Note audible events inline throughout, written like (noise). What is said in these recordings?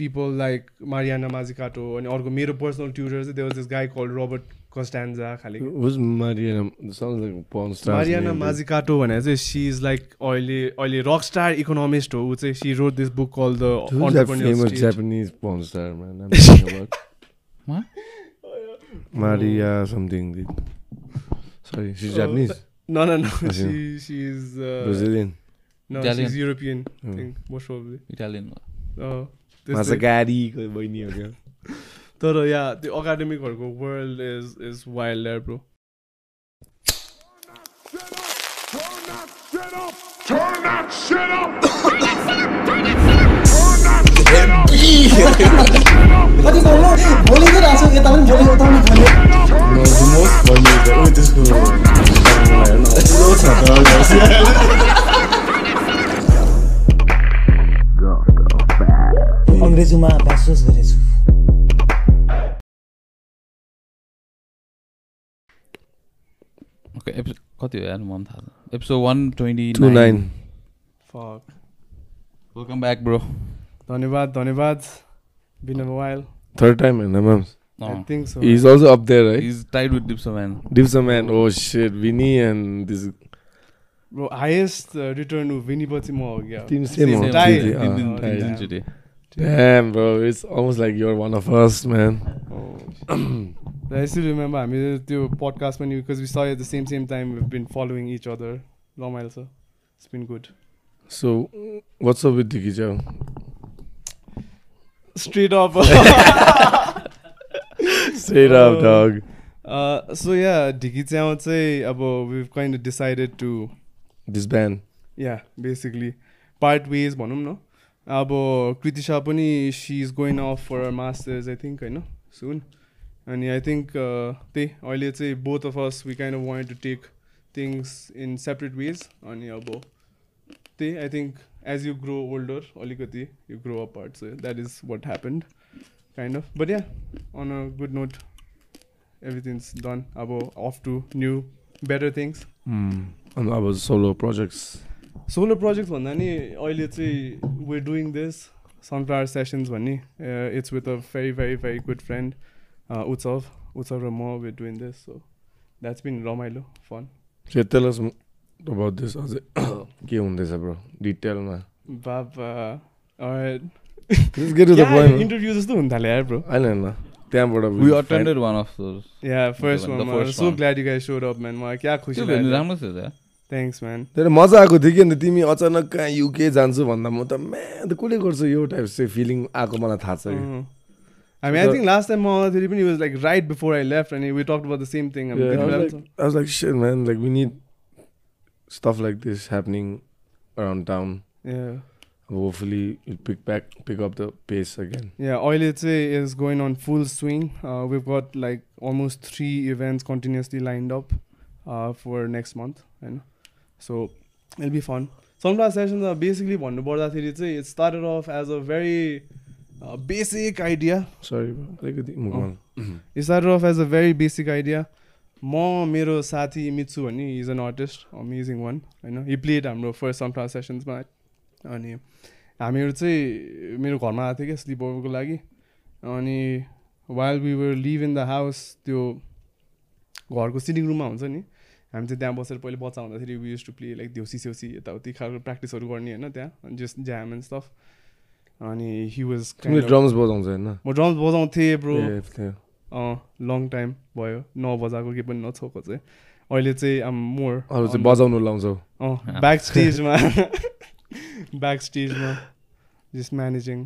people like Mariana Mazzucato अनि अर्को मेरो पर्सनल ट्युटर चाहिँ there was this guy called Robert Costanza खालि Who's Mariana? Sounds like a porn star. Mariana Mazzucato भनेर चाहिँ C is like अहिले अहिले रक स्टार इकोनोमिस्ट हो ऊ चाहिँ she wrote this book called the Who's that famous Japanese porn star, man? I'm thinking about. What? Maria something. dude. Sorry, she's Oh, Japanese. No, no, no. She she's uh, Brazilian. no, Italian. she's European. I Hmm. think most probably. Italian Oh, त्यस्तै। Mazagari बहिनी हो क्या तर या त्यो एकाडेमिकहरूको world is is wild there bro Turn that shit up! Turn that अङ्ग्रेजीमा bachelor's गरेछु। Okay episode कति हो यार? मन थाहा छ episode one twenty nine welcome back bro धन्यवाद धन्यवाद। Been a while third time होइन ma'am I think so He's also up there, right? Is tied with Dipsa man Dipsa man, oh shit, Vinny and this bro highest return Vinny पछि म हो क्या team same Same on tie. TV, Same uh, Damn, bro, it's almost like you're one of us, man. I still remember हामी त्यो podcast पनि because we saw at the same same time we've been following each other रमाइलो छ it's been good So, what's up with Dickie Chow? straight up Straight up, Oh. dog. uh, so yeah ढिकी Chyau चाहिँ अब we've kind of decided to This band. yeah basically part ways भनौँ न अब कृतिशा पनि she is going off for masters I think होइन? सुन अनि I think त्यही अहिले चाहिँ both of us we of want to take things in separate ways अनि अब त्यही I think as you grow older अलिकति you grow up part so that is what happened kind of but yeah on a good note everything's done अब off to new better things Mm. And I solo project भन्दा नि अहिले चाहिँ we're doing this sunflower sessions भन्ने it's with a very very very good friend Utsav Utsav र म we're doing this so that's been रमाइलो fun about this. अझै के हुँदैछ ब्रो डिटेलमा बाबा Let's get to the point. man. Interview जस्तो हुन थाल्यो यार ब्रो होइन होइन त्यहाँबाट we attended one of yeah first one first so one. Glad you guys showed up man मलाई क्या खुसी लाग्यो। राम्रो थियो त थ्याङ्क्स म्यान धेरै मजा आएको थियो कि अन्त तिमी अचानक कहाँ युके जान्छु भन्दा म त म्या त कसले गर्छ यो टाइप चाहिँ फिलिङ आएको मलाई थाहा छ कि I mean, I think last time आउँदाखेरि पनि was like right before I left and we talked about the same thing. Yeah, I, was like, I was like, shit, man. Like, we need stuff like this happening around town. yeah. Hopefully, it'll pick back, pick up the pace again. Yeah, अहिले चाहिँ is going on full swing. Uh, we've got like almost three events continuously lined up uh, for next month. होइन So it'll be fun. Sunflower Sessions are basically भन्नुपर्दाखेरि चाहिँ it started off as a very uh, basic idea. Sorry, bro. अलिकति. It started off as a very basic idea. म मेरो साथी Mitsu भन्ने is an artist amazing one होइन he played हाम्रो first sunflower सेसन्समा अनि हामीहरू चाहिँ मेरो घरमा आएको थियो क्या स्लिप ओभरको लागि अनि while we were live in the house त्यो घरको सिटिङ रुममा हुन्छ नि हामी चाहिँ त्यहाँ बसेर पहिले बच्चा हुँदाखेरि we use to play like Deusi सेउसी यताउति खालको प्र्याक्टिसहरू गर्ने होइन त्यहाँ जस्ट ज्याम एन्ड स्टफ अनि हि वाज ड्रम्स बजाउँछ होइन? म ड्रम्स बजाउँथेँ ब्रो। अँ लङ टाइम भयो। नबजाएको केही पनि नछोएको चाहिँ। अहिले चाहिँ आम मोर अरू चाहिँ बजाउनु लाउँछौ। अँ ब्याक स्टेजमा ब्याक स्टेजमा जस्ट म्यानेजिङ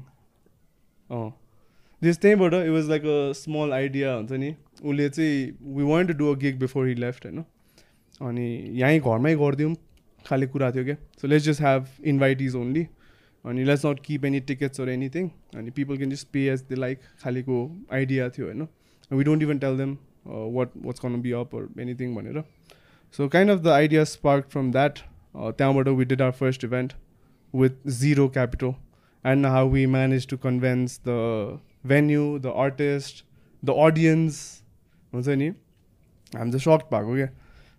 अँ। जस त्यहीँबाट it was like a small idea हुन्छ नि। उसले चाहिँ we want to do a gig before he left होइन? अनि यहीँ घरमै गरिदिउँ, खाले कुरा थियो क्या। So let's just have invitees only अनि let's not keep any tickets or anything अनि people can just pay as the like खालेको idea थियो, होइन। We don't even tell them what what's gonna be up or anything भनेर। So kind of the idea spark from that त्यहाँबाट we did our first event with zero capital and how we manage to convince the venue the artist the audience हुन्छ नि? हामी चाहिँ सक्ट भएको क्या।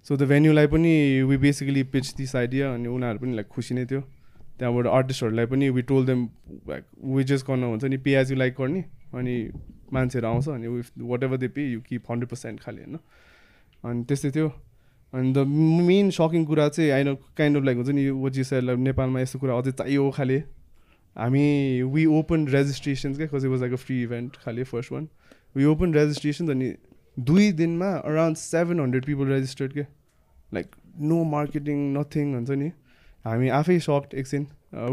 So the भेन्यूलाई पनि we basically pitch this idea अनि उनीहरू पनि लाइक खुसी नै थियो त्यहाँबाट आर्टिस्टहरूलाई पनि we told them like we just गर्न हुन्छ नि पे यु लाइक गर्ने अनि मान्छेहरू आउँछ अनि whatever they pay you keep hundred percent खालि होइन अनि त्यस्तै थियो अनि द मेन सकिङ कुरा चाहिँ आइन काइन्ड अफ लाइक हुन्छ नि सेड नेपालमा यस्तो कुरा अझै चाहियो खाले हामी वी ओपन रेजिस्ट्रेसन्स क्या लाइक अ फ्री इभेन्ट खालि first one we open registrations अनि दुई दिनमा around seven hundred people registered के। लाइक नो मार्केटिङ नथिङ हुन्छ नि। हामी आफै सक्ट एकछिन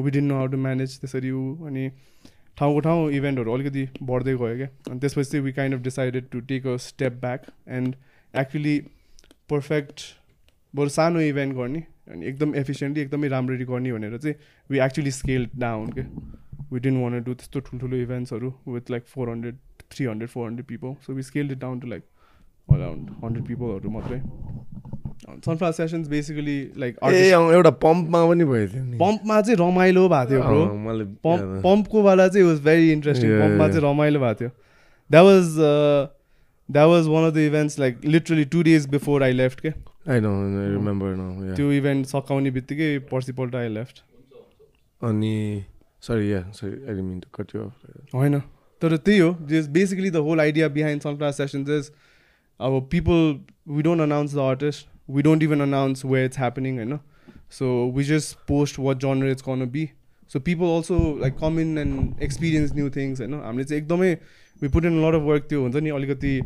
we didn't know how to manage त्यसरी ऊ अनि ठाउँको ठाउँ इभेन्टहरू अलिकति बढ्दै गयो क्या अनि त्यसपछि चाहिँ we kind of decided to take a step back and actually perfect बरु सानो इभेन्ट गर्ने अनि एकदम एफिसियन्टली एकदमै राम्ररी गर्ने भनेर चाहिँ वी एक्चुली स्केल डाउन के। वी डिन वान डु त्यस्तो ठुल्ठुलो इभेन्ट्सहरू with like four hundred three hundred four hundred people so we scale down to like around hundred पिपलहरू मात्रै। सनफ्लावर सेसन्स बेसिकली लाइक एउटा पम्पमा पनि भएको थियो पम्पमा चाहिँ रमाइलो भएको थियो ब्रो पम्प पम्पको वाला चाहिँ वाज भेरी इन्ट्रेस्टिङ पम्पमा. चाहिँ रमाइलो भएको थियो। That was that was one of the events like literally two days before I left के रिमेम्बर त्यो इभेन्ट सकाउने बित्तिकै पर्सिपल्ट आई लेफ्ट अनि sorry yeah sorry I mean to cut you होइन। तर त्यही हो जस basically the whole idea behind sunflower sessions is अब people we don't announce the artist we don't even announce where it's happening होइन so we just post what genre it's gonna be so people also like come in and experience new things होइन हामीले चाहिँ एकदमै we put in lot of work त्यो हुन्छ नि अलिकति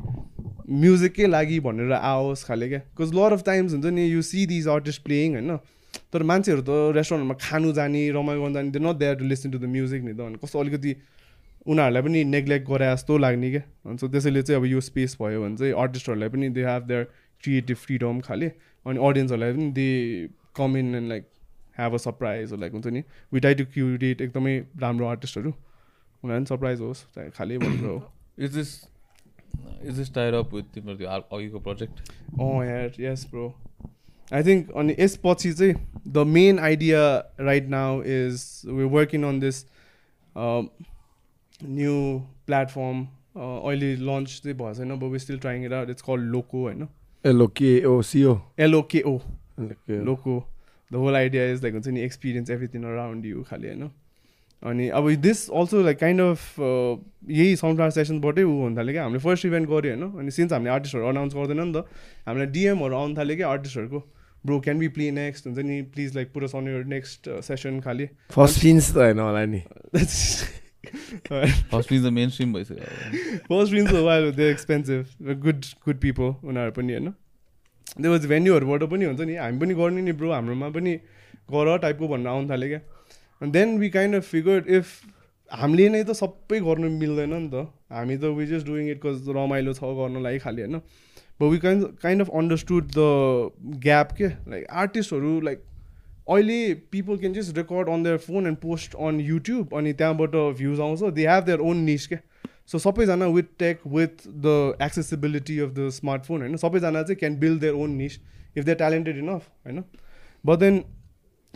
म्युजिकै लागि भनेर आओस् खाले क्या बिकज लट अफ टाइम्स हुन्छ नि you see these artist playing होइन तर मान्छेहरू त रेस्टुरेन्टमा खानु जाने रमाइलो गर्नु जाने not there to listen to the music नि त अनि कस्तो अलिकति उनीहरूलाई पनि नेग्लेक्ट गरे जस्तो लाग्ने क्या। अनि सो त्यसैले चाहिँ अब यो स्पेस भयो भने चाहिँ आर्टिस्टहरूलाई पनि they have their creative freedom खाले। अनि अडियन्सहरूलाई पनि they come in and like have a surprise like हुन्छ नि। वी ट्राई टु क्युरेट एकदमै राम्रो आर्टिस्टहरू उनीहरू पनि सरप्राइज होस् खालि भनेर हो। Is this is this tied up with तिम्रो त्यो अघिको प्रोजेक्ट अँ यार यस ब्रो आई थिङ्क अनि यसपछि चाहिँ the main idea right now is we're working on this new platform अहिले लन्च चाहिँ भएको छैन but we still trying it it's called Loco होइन? L O K O so L O K O Loco the whole idea is like हुन्छ नि experience everything around you खालि होइन? अनि अब this also like kind of यही sound ट्रान्सलेसनबाटै ऊ हुन थाल्यो क्या। हामीले फर्स्ट इभेन्ट गऱ्यो होइन? अनि सिन्स हामीले आर्टिस्टहरू अनाउन्स गर्दैन नि त हामीलाई डिएमहरू आउनु थाल्यो क्या आर्टिस्टहरूको bro can we play next हुन्छ नि प्लिज लाइक पुरा अन यर नेक्स्ट सेसन खालि। फर्स्ट फिन्स त होइन होला नि। (laughs) फर्स्ट द मेन स्ट्रिम भइसक्यो first wins while they expensive good good people उनीहरू पनि होइन त्यो वाज भेन्यूहरूबाट पनि हुन्छ नि हामी पनि गर्ने नि ब्रो हाम्रोमा पनि गर टाइपको भनेर आउनु थाल्यो क्या अनि then we kind of figure if हामीले नै त सबै गर्नु मिल्दैन नि त हामी त we just doing it cause रमाइलो छ गर्नलाई खालि होइन but we kind kind of understood the gap के लाइक आर्टिस्टहरू लाइक अहिले people can just record on their phone and post on YouTube अनि त्यहाँबाट भ्युज आउँछ। They have their own niche क्या। सो सबैजना with tech with the accessibility of the smartphone होइन? सबैजना चाहिँ can build their own niche if they talented enough होइन? But then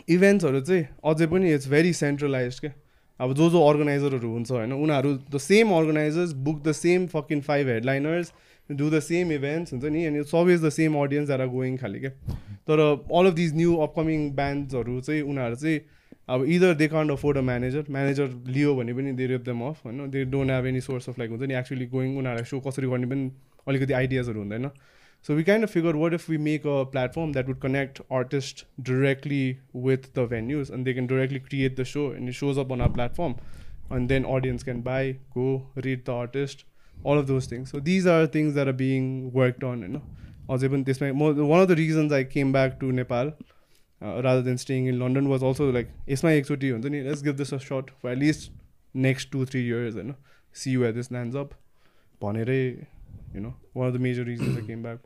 इभेन्ट्सहरू चाहिँ अझै पनि इट्स भेरी सेन्ट्रलाइज क्या। अब जो जो अर्गनाइजरहरू हुन्छ होइन? उनीहरू the same organizers book the same fucking five headliners do the same events हुन्छ नि अनि it's always the same audience are going खालि क्या तर all of these new upcoming ब्यान्ड्सहरू चाहिँ उनीहरू चाहिँ अब either they can't afford a manager manager लियो भने पनि दे रेप देम अफ होइन they don't have any source of like हुन्छ नि एक्चुली गोइङ उनीहरूलाई सो कसरी गर्ने पनि अलिकति आइडियाजहरू हुँदैन So we kind of figured, what if we make a platform that would connect artists directly with the venues, and they can directly create the show, and it shows up on our platform, and then audience can buy, go read the artist, all of those things. So these are things that are being worked on you know. Also, even this one of the reasons I came back to Nepal uh, rather than staying in London was also like it's my expertise let's give this a shot for at least next two three years and you know, see where this lands up. You know. One of the major reasons I came back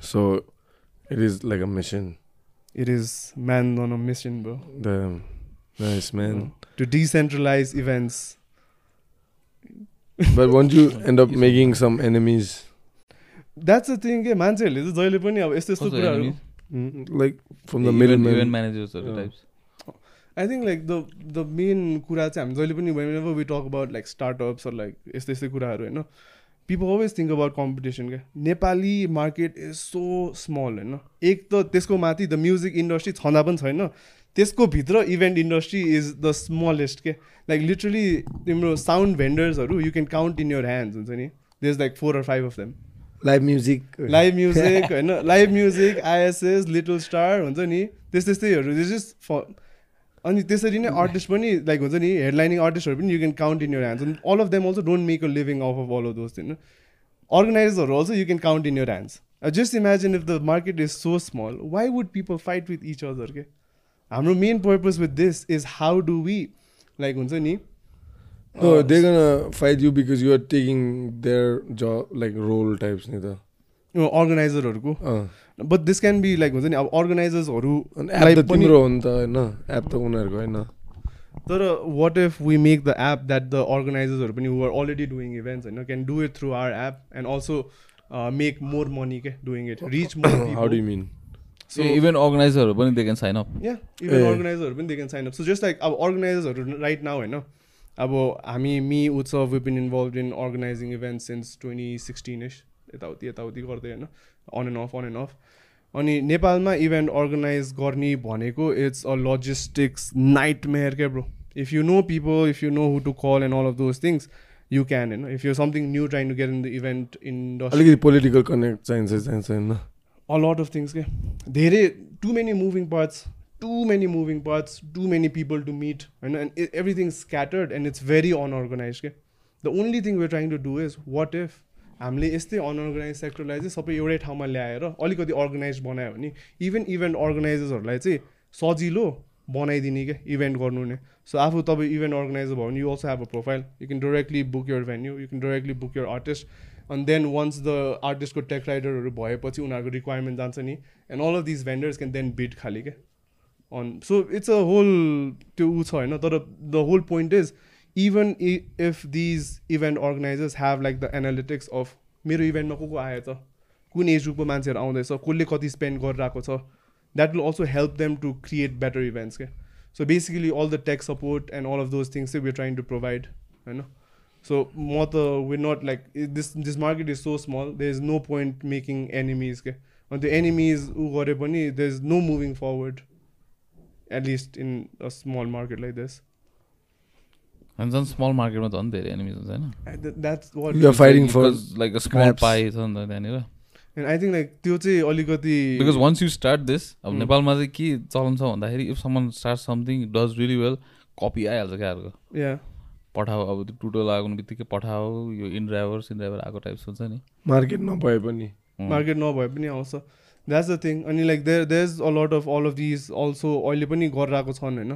so it is like a mission. It is man on a mission bro. Damn nice man. You know, to decentralize events. But won't you end up making some enemies? That's a thing के मान्छेहरूले चाहिँ जहिले पनि अब यस्तो यस्तो कुराहरू. Event म्यानेजर्सहरू Yeah. Types I think like the the main कुरा चाहिँ हामी जहिले पनि when we talk about like startups like यस्तै यस्तै कुराहरू होइन? People always think about competition क्या? Nepali market is so small होइन? एक त त्यसको माथि द म्युजिक इन्डस्ट्री छँदा पनि छैन। त्यसको भित्र event industry is the smallest के? लाइक लिटरली तिम्रो sound भेन्डर्सहरू you can count in your hands हुन्छ नि? These like four or five of them live music live music होइन? Live music ISS little star हुन्छ नि? त्यस त्यस्तैहरू दिस इज फ अनि त्यसरी नै आर्टिस्ट पनि लाइक हुन्छ नि? हेडलाइनिङ आर्टिस्टहरू पनि you can count in your hands all of them also don't make a living of of all of those होइन अर्गनाइजरहरू also you can count in your hands just imagine if the market is so small why would people fight with each other के हाम्रो main purpose with this is how do we like हुन्छ नि? No, they're gonna fight you because you are taking their job, like role types नि त अर्गनाइजरहरूको अँ but this can be like हुन्छ नि अब अर्गनाइजर्सहरू अनि एप त तिम्रो हो नि त होइन? एप त उनीहरूको होइन? तर what if we make the app that the अर्गनाइजर्सहरू पनि आर अलरेडी डुइङ इभेन्ट्स होइन can do it through our app and also make more money के doing it reach more how do mean so event अर्गनाइजरहरू पनि they can sign up या even ए। अर्गनाइजरहरू पनि they can sign up so just like अब अर्गनाइजर्सहरू right now होइन? अब हामी me Utsav we been involve in organizing event since twenty sixteen is यताउति यताउति गर्दै होइन? On and off on and off अनि नेपालमा इभेन्ट अर्गनाइज गर्ने भनेको it's a logistics nightmare क्या bro if you know people if you know who to call and all of those things you can होइन if you something new trying to get in the event industry अलिकति political connect चाहिन्छ चाहिन्छ होइन? Lot of things के धेरै too many moving parts too many moving parts too many people to meet होइन e- everything's scattered and it's very unorganized के the only thing we're trying to do is what if हामीले यस्तै unorganised सेक्टरलाई चाहिँ सबै एउटै ठाउँमा ल्याएर अलिकति अर्गनाइज बनायो भने इभन इभेन्ट अर्गनाइजर्सहरूलाई चाहिँ सजिलो बनाइदिने क्या इभेन्ट गर्नु नै सो आफू तपाईँ इभेन्ट अर्गनाइजर भयो भने you also have a profile you can directly book your venue you can directly book your artist अनि देन वन्स द आर्टिस्टको टेक राइडरहरू भएपछि उनीहरूको रिक्वायरमेन्ट जान्छ नि and all of this vendors can then bid खालि क्या on so it's a whole त्यो ऊ छ होइन तर the whole point is even if these event organizers have like the analytics of मेरो इभेन्टमा को को आयो त कुन एज ग्रुपको मान्छेहरू आउँदैछ कसले कति स्पेन्ड गरिरहेको छ that will also help them to create better events क्या so basically all the tech support and all of those things चाहिँ वी ट्राइङ टु प्रोभाइड होइन सो म त we not like this this market is so small there is no point making enemies के अनि त्यो enemies ऊ गरे पनि there is no moving forward at least in a small market like this अनि झन् स्मल मार्केटमा झन् धेरै एनिमिज हुन्छ होइन लाइक स्मल scraps. पाइ छ नि त त्यहाँनिर एन्ड आई थिङ्क लाइक त्यो चाहिँ अलिकति because once you start this अब. नेपालमा चाहिँ के चलन छ भन्दाखेरि if someone start something does really well copy आइहाल्छ क्या अर्को या पठाऊ अब त्यो टुटो लाग्ने बित्तिकै पठाऊ यो इन ड्राइभर सिन ड्राइभर आएको टाइप्स हुन्छ नि मार्केट नभए पनि. मार्केट नभए पनि आउँछ द्याट्स द थिङ अनि like there there is a lot of all of these also अहिले पनि गरिरहेको छन् होइन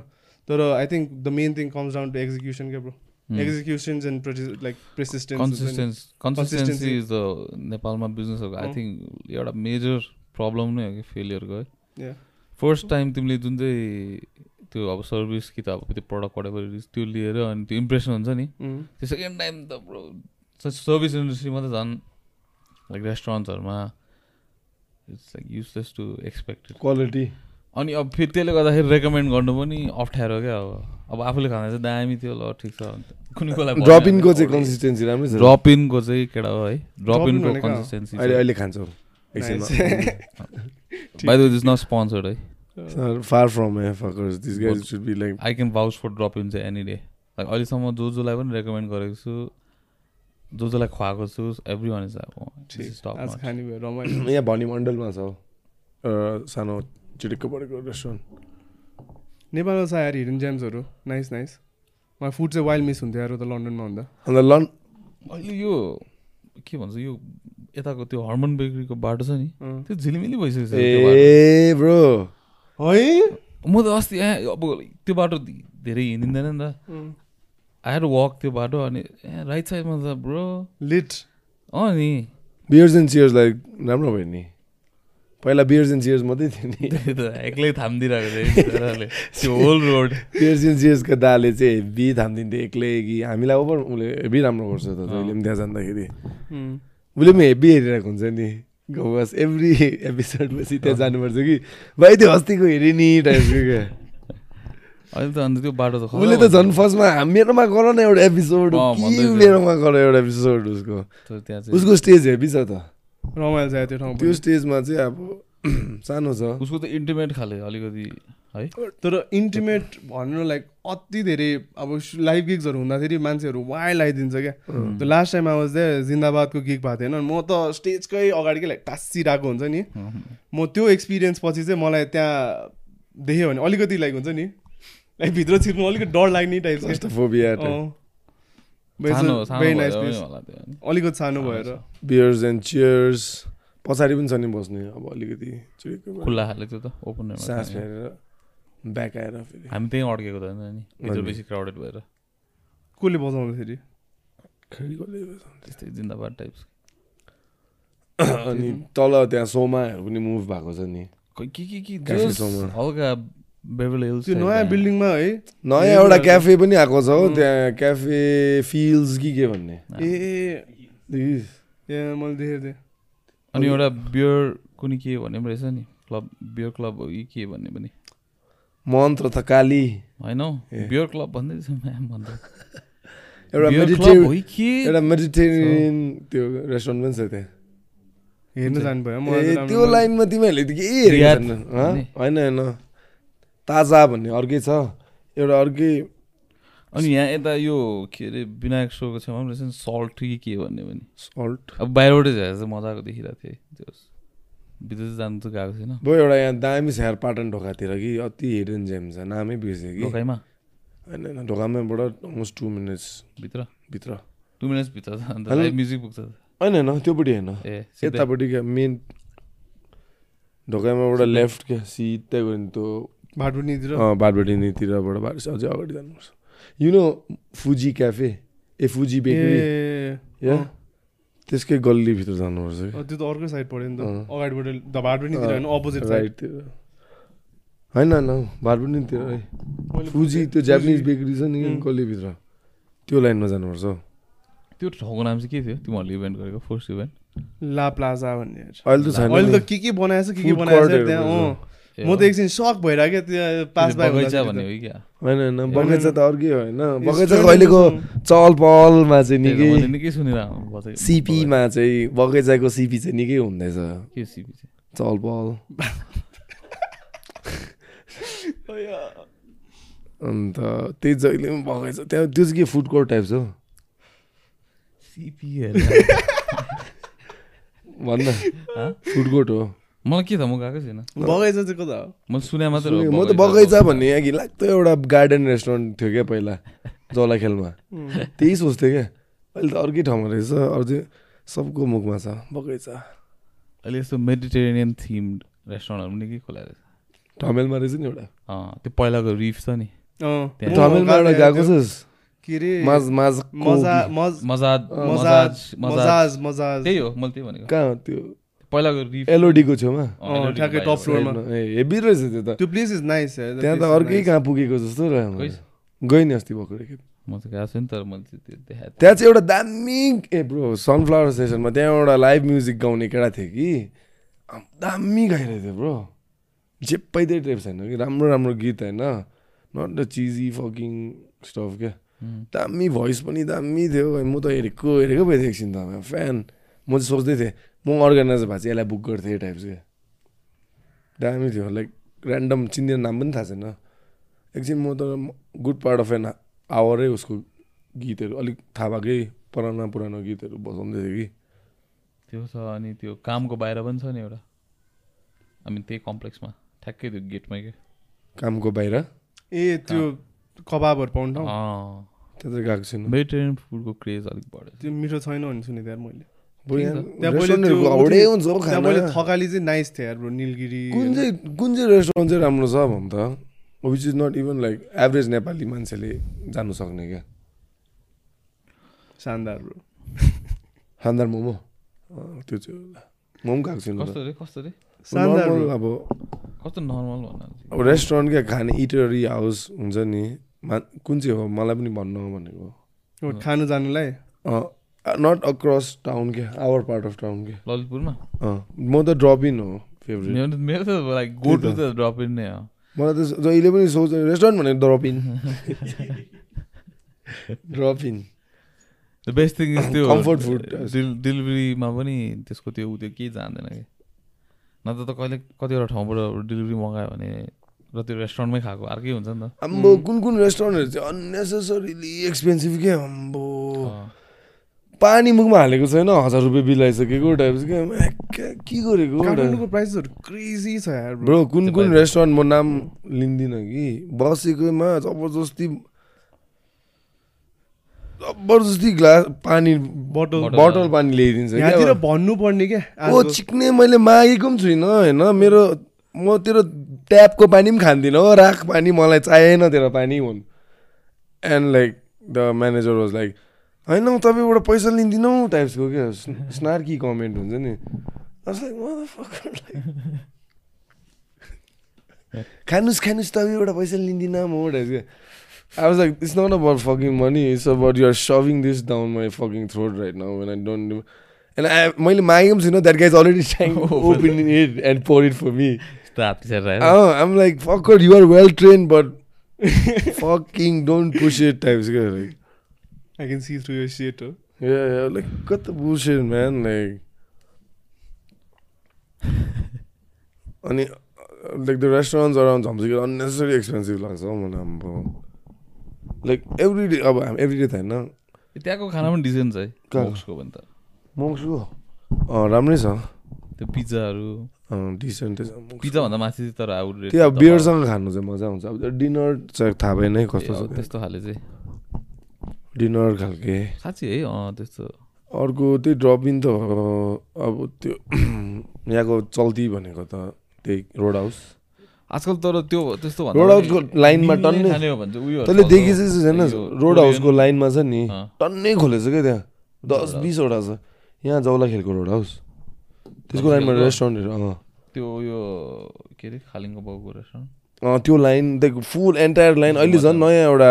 तर I think the main thing comes down to execution क्या bro. Executions and like persistence consistence. Consistency is the नेपालमा बिजनेसहरूको आई। थिङ्क एउटा मेजर प्रब्लम नै हो कि फेलियरको है. फर्स्ट टाइम तिमीले जुन चाहिँ त्यो अब सर्भिस कि त अब त्यो प्रडक्ट whatever त्यो लिएर अनि त्यो इम्प्रेसन हुन्छ नि। त्यो सेकेन्ड टाइम त सर्भिस इन्डस्ट्रीमा त झन् like रेस्टुरेन्ट्सहरूमा it's like useless to expected quality अनि अब फेरि त्यसले गर्दाखेरि रेकमेन्ड गर्नु पनि अप्ठ्यारो क्या अब। अब आफूले खाँदा चाहिँ दामी थियो ल ठिक छ। कुनै कोलाई ड्रप इनको चाहिँ कन्सिस्टेन्सी राम्रै छ। ड्रप इनको चाहिँ केटा हो है? ड्रप Drop in इनको भनेको? कन्सिस्टेन्सी अहिले अहिले खान्छौ। By the is not sponsored है। फार फ्रम है fuckers this guys But- should be like I can vouch for drop in चाहिँ एनी डे लाइक अहिलेसम्म जो जोलाई पनि रेकमेन्ड गरेको छु। जो जोलाई खुवाएको छु। एभ्री वान इज यहाँ भनी मण्डलमा छ सानो चिटिक्क परेको रेस्टुरेन्ट नेपालमा छ यार हिडन जेम्सहरू नाइस नाइस मलाई फुड चाहिँ वाइल्ड मिस हुन्थ्यो यार उता लन्डनमा हुँदा अन्त लन अहिले यो के भन्छ यो यताको त्यो हर्मन बेकरीको बाटो छ नि। त्यो झिलिमिली भइसकेको छ। ए ब्रो। है? म त अस्ति यहाँ अब त्यो बाटो धेरै हिँडिँदैन नि त। आएर वक त्यो बाटो अनि ए राइट साइडमा त ब्रो लिट अँ नि। बियर्स एन्ड चियर्स लाइक राम्रो भयो नि। पहिला बियर्स एन्ड चियर्स मात्रै थियो नि। एक्लै थामिदिरहेको थियो होल रोड बियर्स एन्ड चियर्सको दाले चाहिँ हेभी थामिदिन्थ्यो एक्लै कि हामीलाई ओभर उसले हेभी राम्रो गर्छ त जहिले पनि त्यहाँ जाँदाखेरि। उसले पनि हेभी हेरिरहेको हुन्छ नि। गवास एभ्री एपिसोड पछि त्यहाँ जानुपर्छ कि भाइ त्यो अस्तिको हेरेँ नि टाइपको क्या अहिले त अन्त त्यो बाटो त उसले त। झन् फर्स्टमा मेरोमा गर न एउटा एपिसोड। मेरोमा गर एउटा एपिसोड उसको उसको स्टेज हेभी छ त रमाइलो छ त्यो ठाउँ त्यो। स्टेजमा चाहिँ अब (clears throat) सानो छ उसको त इन्टिमेट खाले अलिकति है? तर इन्टिमेट भनेर लाइक अति धेरै अब लाइभ गिग्सहरू हुँदाखेरि मान्छेहरू वाइल्ड आइदिन्छ क्या। त्यो लास्ट टाइम आवाज दे जिन्दाबादको गिग भएको थिएन। म त स्टेजकै अगाडिकै लाइक टाँसिरहेको हुन्छ नि। म त्यो एक्सपिरियन्स पछि चाहिँ मलाई त्यहाँ देख्यो भने अलिकति लाइक हुन्छ नि। लाइक भित्र छिर्नु अलिकति डर लाग्ने टाइप। अलिकति सानो भएर। बियर्स एन्ड चियर्स पछाडि पनि छ नि बस्ने अब अलिकति। खुल्ला खाले त्यो त ओपन सास फेरेर ब्याक आएर फेरि। हामी त्यहीँ अड्केको त होइन नि हजुर। बेसी क्राउडेड भएर। कसले खै कसले बजाउँछ? त्यस्तै जिन्दाबाद टाइप्स (coughs) अनि तल त्यहाँ सोमाहरू पनि मुभ भएको छ नि। के के के। हल्का त्यो नयाँ बिल्डिङमा है। नयाँ एउटा। क्याफे पनि आएको छ हो त्यहाँ क्याफे फिल्स कि के भन्ने। ए? ए मैले देखेको थिएँ। अनि एउटा बियर कुनै के भन्ने पनि रहेछ नि। क्लब बियर क्लब हो कि के भन्ने पनि। मन्त्र त काली होइन। बियर क्लब भन्दै म्याम भन्दा एउटा एउटा मेडिटेरियन त्यो रेस्टुरेन्ट पनि छ त्यहाँ. हेर्न जानु भयो ए मलाई त्यो लाइनमा तिमीहरूले त के हेरेको रियाद छैन हँ? भन्ने? होइन होइन। ताजा भन्ने अर्कै छ। एउटा अर्कै अनि यहाँ यता यो के अरे विनायक सोको छेउमा पनि रहेछ नि सल्ट कि के भन्ने पनि। सल्ट अब बाहिरबाटै झ्याएर चाहिँ मजाको देखिरहेको थिएँ। चाहिँ जानु त गएको छैन। भयो एउटा यहाँ दामी छ यार पाटन ढोकातिर कि अति हिडन जेम छ नामै बिर्सेँ कि। ढोकाइमा? होइन होइन ढोकामाबाट अलमोस्ट टु मिनट्स भित्र? भित्र। टु मिनट्स भित्र म्युजिक पुग्छ। होइन होइन त्योपट्टि होइन? यतापट्टि क्या मेन ढोकामाबाट लेफ्ट क्या सिधै गयो भने त्यो। भाटुनीतिर अँ, बाटबेटिनीतिरबाट बाटो अझै अगाडि जानुपर्छ। यु नो फुजी क्याफे ए फुजी बेकरी। त्यसकै गल्लीभित्र जानुपर्छ त्यो त अर्कै साइड पऱ्यो नि त। अगाडिबाट द भाटुनीतिर होइन अपोजिट साइड राइटतिर होइन होइन बाटबेटिनीतिर है। फुजी त्यो जापानिज बेकरी छ नि. गल्लीभित्र। त्यो लाइनमा जानुपर्छ हौ। त्यो ठाउँको नाम चाहिँ के थियो तिमीहरूले इभेन्ट गरेको फर्स्ट इभेन्ट ला प्लाजा भन्ने। अहिले त छैन अहिले। त के के बनाएछ के के बनाएछ त्यहाँ म त एकछिन सक भइरहेको क्या त्यो पास बगैँचा हुँदाखेरि भन्ने त। हो कि क्या? होइन होइन बगैँचा त अर्कै होइन। बगैँचा song. चहल पहलमा चाहिँ निकै निकै सुनिरहेको बगैँचा- सिपीमा चाहिँ बगैँचाको सिपी चाहिँ निकै हुँदैछ। के सिपी चाहिँ? चहल पहल अन्त त्यही जहिले पनि बगैँचा त्यहाँ त्यो चाहिँ के फुड कोर्ट टाइप छ हौ? सिपी (laughs) भन्न फुड कोर्ट हो। मलाई के थाहा म गएको छैन। बगैँचा चाहिँ कता हो? मैले सुने मात्रै हो म त बगैँचा। भन्ने यहाँ कि लाग्दो एउटा गार्डन रेस्टुरेन्ट थियो क्या पहिला जलाखेलमा त्यही सोच्थेँ क्या। अहिले त अर्कै ठाउँमा रहेछ अझै सबको मुखमा छ बगैँचा। अहिले यस्तो मेडिटेरेनियन थिम रेस्टुरेन्टहरू पनि निकै खोला रहेछ। ठमेलमा रहेछ नि एउटा। अँ, त्यो पहिलाको रिफ छ नि। ठमेलमा एउटा गएको। छस्? अरे त्यही हो मैले त्यही भनेको। कहाँ त्यो? पहिलाको एलओडीको छेउमा। ठ्याक्कै बाहिर top floor मा। ए हेभी रहेछ त्यो त। त्यो प्लेस इज नाइस त्यहाँ त अर्कै कहाँ पुगेको जस्तो? रहेछ गएँ नि अस्ति भर्खर एकखेप। म चाहिँ गएको छैन तर मैले त्यो देखाएको। त्यहाँ चाहिँ एउटा दामी ए ब्रो सनफ्लावर स्टेसनमा त्यहाँ एउटा लाइभ म्युजिक गाउने केटा थियो कि। दामी गाइरहेको थियो ब्रो। जे पाइदिए टाइप छैन कि। राम्रो राम्रो गीत होइन। Not the cheesy fucking stuff क्या। दामी भोइस पनि दामी थियो। म त हेरेको हेरेको थिएँ एकछिन त। फ्यान म चाहिँ सोच्दै थिएँ म अर्गनाइजर भए चाहिँ यसलाई बुक गर्थेँ टाइप चाहिँ। दामी थियो लाइक ऱ्यान्डम चिन्दिने नाम पनि थाहा छैन। एकछिन म त गुड पार्ट अफ एन आवरै उसको गीतहरू अलिक थाहा भएकै पुरानो पुरानो गीतहरू बजाउँदै थियो कि। त्यो छ अनि त्यो कामको बाहिर पनि छ नि एउटा। हामी त्यही कम्प्लेक्समा ठ्याक्कै त्यो गेटमै क्या कामको बाहिर? ए त्यो कबाबहरू पाउने ठाउँ? अँ। त्यहाँ चाहिँ गएको छैन। भेजिटेरियन फुडको क्रेज अलिक बढ्यो त्यो मिठो छैन भन्ने सुनेको थिएँ यार मैले। हाउडै हुन्छ हौ खाना। थकाली चाहिँ नाइस थियो यार ब्रो निलगिरी। कुन चाहिँ कुन चाहिँ रेस्टुरेन्ट चाहिँ राम्रो छ भन् त? Which is not even like average Nepali मान्छेले जानु सक्ने क्या। शानदार ब्रो। खानदार मोमो? त्यो चाहिँ होला। मोमो गएको छैन कस्तो रे कस्तो रे? शानदार अब कस्तो नर्मल भन्न अब रेस्टुरेन्ट क्या खाने इटरी हाउस हुन्छ नि। मा कुन चाहिँ हो? मलाई पनि भन्नु भनेको। खानु जानुलाई? नट अक्रस टाउन क्या आवर पार्ट अफ टाउन क्या ललितपुरमा म त ड्रप इन हो फेभरेट मेरो त- लाइक गो टु त ड्रप इन नै हो मलाई त जहिले पनि सोच रेस्टुरेन्ट भनेर drop in drop in the best thing is त्यो Comfort food. डेलिभरीमा पनि त्यसको त्यो त्यो केही जान्दैन कि। नत्र त कहिले कतिवटा ठाउँबाट डेलिभरी मगायो भने र त्यो रेस्टुरेन्टमै खाएको अर्कै हुन्छ नि त। आम्बो कुन कुन रेस्टुरेन्टहरू चाहिँ अननेसेसरीली एक्सपेन्सिभ के आम्बो अँ। पानी मुखमा हालेको छैन हजार रुपियाँ बिल आइसकेको टाइप के गरेको प्राइसहरू क्रेजी छ. ब्रो कुन कुन। रेस्टुरेन्ट म नाम लिँदिनँ कि बसेकोमा जबरजस्ती जबरजस्ती ग्लास पानी Bottle. बटल पानी ल्याइदिन्छ क्या यहाँतिर अब। भन्नु पर्ने क्या ओ चिक्ने मैले मागेको पनि छुइनँ होइन मेरो म तेरो ट्यापको पानी पनि खान्दिनँ हो राख पानी मलाई चाहिएन तेरो पानी हुन् and like the manager was like होइन हौ तपाईँबाट पैसा लिँदिनौ टाइप्सको क्या। स्नार्की कमेन्ट हुन्छ नि। (laughs) खानुस् खानुस् तपाईँबाट पैसा लिँदिन म types I was like it's not about fucking money it's about your serving this down my fucking throat right now and I don't do and I मैले मागेको पनि छुइनँ that guys already trying open in it and pour it for me I'm like fucker your well train but fucking don't push it types क्या like I can see through your shit हो yeah, yeah, like, cut the bullshit, man. Like, अनि like the restaurants around Jhamsik unnecessary expensive लाग्छ हौ मलाई अब like every day अब हामी every day त होइन त्यहाँको खाना पनि डिसेन्ट छ है? मोक्सको भने त मङ्सुको अँ राम्रै छ त्यो पिज्जाहरू डिसेन्टै छ पिज्जा भन्दा माथि तर आउट रेट त्यो अब बियरसँग खानु चाहिँ मजा आउँछ अब डिनर चाहिँ थाहा भएन है कस्तो छ त्यस्तो खाले चाहिँ डिनर खालके। साँच्ची है? अँ त्यस्तो। अर्को त्यही ड्रप इन त। अब त्यो (clears throat) यहाँको चल्ती भनेको त त्यही रोड हाउस। आजकल तर त्यो त्यस्तो रोड हाउसको लाइनमा टन्नै तैँले। देखिसकेको छैन रोड हाउसको लाइनमा छ नि। टन्नै खोलेछ क्या त्यहाँ। दस। बिसवटा छ। यहाँ जाउला खेलको रोड हाउस। त्यसको लाइनमा? रेस्टुरेन्टहरू अँ। त्यो यो के अरे? खालिङको बाउको रेस्टुरेन्ट? अँ, त्यो लाइन त्यहाँको फुल एन्टायर लाइन। अहिले झन् नयाँ एउटा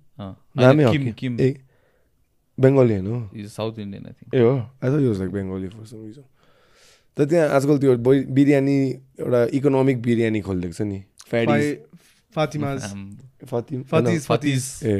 नामै ए बेङ्गली होइन हो साउथ इन्डियन आई थिङ्क ए हो I use like Bengali for some reason त त्यहाँ आजकल त्यो बिरयानी एउटा इकोनोमिक बिरयानी खोलिदिएको छ नि फ्याडिज Fi- फातिमाज फतिम फतिज फतिज ए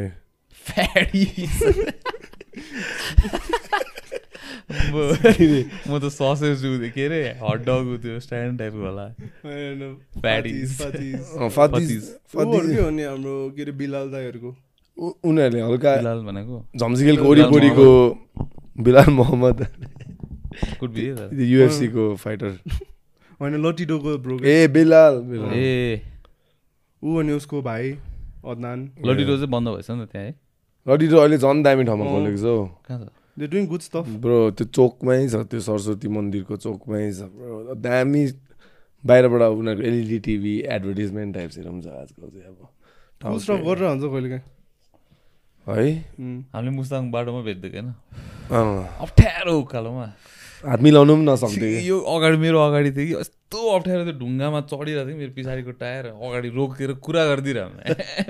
म त ससेज के अरे हट डग त्यो स्ट्यान्ड टाइपको होला होइन, Fatties. फातिज अँ, फतिज ऊहरू फतिज के हो नि हाम्रो के अरे बिलाल दाईहरूको उनीहरूले हल्का भनेको? झम्सिकेलको वरिपरिको बिलाल मोहम्मद। युएफसीको फाइटर। होइन लटिडोको ब्रो ए बिलाल बिलाल। ए। ऊ अनि उसको भाइ अदनान। लडिडो चाहिँ बन्द भएछ नि त त्यहाँ है? लडिरो अहिले झन् दामी ठाउँमा। खोलेको छ हौ। डुइङ गुड स्टफ ब्रो त्यो चोकमै छ त्यो सरस्वती मन्दिरको चोकमै छ ब्रो। दामी। बाहिरबाट उनीहरूको एलइडी टिभी एडभर्टिजमेन्ट टाइप्सहरू पनि छ आजकल चाहिँ अब। गरेर हुन्छ कहिले काहीँ। है. हामीले मुस्ताङ बाटोमा भेट्दै होइन। अप्ठ्यारो उकालोमा। हात मिलाउनु पनि नसक्थ्यो कि। यो अगाडि मेरो अगाडि थियो कि यस्तो अप्ठ्यारो त्यो ढुङ्गामा चढिरहेको थियो मेरो पछाडिको टायर अगाडि रोकेर कुरा गरिदिरहेको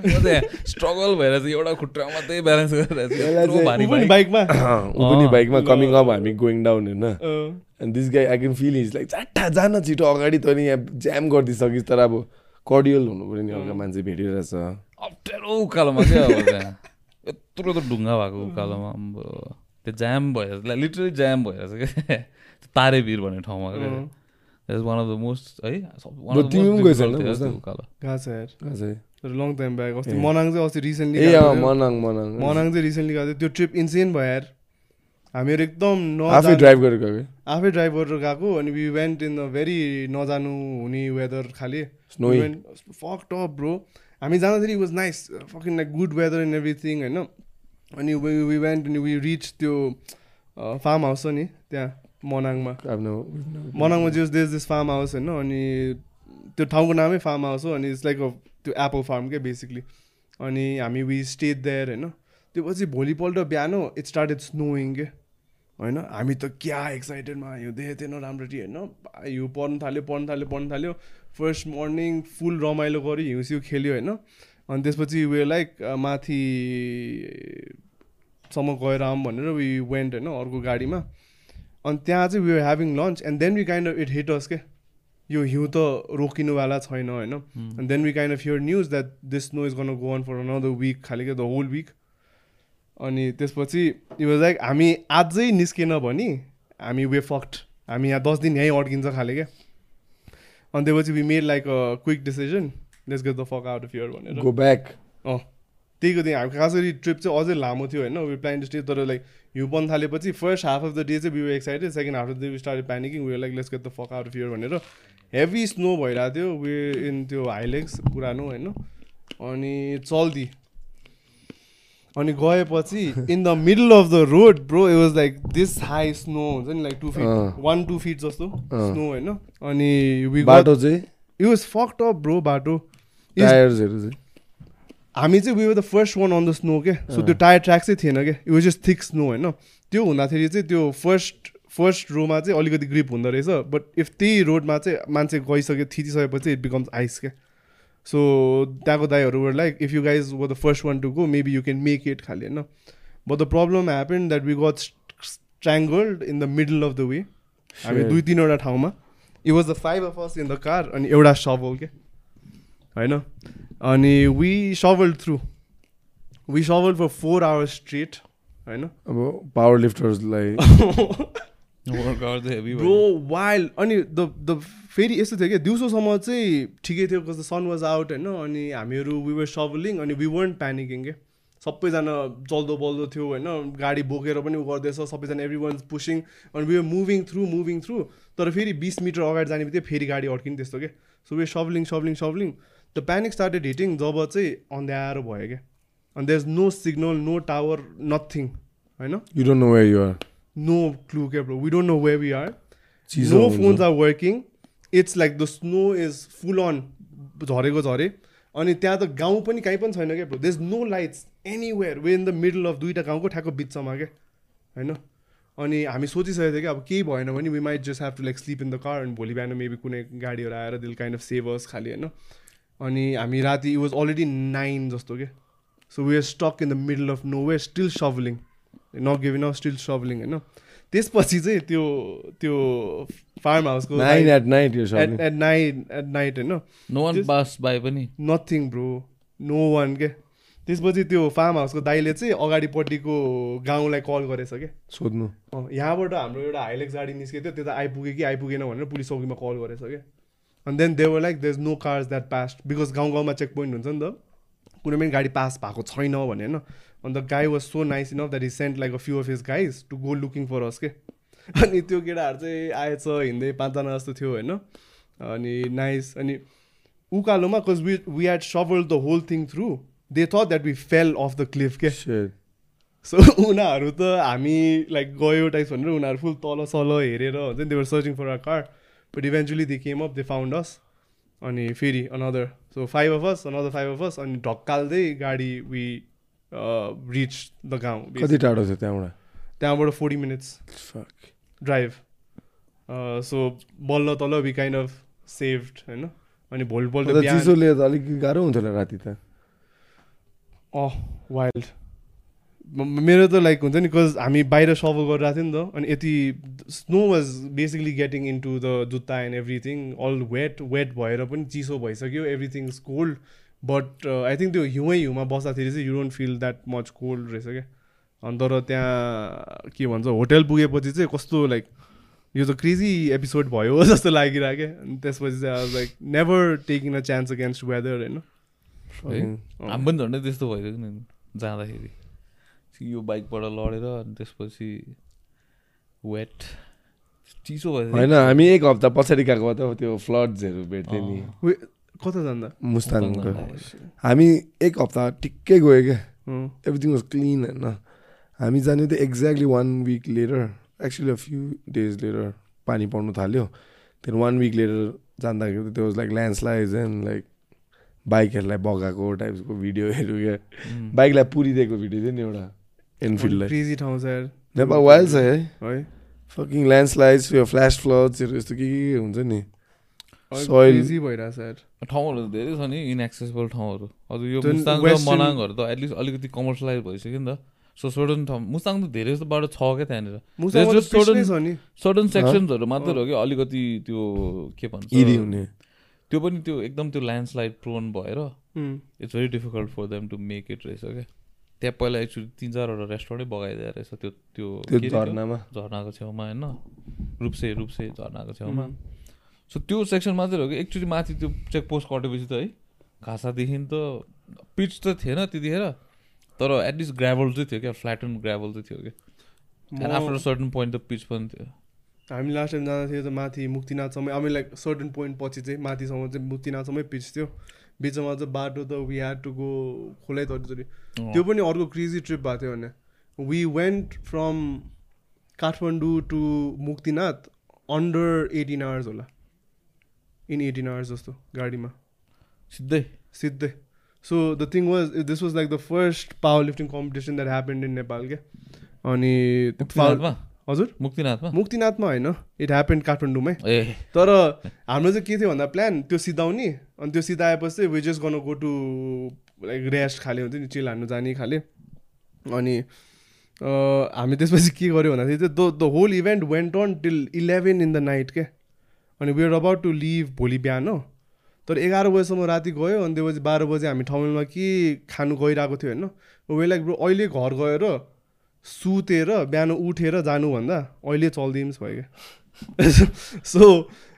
(laughs) म चाहिँ स्ट्रगल भएर चाहिँ एउटा खुट्टा मात्रै ब्यालेन्स गरिरहेको चाहिँ-। बाइकमा पनि बाइकमा। कमिङ अप हामी गोइङ डाउन होइन। And this guy I can feel is like चाटा जान छिटो अगाडि तैँले यहाँ ज्याम गरिदिइसकिस् तर अब कर्डियल हुनु पऱ्यो नि अर्को मान्छे भेटिरहेछ। अप्ठ्यारो उकालोमा क्या यत्रो त ढुङ्गा भएको उकालोमा अम्बो त्यो जाम भएर लिटरली जाम भएर क्या तारे भिर भन्ने ठाउँमा वान अफ द मोस्ट है? उकालो छ लङ टाइम ब्याक अस्ति। मनाङ चाहिँ अस्ति रिसेन्टली मनाङ मनाङ। मनाङ चाहिँ रिसेन्टली गएको थियो। त्यो ट्रिप इन्सेन भयो यार। हामीहरू एकदम आफै ड्राइभ गरेको कि आफै ड्राइभ गरेर गएको अनि we went in the very नजानु हुने वेदर खाले। फक टप ब्रो हामी जाँदाखेरि was nice fucking like good weather and everything होइन अनि वी वेन्ट अनि वी रिच त्यो फार्म हाउस छ नि त्यहाँ मनाङमा मनाङमा जस देश दिस फार्म हाउस होइन अनि त्यो ठाउँको नामै फार्म हाउस हो अनि इट्स लाइक अ त्यो एप्पल फार्म क्या बेसिकली अनि हामी वी स्टेट देयर होइन त्यो पछि भोलिपल्ट बिहान इट स्टार्टेड स्नोइङ के होइन हामी त क्या एक्साइटेडमा यो देखेको थिएन राम्ररी होइन यो पढ्नु थाल्यो पढ्नु थाल्यो पढ्नु थाल्यो फर्स्ट मर्निङ फुल रमाइलो गऱ्यो हिउँस्यु खेल्यो होइन? अनि त्यसपछि उयो लाइक माथि सम्म गएर आऊँ भनेर वी वेन्ट होइन अर्को गाडीमा। अनि त्यहाँ चाहिँ we having lunch and then we kind of it heaters के? यो हिउँ त रोकिनुवाला छैन होइन? And then we kind of hear news that this snow is gonna go on for another week खालि क्या द होल विक अनि त्यसपछि इट वाज लाइक हामी अझै निस्केन भने हामी वे फक्ट हामी यहाँ दस दिन यहीँ अड्किन्छ खाले क्या अनि त्यसपछि we made like a quick decision let's get the fuck out of here भनेर गो ब्याक अँ त्यहीको दिन हामी खास गरी ट्रिप चाहिँ अझै लामो थियो होइन? वी प्लान टु स्टे तर लाइक हिउँ बन्द थालेपछि first half of the day चाहिँ we excited second half of the day we start panicking we like let's get the fuck out of here भनेर हेभी स्नो भइरहेको थियो way in त्यो Hilux पुरानो होइन? अनि चल्दी। अनि गएपछि in the middle of the road bro it was like this high snow हुन्छ नि like two feet. One two feet जस्तो। स्नो होइन? अनि बाटो चाहिँ? It was fucked up bro बाटो। हामी चाहिँ we were the first one on the snow के सो त्यो टायर ट्र्याक चाहिँ थिएन क्या it was just thick snow होइन? त्यो हुँदाखेरि चाहिँ त्यो फर्स्ट फर्स्ट रोमा चाहिँ अलिकति ग्रिप हुँदो रहेछ। बट इफ त्यही रोडमा चाहिँ मान्छे गइसक्यो थिचिसकेपछि इट बिकम्स आइस क्या सो त्यहाँको दाईहरू were like if you guys were the first one to go maybe you can make it खालि होइन but the problem happen that we got strangled in the middle of the way हामी. दुई तिनवटा ठाउँमा it was the five of us in the car अनि एउटा shovel के होइन अनि we shovel through we shovel for four hours straight होइन अब पावर लिफ्टर्सलाई वाइल्ड अनि द द फेरि यस्तो थियो क्या दिउँसोसम्म चाहिँ ठिकै थियो कस्तो सन वाज आउट होइन? अनि हामीहरू वी वर सभलिङ अनि वी वर्न प्यानिकिङ के? सबैजना चल्दो बल्दो थियो होइन? गाडी बोकेर पनि उ गर्दैछ सबैजना एभ्री वान पुसिङ अनि we were moving through moving through तर फेरि बिस मिटर अगाडि जाने बित्तिकै फेरि गाडी अड्किने त्यस्तो के? So we shovelling shovelling shovelling the panic started hitting जब चाहिँ अँध्यारो भयो क्या अनि there is no signal no tower nothing होइन? You don't know where you are no clue क्या bro? We don't know where we are. चिसो no it's like the snow is full on झरेको झरे। अनि त्यहाँ त गाउँ पनि कहीँ पनि छैन क्या bro. There's no lights anywhere way in the middle of दुइटा गाउँको ठ्याक्क बिचमा क्या। होइन? अनि हामी सोचिसकेको थियो कि अब केही भएन भने we might just have to like sleep in the car अनि भोलि बिहान मेबी कुनै गाडीहरू आएर दिल काइन्ड अफ सेभर्स खालि होइन? अनि हामी राति इट वाज अलरेडी नाइन जस्तो के so we are stuck in the middle of no way still shovelling not giving off still shovelling होइन? त्यसपछि चाहिँ त्यो त्यो फार्म हाउसको नाइन एट नाइट यो at at night at night होइन नो वान पास बाई पनि नथिङ ब्रो नो वान के त्यसपछि त्यो फार्म हाउसको दाइले चाहिँ अगाडिपट्टिको गाउँलाई कल गरेछ क्या सोध्नु अँ, यहाँबाट हाम्रो एउटा हाइलेक्स गाडी निस्केको थियो त्यो त आइपुग्यो कि आइपुगेन भनेर पुलिस चौकीमा कल गरेछ क्या अनि then they were like there is no cars that passed because गाउँ गाउँमा चेक पोइन्ट हुन्छ नि त कुनै पनि गाडी पास भएको छैन भने होइन अन्त guy was so nice enough that is sent like a few of his guys to go looking for us के अनि त्यो केटाहरू चाहिँ आएछ हिँड्दै पाँचजना जस्तो थियो होइन। अनि नाइस अनि उकालोमा cause we we had shovel the whole thing through they thought that we fell off the cliff के. सो उनीहरू त हामी लाइक गयो टाइप्स भनेर उनीहरू फुल तल सल हेरेर हुन्छ नि they were searching for a car but eventually they came up they found us अनि फेरि another so five of us another five of us अनि ढक्काल्दै गाडी वी रिच द गाउँ कति टाढो थियो त्यहाँबाट? त्यहाँबाट फोर्टी मिनट्स. ड्राइभ सो बल्ल तल वी काइन्ड अफ सेभड होइन? अनि अन्त बिहान चिसोले त अलिक गाह्रो हुन्छ होला राति त। अँ वाइल्ड मेरो त लाइक हुन्छ नि बिकज हामी बाहिर सफल गरिरहेको थियो नि त। अनि यति snow was basically getting into the जुत्ता and everything all wet wet भएर पनि चिसो भइसक्यो everything is cold but I think त्यो हिउँै हिउँमा बस्दाखेरि चाहिँ you don't feel that much cold रहेछ क्या। अनि तर त्यहाँ के भन्छ होटेल पुगेपछि चाहिँ कस्तो लाइक यो त क्रेजी एपिसोड भयो (laughs) जस्तो लागिरहेको क्या। अनि त्यसपछि चाहिँ I like never taking a chance against weather होइन हामी पनि झन्डै त्यस्तो भइसक्यो नि जाँदाखेरि। यो बाइकबाट लडेर अनि त्यसपछि वेट चिसो भयो। होइन हामी एक हप्ता पछाडि गएको त त्यो फ्लड्सहरू भेट्थ्यो नि। कता जाँदा मुस्ताङको। हामी एक हप्ता ठिक्कै गयो क्या। एभ्रिथिङ वाज क्लिन होइन। हामी जाने त exactly one week later actually a few days later पानी पर्नु थाल्यो। त्यहाँदेखि वान विक लेटर जाँदाखेरि त त्यो was like landslide and like बाइकहरूलाई बगाएको टाइप्सको भिडियोहरू क्या। बाइकलाई पुरिदिएको भिडियो थियो नि एउटा एनफिल्डलाई क्रेजी ठाउँ छ नेपाल वाइल्ड छ है। है। फकिङ ल्यान्डस्लाइड्स यो फ्ल्यास फ्लड्सहरू यस्तो के के हुन्छ नि। इजी भइरहेछ ठाउँहरू धेरै छ नि इनएक्सेसिबल ठाउँहरू। हजुर यो मुस्ताङ र मनाङहरू त एटलिस्ट अलिकति कमर्सियलाइज भइसक्यो नि त। सो सर्टन ठाउँ मुस्ताङ त धेरै जस्तो बाटो छ क्या त्यहाँनिर। मुसामा just त पिच नै certain- छ नि। सर्टन सेक्सन्सहरू मात्रै हो कि अलिकति त्यो के भन्छ? त्यो पनि त्यो एकदम त्यो ल्यान्डस्लाइड प्रोन भएर it's very difficult for them to make it रहेछ क्या त्यहाँ पहिला एक्चुली तिन चारवटा रेस्टुरेन्टै बगाइदिएको रहेछ त्यो त्यो? झरनामा। झर्नाको छेउमा होइन? रुप्से रुप्से झर्नाको छेउमा। सो त्यो सेक्सन मात्रै हो कि एक्चुली माथि त्यो चेक पोस्ट कटेपछि त है घाँसादेखि त पिच त थिएन त्यतिखेर। तर एटलिस्ट ग्राभल चाहिँ थियो क्या फ्ल्याट एन्ड ग्राभल चाहिँ थियो कि एन्ड आफ्टर सर्टन पोइन्ट त पिच पनि थियो। हामी लास्ट टाइम जाँदा थियो त माथि मुक्तिनाथसम्म हामी लाइक सर्टन पोइन्ट पछि चाहिँ माथिसम्म चाहिँ मुक्तिनाथसम्मै पिच थियो। बिचमा चाहिँ बाटो त वी ह्याड टु गो खोलै तरिचोटि त्यो पनि अर्को क्रेजी ट्रिप भएको थियो भने। We went from Kathmandu to Muktinath under eighteen hours होला। इन एटिन आवर्स जस्तो गाडीमा। सिधै? सिधै। So the thing was this was like the first power lifting competition that happened in Nepal क्या अनि हजुर मुक्तिनाथमा मुक्तिनाथमा होइन इट ह्यापन्ड काठमाडौँमै तर हाम्रो चाहिँ के थियो भन्दा प्लान त्यो सिधाउने अनि त्यो सिधाएपछि चाहिँ वी जस्ट गर्नु गो टु लाइक रेस्ट खाले हुन्थ्यो नि चिल हान्नु जाने खाले अनि हामी त्यसपछि के गर्यो भन्दाखेरि चाहिँ the the whole event went on till eleven in the night क्या अनि we are about to leave भोलि बिहान हो तर एघार बजीसम्म राति गयो अनि त्यो बजी बाह्र बजी हामी ठाउँमा के खानु गइरहेको थियो होइन? वे लाइक ब्रो अहिले घर गएर सुतेर बिहान उठेर जानुभन्दा अहिले चल्दिम्स भयो क्या सो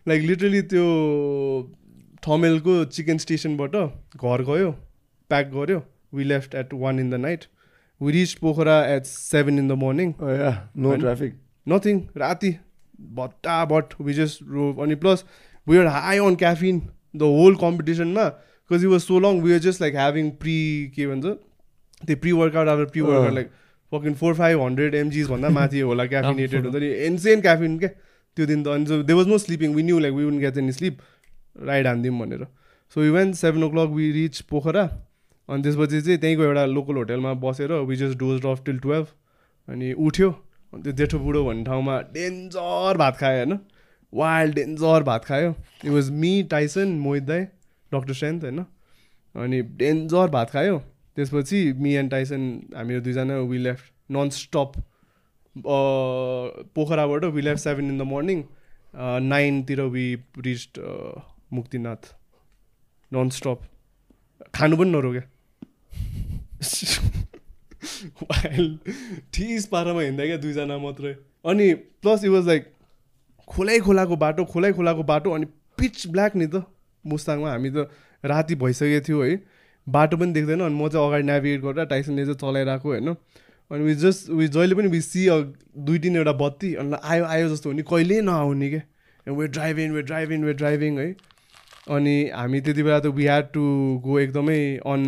लाइक लिटरली त्यो थमेलको चिकन स्टेसनबाट घर गयो प्याक गऱ्यो we left at one in the night we reach Pokhara at seven in the morning no? Traffic nothing राति भट्टाभट वी जस्ट रो अनि plus we are high on caffeine the whole कम्पिटिसनमा because you was so long we are just like having pre के भन्छ त्यो pre workout after pre workout. Like fucking four five hundred mgs भन्दा माथि होला क्याफिनेटेड हुन्छ नि एनसेन क्याफिन क्या त्यो दिन त अनि they was no sleeping we knew like we won't get any sleep ride हानिदिउँ भनेर so we when seven o'clock we reach Pokhara अनि त्यसपछि चाहिँ त्यहीँको एउटा लोकल होटेलमा बसेर we just doze off till twelve अनि उठ्यो अनि त्यो जेठो बुढो भन्ने ठाउँमा डेन्जर भात खायो होइन वाइल्ड डेन्जर भात खायो it was me Tyson Mohit दाई डक्टर स्ट्रेन्थ होइन अनि डेन्जर भात खायो त्यसपछि मी एन्ड टाइसन हामीहरू दुईजना वी लेफ्ट नन स्टप पोखराबाट we left seven in the morning नाइनतिर we reached Muktinath non stop खानु पनि नरोक्यो ठिस पारामा हिँड्दा क्या दुईजना मात्रै अनि प्लस इट वाज लाइक खोलै खोलाको बाटो खोलै खोलाको बाटो अनि पिच ब्ल्याक नि त मुस्ताङमा। हामी त राति भइसकेको थियो है। बाटो पनि देख्दैन अनि म चाहिँ अगाडि नेभिगेट गरेर टाइसनले चाहिँ चलाइरहेको होइन। अनि वि जस्ट वि जहिले पनि वि सी दुई तिनवटा बत्ती अनि आयो आयो जस्तो हो नि कहिल्यै नआउने क्या way driving way driving way driving है। अनि हामी त्यति बेला त वी ह्याड टु गो एकदमै अन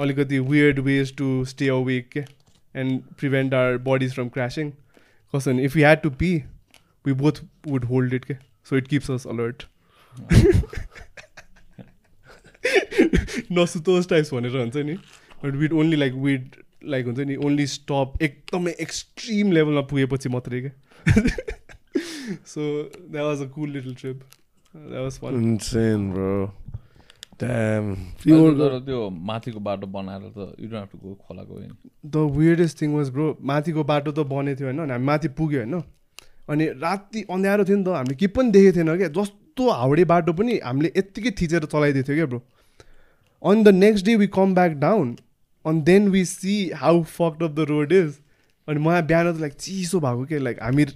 अलिकति weird ways to stay awake क्या and prevent our bodies from crashing कसो भने if you had to pee we both would hold it के so it keeps us alert नसुतोस् types भनेर हुन्छ नि but weed only like weed like हुन्छ नि ओन्ली स्टप एकदमै एक्सट्रिम लेभलमा पुगेपछि मात्रै क्या so that was a cool little trip that was fun bro त्यो माथिको बाटो बनाएर त यु डोन्ट टु गो खोलाको होइन। The weirdest thing was bro माथिको बाटो त बनेको थियो होइन? अनि हामी माथि पुग्यो होइन? अनि राति अँध्यारो थियो नि त हामीले के पनि देखेको थिएन क्या जस्तो हाउडे बाटो पनि हामीले यत्तिकै थिचेर चलाइदिएको थियो क्या bro? On the next day we come back down on then we see how fucked off the road is अनि मलाई बिहान त लाइक चिसो भएको के? लाइक हामी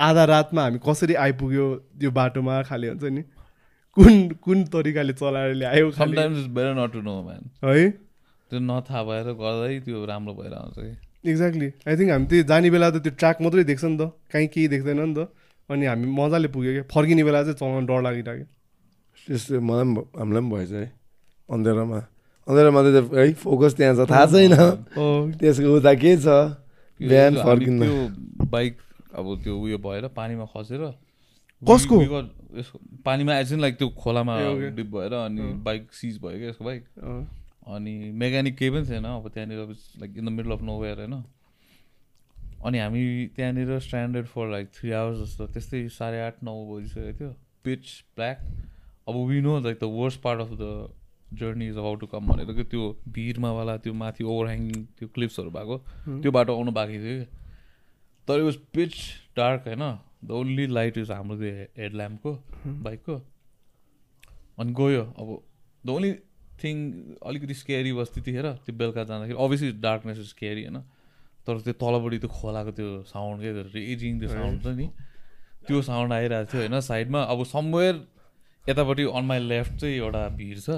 आधा रातमा हामी कसरी आइपुग्यो त्यो बाटोमा खाले हुन्छ नि? कुन कुन तरिकाले चलाएर ल्यायो है? त्यो नथाहा भएर गर्दै त्यो राम्रो भएर आउँछ कि? एक्ज्याक्टली आई थिङ्क हामी त्यो जाने बेला त त्यो ट्र्याक मात्रै देख्छ नि त। कहीँ केही देख्दैन नि त। अनि हामी मजाले पुग्यो क्या। फर्किने बेला चाहिँ चलाउनु डर लागिरहेको त्यस्तो मलाई पनि हामीलाई पनि भएछ है। अँधेरोमा। अँधेरोमा त है फोकस त्यहाँ छ। थाहा छैन। त्यसको उता के छ? बिहान फर्किँदा। त्यो बाइक अब त्यो उयो भएर पानीमा खसेर (laughs) कसको? यसको पानीमा एज लाइक त्यो खोलामा. डिप भएर अनि। बाइक सिज भयो क्या यसको बाइक। अनि मेकानिक केही पनि थिएन। अब त्यहाँनिर like in the middle of nowhere होइन? अनि हामी त्यहाँनिर standard for like three hours जस्तो त्यस्तै साढे आठ नौ बजिसकेको थियो। पिच ब्ल्याक अब we know like the worst part of the journey is how to come भनेर कि त्यो भिरमावाला त्यो माथि ओभरह्याङ्गिङ त्यो क्लिप्सहरू भएको। त्यो बाटो आउनु बाँकी थियो कि। तर इट वाज पिच डार्क होइन? द ओन्ली लाइट इज हाम्रो त्यो हेडल्याम्पको बाइकको अनि गयो। अब द ओन्ली थिङ अलिकति स्केरी बस् त्यतिखेर त्यो बेलुका जाँदाखेरि अभियसली डार्कनेस इज स्केरी होइन? तर त्यो तलपट्टि त्यो खोलाको त्यो साउन्ड क्या रेजिङ त्यो साउन्ड छ नि। त्यो साउन्ड आइरहेको थियो होइन? साइडमा अब समवेयर यतापट्टि अन माई लेफ्ट चाहिँ एउटा भिर छ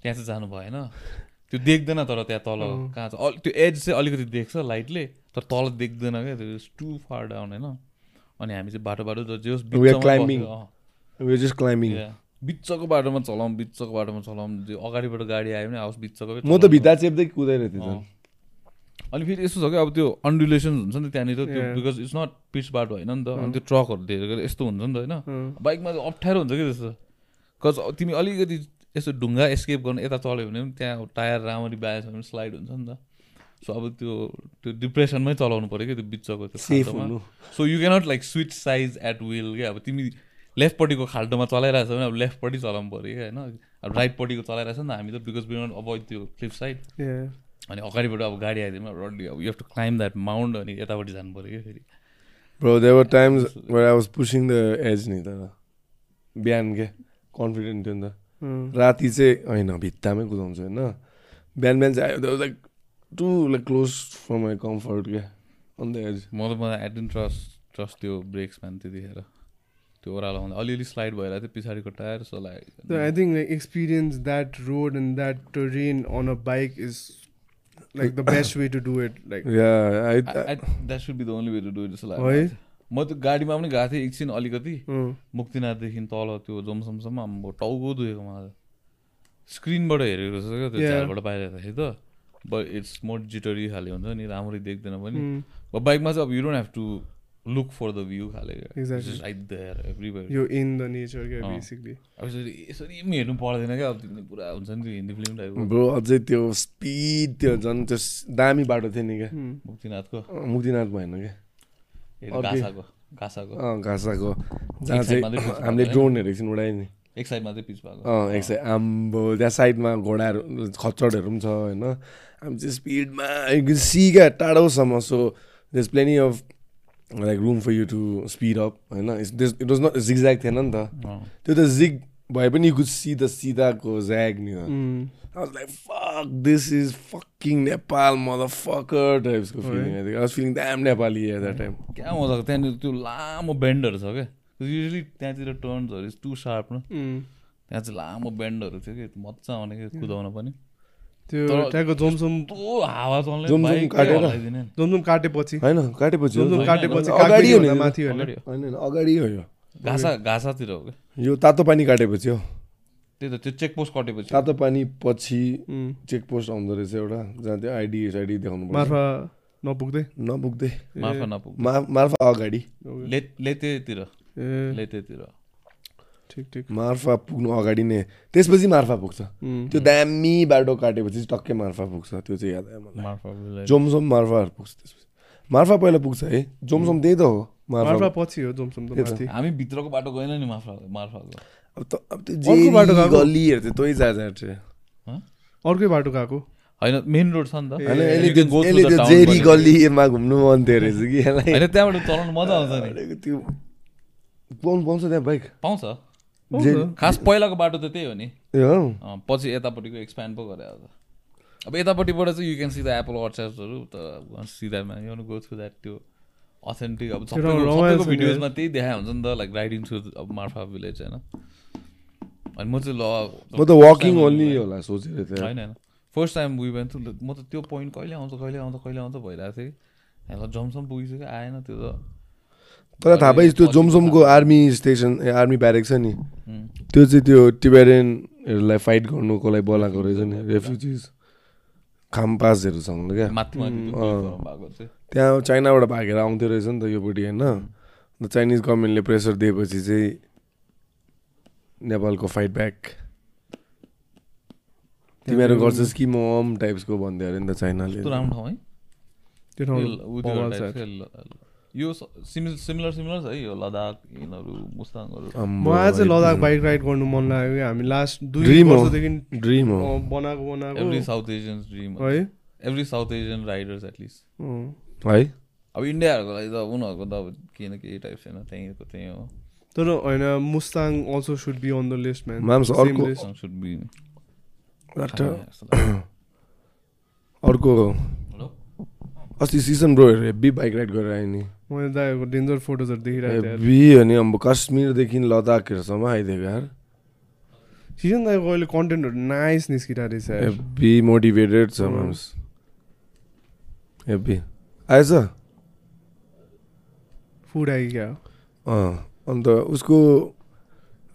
त्यहाँ चाहिँ जानु भएन। त्यो देख्दैन तर त्यहाँ तल कहाँ छ। त्यो एज चाहिँ अलिकति देख्छ लाइटले तर तल देख्दैन क्या त्यो टु फार डाउन होइन? अनि हामी चाहिँ बाटो बाटो जस्ट क्लाइम्बिङ. बिचको बाटोमा चलाउँ बिचको बाटोमा चलाउँ त्यो अगाडिबाट गाडी आयो भने आओस् बिचको म त भित्ता चेप्दै कुदाइरहेको थिएँ। अनि फेरि यस्तो छ क्या अब त्यो अन्डुलेसन हुन्छ नि त त्यहाँनिर त्यो. बिकज इट्स नट पिच बाटो होइन नि त अनि त्यो ट्रकहरू धेरै यस्तो हुन्छ नि त होइन। बाइकमा चाहिँ अप्ठ्यारो हुन्छ कि त्यस्तो। कज तिमी अलिकति यसो ढुङ्गा एस्केप गर्नु यता चल्यो भने पनि त्यहाँ टायर राम्ररी बाएछ भने स्लाइड हुन्छ नि त। सो अब त्यो त्यो डिप्रेसनमै चलाउनु पऱ्यो कि त्यो बिचको त्यो so you cannot like switch size at will क्या। अब तिमी लेफ्टपट्टिको खाल्टोमा चलाइरहेछ भने अब लेफ्टपट्टि चलाउनु पऱ्यो क्या होइन? अब राइटपट्टिको चलाइरहेछ नि त हामी त बिकज वी नट अभोइड त्यो क्लिप साइड अनि अगाडिबाट अब गाडी आइदिएमा रड्डी अब you have to climb that mount अनि यतापट्टि जानु पऱ्यो क्या फेरि। Bro they were times where I was pushing the edge नि तर बिहान के? कन्फिडेन्ट थियो नि त। राति चाहिँ होइन भित्तामै कुदाउँछु होइन? बिहान बिहान चाहिँ आयो like to like close for my comfort क्या अन द एज म त मलाई एडिन ट्रस्ट ट्रस्ट त्यो ब्रेक्स म्यान त्यतिखेर। त्यो ओह्रालो हुँदा अलिअलि स्लाइड भइरहेको थियो पछाडिको tyre so So like I think like experience that road and that terrain on a bike is like the best way to do it. Like yeah I that should be the only way to do जस्तो है? लाग्यो म त्यो गाडीमा पनि गएको थिएँ एकछिन अलिकति। मुक्तिनाथदेखि तल त्यो जोमसमसम्म अब टाउको दुखेको मलाई। स्क्रिनबाट हेरेको रहेछ क्या त्यो. झारबाट बाहिर त। बट इट्स मोर जिटरी खाले हुन्छ नि राम्ररी देख्दैन पनि। बाइकमा चाहिँ अब you don't have to look for the view खाले Exactly. Right there everywhere you're in the nature, yeah, basically. अब यसरी पनि हेर्नु पर्दैन क्या अब तिमीले पुरा हुन्छ नि त्यो हिन्दी फिल्म टाइपको ब्रो अझै त्यो स्पिड त्यो झन् त्यो दामी बाटो थियो नि क्या Mm. मुक्तिनाथको? मुक्तिनाथ भएन क्या घाँसाको जहाँ चाहिँ हामीले भएको ड्रोनहरू एकछिन उडायो नि। एक साइडमा चाहिँ पिच भएको। अँ एक साइड आम्बो त्यहाँ साइडमा घोडाहरू खच्चडहरू पनि छ होइन। हामी चाहिँ स्पिडमा सी क्या टाढोसम्म so there's plenty of like room for you to speed up होइन इट वाज नट जिगज्याग थिएन नि त। त्यो त जिग भए पनि यु कुड सी द सिधाको ज्याग नि त Mm. I was like, fuck, this is fucking Nepal, motherfucker types को feeling. I think I was feeling damn Nepali at that time. क्या मजाको त्यहाँनिर त्यो लामो बेन्डहरू छ क्या युजली त्यहाँतिर टर्न्सहरू इज टु शार्प न. त्यहाँ चाहिँ लामो बेन्डहरू थियो कि मजा आउने क्या कुदाउन पनि त्यो त्यहाँको जोमसोम हावा चल्ने जुम जुम बाइकै काटेर? जोमसोम काटेपछि। होइन काटेपछि हो जोमसोम। काटेपछि अगाडि हो। माथि होइन। अगाडि हो। यो। घाँसा घाँसातिर हो क्या? यो तातो पानी काटेपछि हो। त्यही त त्यो चेक पोस्ट कटेपछि तातो पानी पछि Mm. चेक पोस्ट आउँदो रहेछ एउटा जहाँ त्यो आइडी आइडी देखाउनु पर्छ। मार्फा नपुग्दै? नपुग्दै। मार्फा नपुग मा मार्फा अगाडि। ले लेतेतिर। लेतेतिर। मार्फा पुग्नु अगाडि नै। त्यसपछि मार्फा पुग्छ. त्यो दामी बाटो काटेपछि टक्कै मार्फा पुग्छ। त्यो चाहिँ याद आयो मलाई। जोमसोम मार्फाहरू पुग्छ त्यसपछि। मार्फा पहिला पुग्छ है। जोमसोम त्यही त हो। मार्फा मार्फा पछि हो जोमसोम हामी भित्रको बाटो गएन नि मार्फा मार्फाको। अब त अब त्यो अर्को बाटो? गल्लीहरू चाहिँ तै जा जा चाहिँ अर्कै बाटो गएको? होइन मेन रोड छ नि त। होइन जेरी। गल्लीमा घुम्नु मन थियो रहेछ कि होइन त्यहाँबाट चलाउनु मजा आउँछ नि। त्यो पाउनु पाउँछ त्यहाँ बाइक? पाउँछ। खास पहिलाको बाटो त त्यही हो नि। पछि यतापट्टिको एक्सप्यान्ड पो गरे आज अब यतापट्टिबाट चाहिँ you can see the apple अर्चर्सहरू त सिधा यु गो थ्रु द्याट त्यो अथेन्टिक अब सबैको भिडियोजमा त्यही देखाएको हुन्छ नि त लाइक राइडिङ थ्रु अब मार्फा भिलेज होइन। अनि म चाहिँ ल म त वाकिङ ओन्ली होला सोचेर थियो होइन होइन। फर्स्ट टाइम वी वेन्ट म त त्यो पोइन्ट कहिले आउँछ कहिले आउँछ कहिले आउँछ भइरहेको थियो कि ल जमसम पुगिसक्यो आएन त्यो त। तर थाहा पाइस् त्यो जोमसोमको आर्मी स्टेसन ए आर्मी ब्यारेक छ नि। त्यो चाहिँ त्यो टिबेरियनहरूलाई फाइट गर्नुको लागि बोलाएको रहेछ नि। रेफ्युजिज खामपासहरूसँग क्या। त्यहाँ चाइनाबाट भागेर आउँथ्यो रहेछ नि त योपट्टि होइन। अन्त चाइनिज गभर्मेन्टले प्रेसर दिएपछि चाहिँ नेपालको फाइट ब्याक। तिमीहरू गर्छस् कि म अम टाइप्सको भन्थ्यो अरे नि त चाइनाले। यो- सिमिलर सिमिलर छ है यो लद्दाख यिनीहरू मुस्ताङहरू। मलाई चाहिँ लद्दाख बाइक राइड गर्नु मन लाग्यो हामी लास्ट दुई। वर्षदेखि ड्रिम हो। बनाएको बनाएको। एभ्री साउथ एसियन ड्रिम है। Every South Asian riders at least. है। अब इन्डियाहरूको लागि त उनीहरूको त अब केही न केही टाइप छैन त्यहीँको त्यहीँ हो। तर होइन Mustang also should be on the list man अर्को- (coughs) (coughs) सुड बी That- अर्को अस्ति सिजन ब्रोहरू हेब्बी बाइक राइड गरेर आयो नि। मैले दाइको डेन्जर फोटोजहरू देखिरहेको थिएँ हेब्बी अनि अब काश्मीरदेखि लद्दाखहरूसम्म आइदिएको यार। सिजन दाइको अहिले कन्टेन्टहरू नाइस निस्किरहेको रहेछ। हेब्बी मोटिभेटेड छ। माम्स हेब्बी आएछ? फुड क्या? अँ अन्त उसको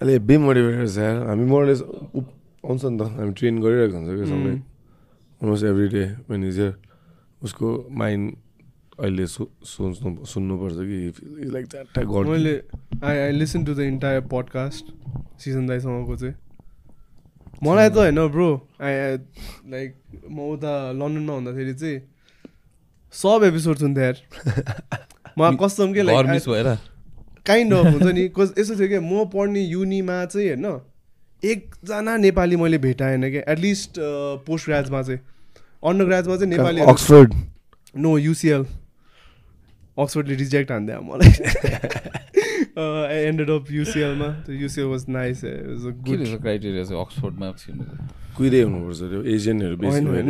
अहिले हेब्बी मोटिभेटेड छ यार। हामी मोरलेस आउँछ नि त हामी ट्रेन गरिरहेको हुन्छ कि सँगै अलमोस्ट एभ्री डे हियर उसको माइन्ड अहिले सो सोच्नु सुन्नुपर्छ कि लाइक चारवटा गर्नु मैले I I listen to the entire podcast season दाइसँगको चाहिँ। मलाई त होइन ब्रो आई लाइक म उता लन्डनमा हुँदाखेरि चाहिँ सब एपिसोड सुन्थेँ यार। (laughs) मलाई कस्टम के घर मिस लाइक भएर। काइन्ड अफ हुन्छ नि कस यस्तो थियो क्या म पढ्ने युनिमा चाहिँ होइन एकजना नेपाली मैले भेटाएन क्या एटलिस्ट पोस्ट ग्राजमा चाहिँ। अन्डर ग्राजमा (laughs) चाहिँ नेपाली अक्सफोर्ड नो युसिएल अक्सफोर्डले रिजेक्ट हान्दै मलाई। I ended up युसिएलमा UCL was nice good criteria चाहिँ अक्सफोर्डमा कुहिँदै हुनुपर्छ त्यो एजियनहरू बेसी होइन होइन।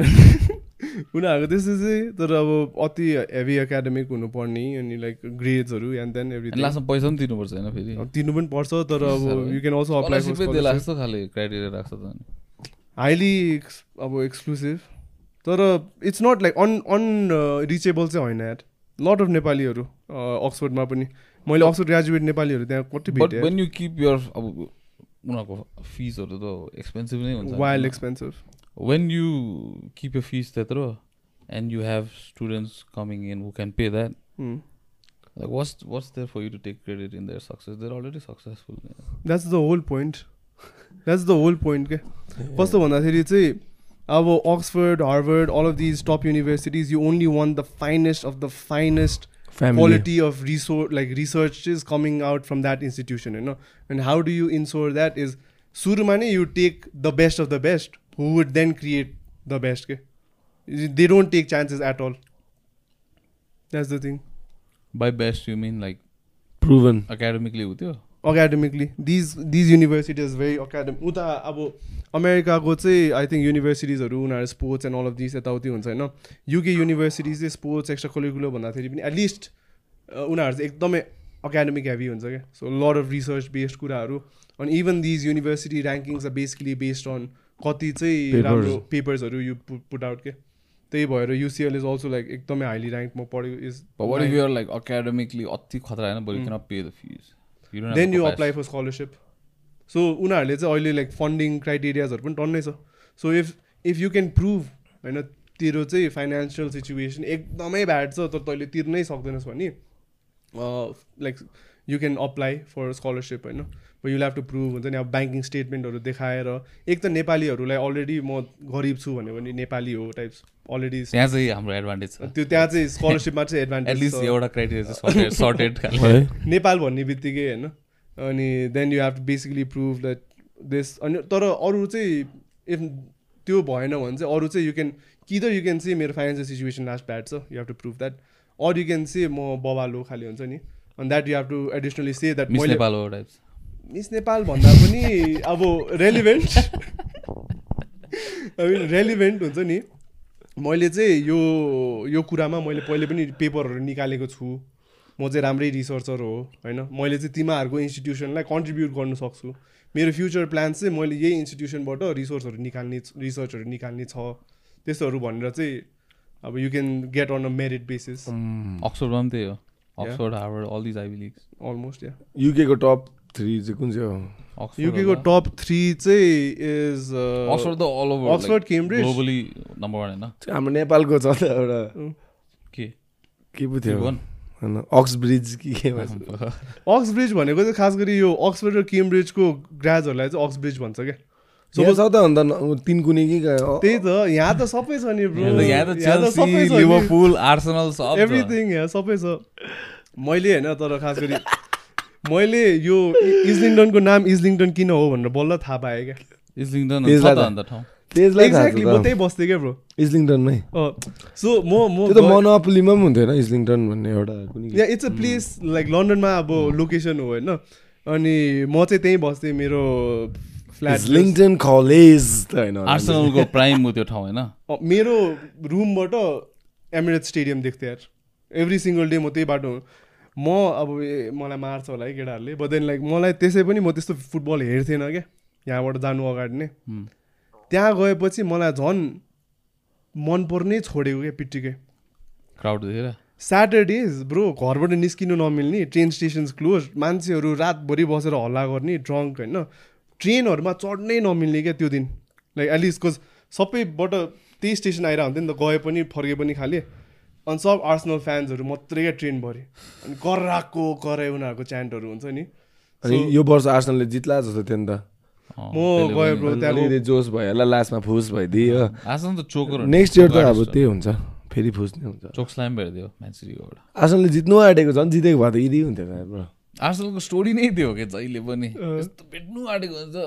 उनीहरूको त्यस्तो चाहिँ तर अब अति हेभी एकाडेमिक हुनुपर्ने अनि लाइक ग्रेड्सहरू एन्ड देन एभ्रिथिङ लास्टमा पैसा पनि तिर्नुपर्छ होइन फेरि? तिर्नु पनि पर्छ तर अब यु क्यान अल्सो अप्लाई राख्छ त हाइली अब एक्सक्लुसिभ तर it's not like un unreachable चाहिँ होइन यार। लट अफ नेपालीहरू अक्सफोर्डमा पनि। मैले अक्सफोर्ड ग्रेजुएट नेपालीहरू त्यहाँ कति भेटेँ वेन यु किप यर अब उनीहरूको फिसहरू त एक्सपेन्सिभ नै हुन्छ। Wild expensive when you keep your fees त्यत्रो and you have students coming in who can pay that. Like what's what's there for you to take credit in their success? They're already successful. That's the whole point that's the whole point के कस्तो भन्दाखेरि चाहिँ uh, well, Oxford, Harvard, all of these top universities, you only want the finest of the finest Family. quality of resource, like researches coming out from that institution, you know. And how do you ensure that is Surumane, you take the best of the best, who would then create the best. Okay? They don't take chances at all. That's the thing. By best, you mean like proven academically with you? Academically these these universities very academic. उता अब अमेरिकाको चाहिँ I think युनिभर्सिटिजहरू उनीहरू sports and all of this यताउति हुन्छ होइन UK universities चाहिँ स्पोर्ट्स एक्स्ट्रा करिकुलर भन्दाखेरि पनि एटलिस्ट उनीहरू चाहिँ एकदमै अकाडेमिक हेभी हुन्छ क्या so lot of research based कुराहरू अनि even these university rankings are basically based on कति चाहिँ. राम्रो पेपर्सहरू यु पुट आउट के त्यही भएर युसिएल इज अल्सो लाइक एकदमै हाइली ऱ्याङ्कमा पढेको इज like academically अति खतरा होइन cannot pay the then you. Apply for scholarship so उनीहरूले चाहिँ अहिले लाइक फन्डिङ क्राइटेरियाजहरू पनि टन्नै छ so if if you can prove होइन तेरो चाहिँ फाइनेन्सियल सिचुएसन एकदमै ब्याड छ तर तैँले तिर्नै सक्दैनस् भने like you can apply for scholarship होइन यु ल्याभ टु प्रुभ हुन्छ नि अब ब्याङ्किङ स्टेटमेन्टहरू देखाएर एक त नेपालीहरूलाई अलरेडी म गरिब छु भन्यो भने नेपाली हो टाइप्स अलरेडी त्यहाँ चाहिँ हाम्रो एडभान्टेज छ। त्यो त्यहाँ चाहिँ स्कलरसिपमा चाहिँ एटलिस्ट एडभान्टेज एउटा क्राइटेरिया सर्टेड नेपाल भन्ने बित्तिकै होइन। अनि then you have to basically prove that this अनि तर अरू चाहिँ इफ त्यो भएन भने चाहिँ अरू चाहिँ यु क्यान कि त यु क्यान से मेरो फाइनेन्सियल सिचुएसन लास्ट ब्याड छ you have to prove that or you can say म बबालो खाले हुन्छ नि। अनि that you have to additionally say that miss मैले मिस नेपाल भन्दा पनि अब रेलिभेन्ट रेलिभेन्ट हुन्छ नि. मैले चाहिँ यो यो कुरामा मैले पहिले पनि पेपरहरू निकालेको छु। म चाहिँ राम्रै रिसर्चर हो होइन? मैले चाहिँ तिमीहरूको इन्स्टिट्युसनलाई कन्ट्रिब्युट गर्नु सक्छु। मेरो फ्युचर प्लान चाहिँ मैले यही इन्स्टिट्युसनबाट रिसोर्सहरू निकाल्ने रिसर्चहरू निकाल्ने छ। त्यस्तोहरू भनेर चाहिँ अब you can get on a merit basis अक्सफोर्डमा पनि त्यही हो। Oxford Harvard all these Ivy Leagues almost या युकेको टप थ्री चाहिँ कुन चाहिँ हो? युकेको टप थ्री चाहिँ इज अक्सफोर्ड त all over Oxford Cambridge globally number one होइन हाम्रो नेपालको छ त एउटा। के? के पो थियो? त्रिभुवन? होइन अक्स ब्रिज कि के भन्छ? (laughs) अक्सब्रिज भनेको चाहिँ खास गरी यो अक्सफोर्ड र केम्ब्रिजको ग्राजहरूलाई चाहिँ अक्सब्रिज भन्छ क्या। सपोज त अन्त तिन कुनै कि त्यही त यहाँ त सबै छ नि ब्रो। यहाँ त यहाँ सबै चेल्सी छ। Liverpool Arsenal. एभ्रिथिङ यहाँ सबै छ। मैले होइन तर खास गरी (laughs) मैले यो इजलिङटनको नाम इजलिङटन किन हो भनेर बल्ल थाहा पाएँ क्या। छ एक्ज्याक्टली म त। त्यही बस्थेँ क्या ब्रो। इस्लिङटनमै सो म म त्यो त मनोपलीमा पनि हुन्थ्यो होइन इस्लिङटन भन्ने एउटा कुनै या इट्स अ प्लेस लाइक लन्डनमा अब लोकेसन हो होइन। अनि म चाहिँ त्यहीँ बस्थेँ मेरो कलेज। आर्सेनलको प्राइम हो त्यो ठाउँ होइन? मेरो रुमबाट एमिरेट स्टेडियम देख्थेँ यार। एभ्री सिङ्गल डे म त्यही बाटो म अब ए मलाई मार्छ होला है केटाहरूले। बट देन लाइक मलाई त्यसै पनि म त्यस्तो फुटबल हेर्थेन क्या। यहाँबाट जानु अगाडि नै। त्यहाँ गएपछि मलाई झन् मन पर्नै छोडेको क्या पिट्टिकै। क्राउड देखेर? स्याटरडेज ब्रो घरबाट निस्किनु नमिल्ने ट्रेन स्टेसन्स क्लोज मान्छेहरू रातभरि बसेर हल्ला गर्ने ड्रङ्क होइन। ट्रेनहरूमा चढ्नै नमिल्ने क्या त्यो दिन? लाइक एटलिस्ट कोज सबैबाट त्यही स्टेसन आइरहेको हुन्थ्यो नि त गए पनि फर्के पनि खाले। अनि सब आर्सनल फ्यान्सहरू मात्रै क्या ट्रेन भरि। अनि कराएको कराए उनीहरूको च्यान्टहरू हुन्छ नि। अनि यो वर्ष आर्सनलले जित्ला जस्तो थियो नि त। म पनि- ब्रो अलिकति जोस भयो होला लास्टमा फुस भइदियो। आर्सेनल त चोकर नेक्स्ट इयर त अब त्यही हुन्छ फेरि फुस नै हुन्छ। चोक स्ल्याम भइदियो म्यान सिटीकोबाट आर्सनलले जित्नु आँटेको झन् जितेको भए त इदी हुन्थ्यो ब्रो। आर्सेनलको स्टोरी नै थियो क्या जहिले पनि? यस्तो भेट्नु आँटेको हुन्छ।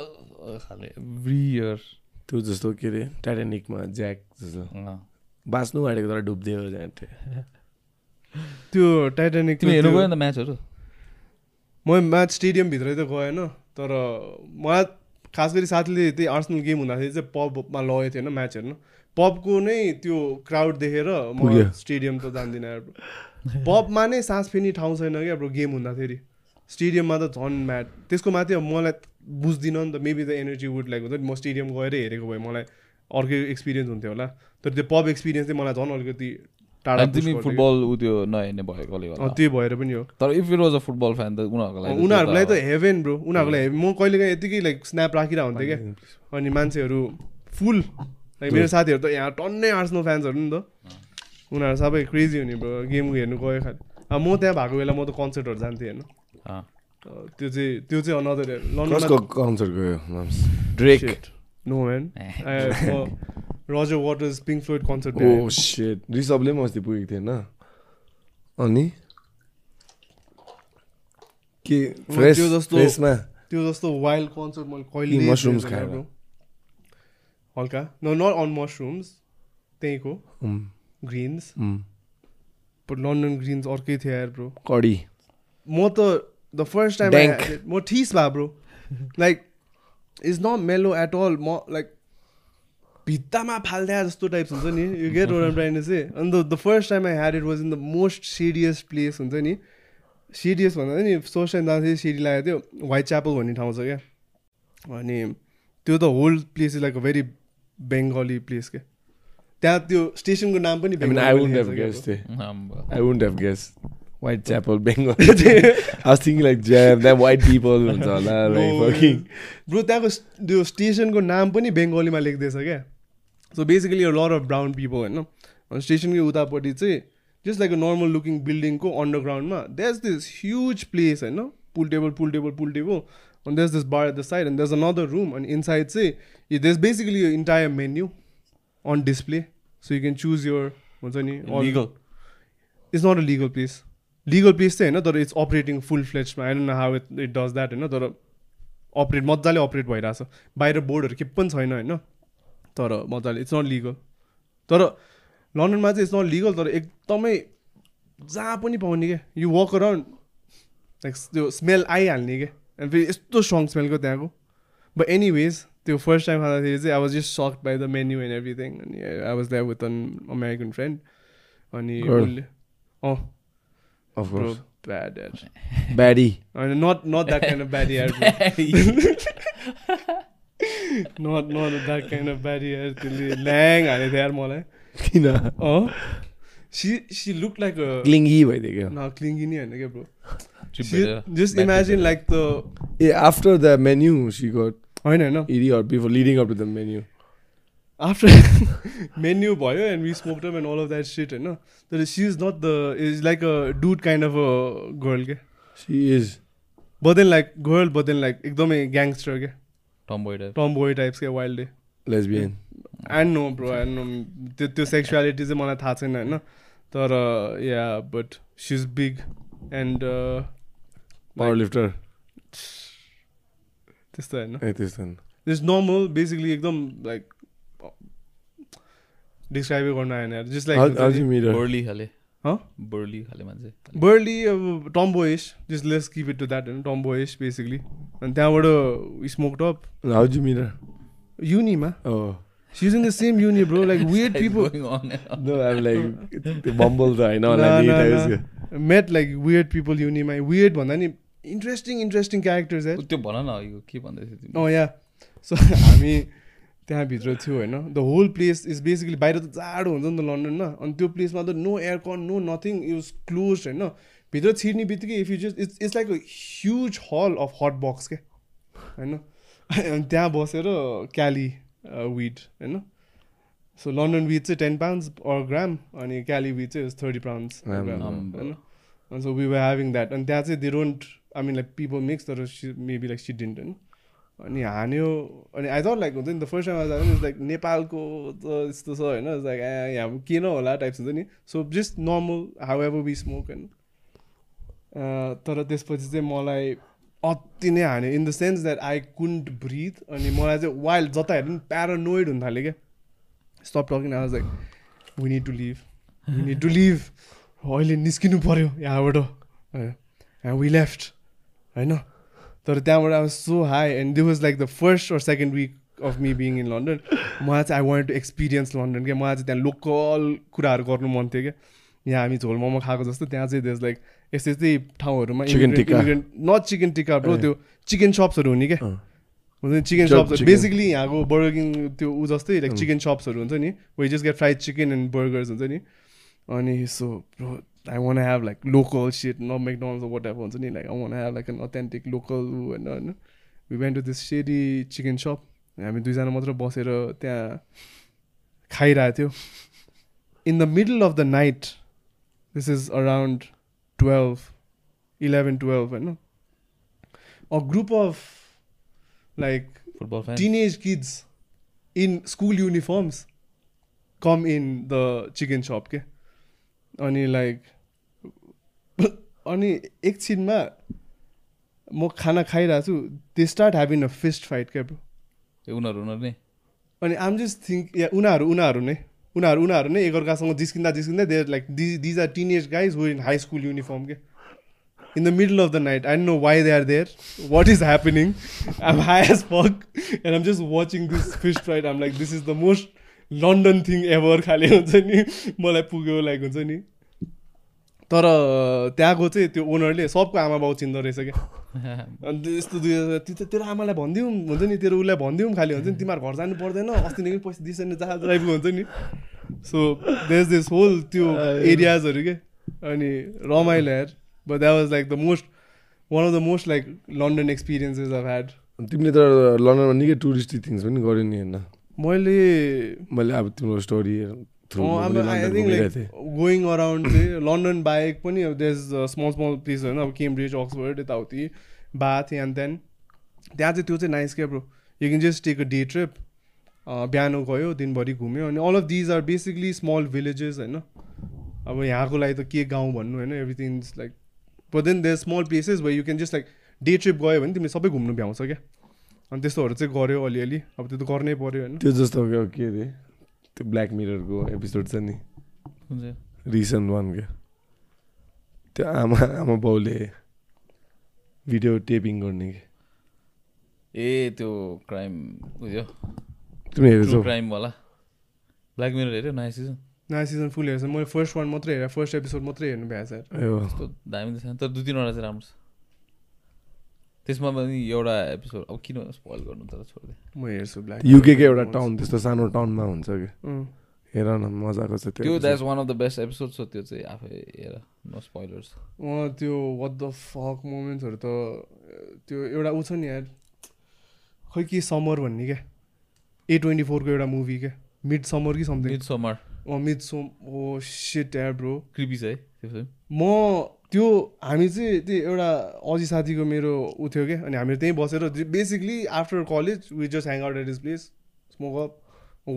खाले। एभ्री इयर त्यो जस्तो के अरे टाइटानिकमा ज्याक जस्तो। बाँच्नु आँटेको तर डुब्दियो ज्याक त्यो टाइटानिक तिमी हेर्नु गयो नि त म्याचहरू? म म्याच स्टेडियमभित्रै त गएन तर मलाई खास गरी साथीले त्यही आर्सनल गेम हुँदाखेरि चाहिँ पबमा लगेको थियो होइन म्याच हेर्नु। पबको नै त्यो क्राउड देखेर म। स्टेडियम त जान्दिनँ यार। पबमा नै सास फेर्ने ठाउँ छैन क्या ब्रो गेम हुँदाखेरि। स्टेडियममा त झन् म्याच त्यसको माथि अब मलाई बुझ्दिनँ नि त maybe the energy would like हुन्छ नि म स्टेडियम गएर हेरेको भए मलाई अर्कै एक्सपिरियन्स हुन्थ्यो होला। तर त्यो पब एक्सपिरियन्स चाहिँ मलाई झन् अलिकति टाढा तिमी फुटबल उ त्यो नहेर्ने भएकोले। होला अँ, त्यही भएर पनि हो। तर if it was a football fan त उनीहरूको लागि उनीहरूलाई त हेभेन ब्रो उनीहरूलाई हेभेन म कहिले काहीँ यतिकै लाइक स्न्याप राखिरहेको हुन्थेँ क्या। अनि मान्छेहरू फुल लाइक मेरो साथीहरू त यहाँ टन्नै आर्सनल फ्यान्सहरू नि त। उनीहरू सबै क्रेजी हुने ब्रो गेम हेर्नु गयो खालि। अब म त्यहाँ भएको बेला म त कन्सर्टहरू जान्थेँ होइन त्यो चाहिँ त्यो चाहिँ अनदर कसको कन्सर्ट गयो Drake no man Roger Waters Pink Floyd concert ओ सेट रिसबले पनि अस्ति पुगेको थिएन अनि के फ्रेस त्यो जस्तो- फ्रेसमा त्यो जस्तो वाइल्ड कन्सर्ट मैले कहिले देखेको खाएर। हल्का? न नट अन मसरुम्स त्यहीँको। ग्रिन्स बट लन्डन ग्रिन्स अर्कै थियो यार ब्रो कडी। म त द फर्स्ट टाइम. म ठिस भए bro like is not mellow at all म लाइक भित्तामा फाल्दा जस्तो टाइप्स हुन्छ नि यु गेट ओर ट्राइन चाहिँ अन्त the first time I had it was in the most serious place हुन्छ नि सिरियस भन्दा नि फर्स्ट टाइम जाँदाखेरि सिडी लागेको थियो वाइट च्यापल भन्ने ठाउँ छ क्या अनि त्यो त whole place is like a very Bengali place क्या त्यहाँ त्यो स्टेसनको नाम पनि I mean, I wouldn't Bengali have लेखेको Bengal. (laughs) I was (laughs) thinking like jam, that white people हुन्छ होला. ब्रो त्यहाँको त्यो स्टेसनको नाम पनि बेङ्गलीमा लेख्दैछ क्या। सो बेसिकली यो लर अफ ब्राउन पिपल होइन? अनि स्टेसनकै उतापट्टि चाहिँ just like a normal looking बिल्डिङको अन्डरग्राउन्डमा देयर्स दिस ह्युज प्लेस होइन? Pool table pool table pool table अनि there's this bar at the side and there's another room अनि इनसाइड चाहिँ देयर्स बेसिकली यो entire menu on display so you can choose your हुन्छ नि Legal. It's not a legal place legal place चाहिँ होइन तर it's operating full फ्लेजमा I don't know how it it does that होइन तर अपरेट मजाले अपरेट भइरहेछ। बाहिर बोर्डहरू के पनि छैन होइन तर मजाले इट्स नट लिगल तर लन्डनमा चाहिँ इट्स नट लिगल तर एकदमै जहाँ पनि पाउने क्या यु वक अराउन्ड लाइक त्यो स्मेल आइहाल्ने क्या अनि फेरि यस्तो स्ट्रङ स्मेलको त्यहाँको। बट एनिवेज त्यो फर्स्ट टाइम खाँदाखेरि चाहिँ I was just sucked by the menu and everything अनि I was that with an American friend अनि. उसले अँ। Of bro, course. bad dad. (laughs) Baddie. I mean, not not that kind of bro. not not that kind of baddie hair. त्यसले ल्याङ हालेको थियो यार मलाई किन अँ she she look like clingy भइदियो क्या न क्लिङ्गी नि होइन क्या bro just imagine. Like the uh after the menu she got होइन होइन before leading up to the menu after menu भयो and we smoke and all of that shit होइन तर she is not the is like a dude kind of a girl क्या she is बदेन like girl बदेन like एकदमै gangster क्या Tom boy type Tom boy types क्या wild day lesbian and no bro and no त्यो त्यो sexuality चाहिँ मलाई थाहा छैन होइन तर या but she is big and powerlifter त्यस्तो होइन त्यस्तो इट्स नर्मल बेसिकली एकदम लाइक डिस्क्राइबै गर्न आएन यार जस्ट लाइक बर्ली खाले? बर्ली खाले मान्छे बर्ली अब tom boys just let's keep it to that होइन टम बोइस बेसिकली अनि त्यहाँबाट smoke up how's you mirror युनिमा Oh. In the same uni bro like weird people Going on and No, I'm like त्यो बम्बल त होइन met like weird people uniमा weird भन्दा नि interesting interesting characters. त्यो भन न यो के भन्दै थियो oh या सो हामी त्यहाँभित्र थियो होइन। The whole place is basically बाहिर त जाडो हुन्छ नि त लन्डनमा अनि त्यो प्लेसमा त no aircon no nothing is close होइन। भित्र छिर्ने बित्तिकै if you just it's it's like a huge hall of hot box क्या होइन। अनि त्यहाँ बसेर क्याली विड होइन। सो लन्डन विड चाहिँ टेन पाउन्ड्स अर ग्राम अनि क्याली विड चाहिँ थर्टी पाउन्ड्स। होइन। अनि so we were having that अनि त्यहाँ चाहिँ they don't I mean like people mix तर मेबी लाइक सी डिन्ट होइन। अनि हान्यो अनि आई थट लाइक हुन्छ नि त फर्स्ट टाइम लाइक नेपालको त यस्तो छ होइन लाइक यहाँ के न होला? टाइप्स हुन्छ नि। So just normal however be be smoke होइन तर त्यसपछि चाहिँ मलाई अति नै हान्यो in the sense that I couldn't breathe अनि मलाई चाहिँ वाइल्ड जता हेर्नु पनि प्यारानोइड हुन थाल्यो क्या। Stop talking I was like we need to leave we need to leave अहिले निस्किनु पऱ्यो यहाँबाट। एन्ड वी लेफ्ट होइन? तर त्यहाँबाट I was so high and this was like the first or second week of me being in London मलाई चाहिँ I want to experience London क्या मलाई चाहिँ त्यहाँ लोकल कुराहरू गर्नु मन थियो क्या यहाँ हामी झोल मोमो खाएको जस्तो त्यहाँ चाहिँ देश लाइक यस्तै यस्तै ठाउँहरूमा. Not chicken tikka bro. त्यो चिकन सप्सहरू हुने क्या। हुन्छ नि चिकन सप्सहरू chicken. बेसिकली यहाँको बर्गर किङ त्यो ऊ जस्तै लाइक। चिकन सप्सहरू हुन्छ नि we just get fried chicken and burgers हुन्छ नि अनि so bro I want have like local shit न मेकडोनल्स वाट एभ हुन्छ नि like I want have like an authentic local होइन होइन we went to this shady chicken shop हामी दुईजना मात्र बसेर त्यहाँ खाइरहेको थियो in the middle of the night this is around twelve eleven twelve होइन a group of like football fan teenage kids in school uniforms come in the chicken shop के अनि लाइक अनि एकछिनमा म खाना खाइरहेको छु they start having a fist fight क्या. ए उनीहरू उनीहरू नै? अनि आम जस्ट थिङ्क या उनीहरू उनीहरू नै। उनीहरू उनीहरू नै एकअर्कासँग जिस्किँदा जिस्किँदा there like these are teenage guys हो इन हाई स्कुल युनिफर्म के in the middle of the night I know why they are there what is happening um high as fuck and um just watching this fist fight um like this is the most London thing ever खाले हुन्छ नि। मलाई पुग्यो like हुन्छ नि। तर त्यहाँको चाहिँ त्यो ओनरले सबको आमा बाउ चिन्दो रहेछ क्या। (laughs) अन्त यस्तो दुई त्यो त तेरो आमालाई भनिदिउँ हुन्छ नि? तेरो उसलाई भनिदिउँ खालि हुन्छ नि? तिमीहरू घर जानु पर्दैन अस्तिदेखि पैसा दिइसक्ने जहाज ड्राइभको हुन्छ नि? सो देस दिस होल त्यो (laughs) एरियाजहरू के? अनि रमाइलो हेर। But that was like the most one of the most like London experiences of had तिमीले त लन्डनमा निकै टुरिस्टी थिङ्स पनि गर्यो नि होइन? मैले मैले अब तिम्रो story through I think like going around चाहिँ लन्डन बाहेक पनि अब देस स्मल स्मल प्लेस होइन अब केम्ब्रिज अक्सफोर्ड यताउति बाथ एन्ड देन त्यहाँ चाहिँ त्यो चाहिँ नाइस क्या bro you can just take a day trip बिहान गयो दिनभरि घुम्यो अनि all of these are basically small villages होइन। अब यहाँको लागि त के गाउँ भन्नु होइन everything is like but then there small places भयो you can just like day trip गयो भने तिमीले सबै घुम्नु भ्याउँछ क्या। अनि त्यस्तोहरू चाहिँ गऱ्यो अलिअलि। अब त्यो त गर्नै पऱ्यो होइन। त्यो जस्तो के के अरे? त्यो ब्ल्याक मिररको एपिसोड छ नि। कुन चाहिँ? रिसेन्ट वान क्या। त्यो आमा आमा बाउले भिडियो टेपिङ गर्ने कि ए त्यो क्राइम उयो। तिमी हेरेछौ क्राइमवाला ब्ल्याक मिरर हेऱ्यो नयाँ सिजन नयाँ सिजन फुल हेर्छ मैले फर्स्ट वान मात्रै हेरेँ फर्स्ट एपिसोड मात्रै हेर्नु भ्याएको छ। दामी त छैन। तर दुई तिनवटा चाहिँ राम्रो छ। त्यसमा पनि एउटा एपिसोड अब किन स्पोइल गर्नु तर छोडिदिएँ म हेर्छु ब्ल्याक युकेको एउटा टाउन त्यस्तो सानो टाउनमा हुन्छ कि। हेर न मजाको छ त्यो that's one of the best episode छ त्यो चाहिँ आफै हेर नो स्पोइलर्स त्यो वाट द फक मोमेन्ट्सहरू त त्यो एउटा ऊ छ नि यार खै के समर भन्ने क्या? ए ट्वेन्टी फोरको एउटा मुभी क्या? मिड समर कि समथिङ मिड समर अँ मिड सोम ओ सिट यार ब्रो क्रिपी छ है त्यो फिल्म म त्यो हामी चाहिँ त्यो एउटा अजी साथीको मेरो ऊ थियो क्या अनि हामीहरू त्यहीँ बसेर basically after college we just hang out at is place smoke up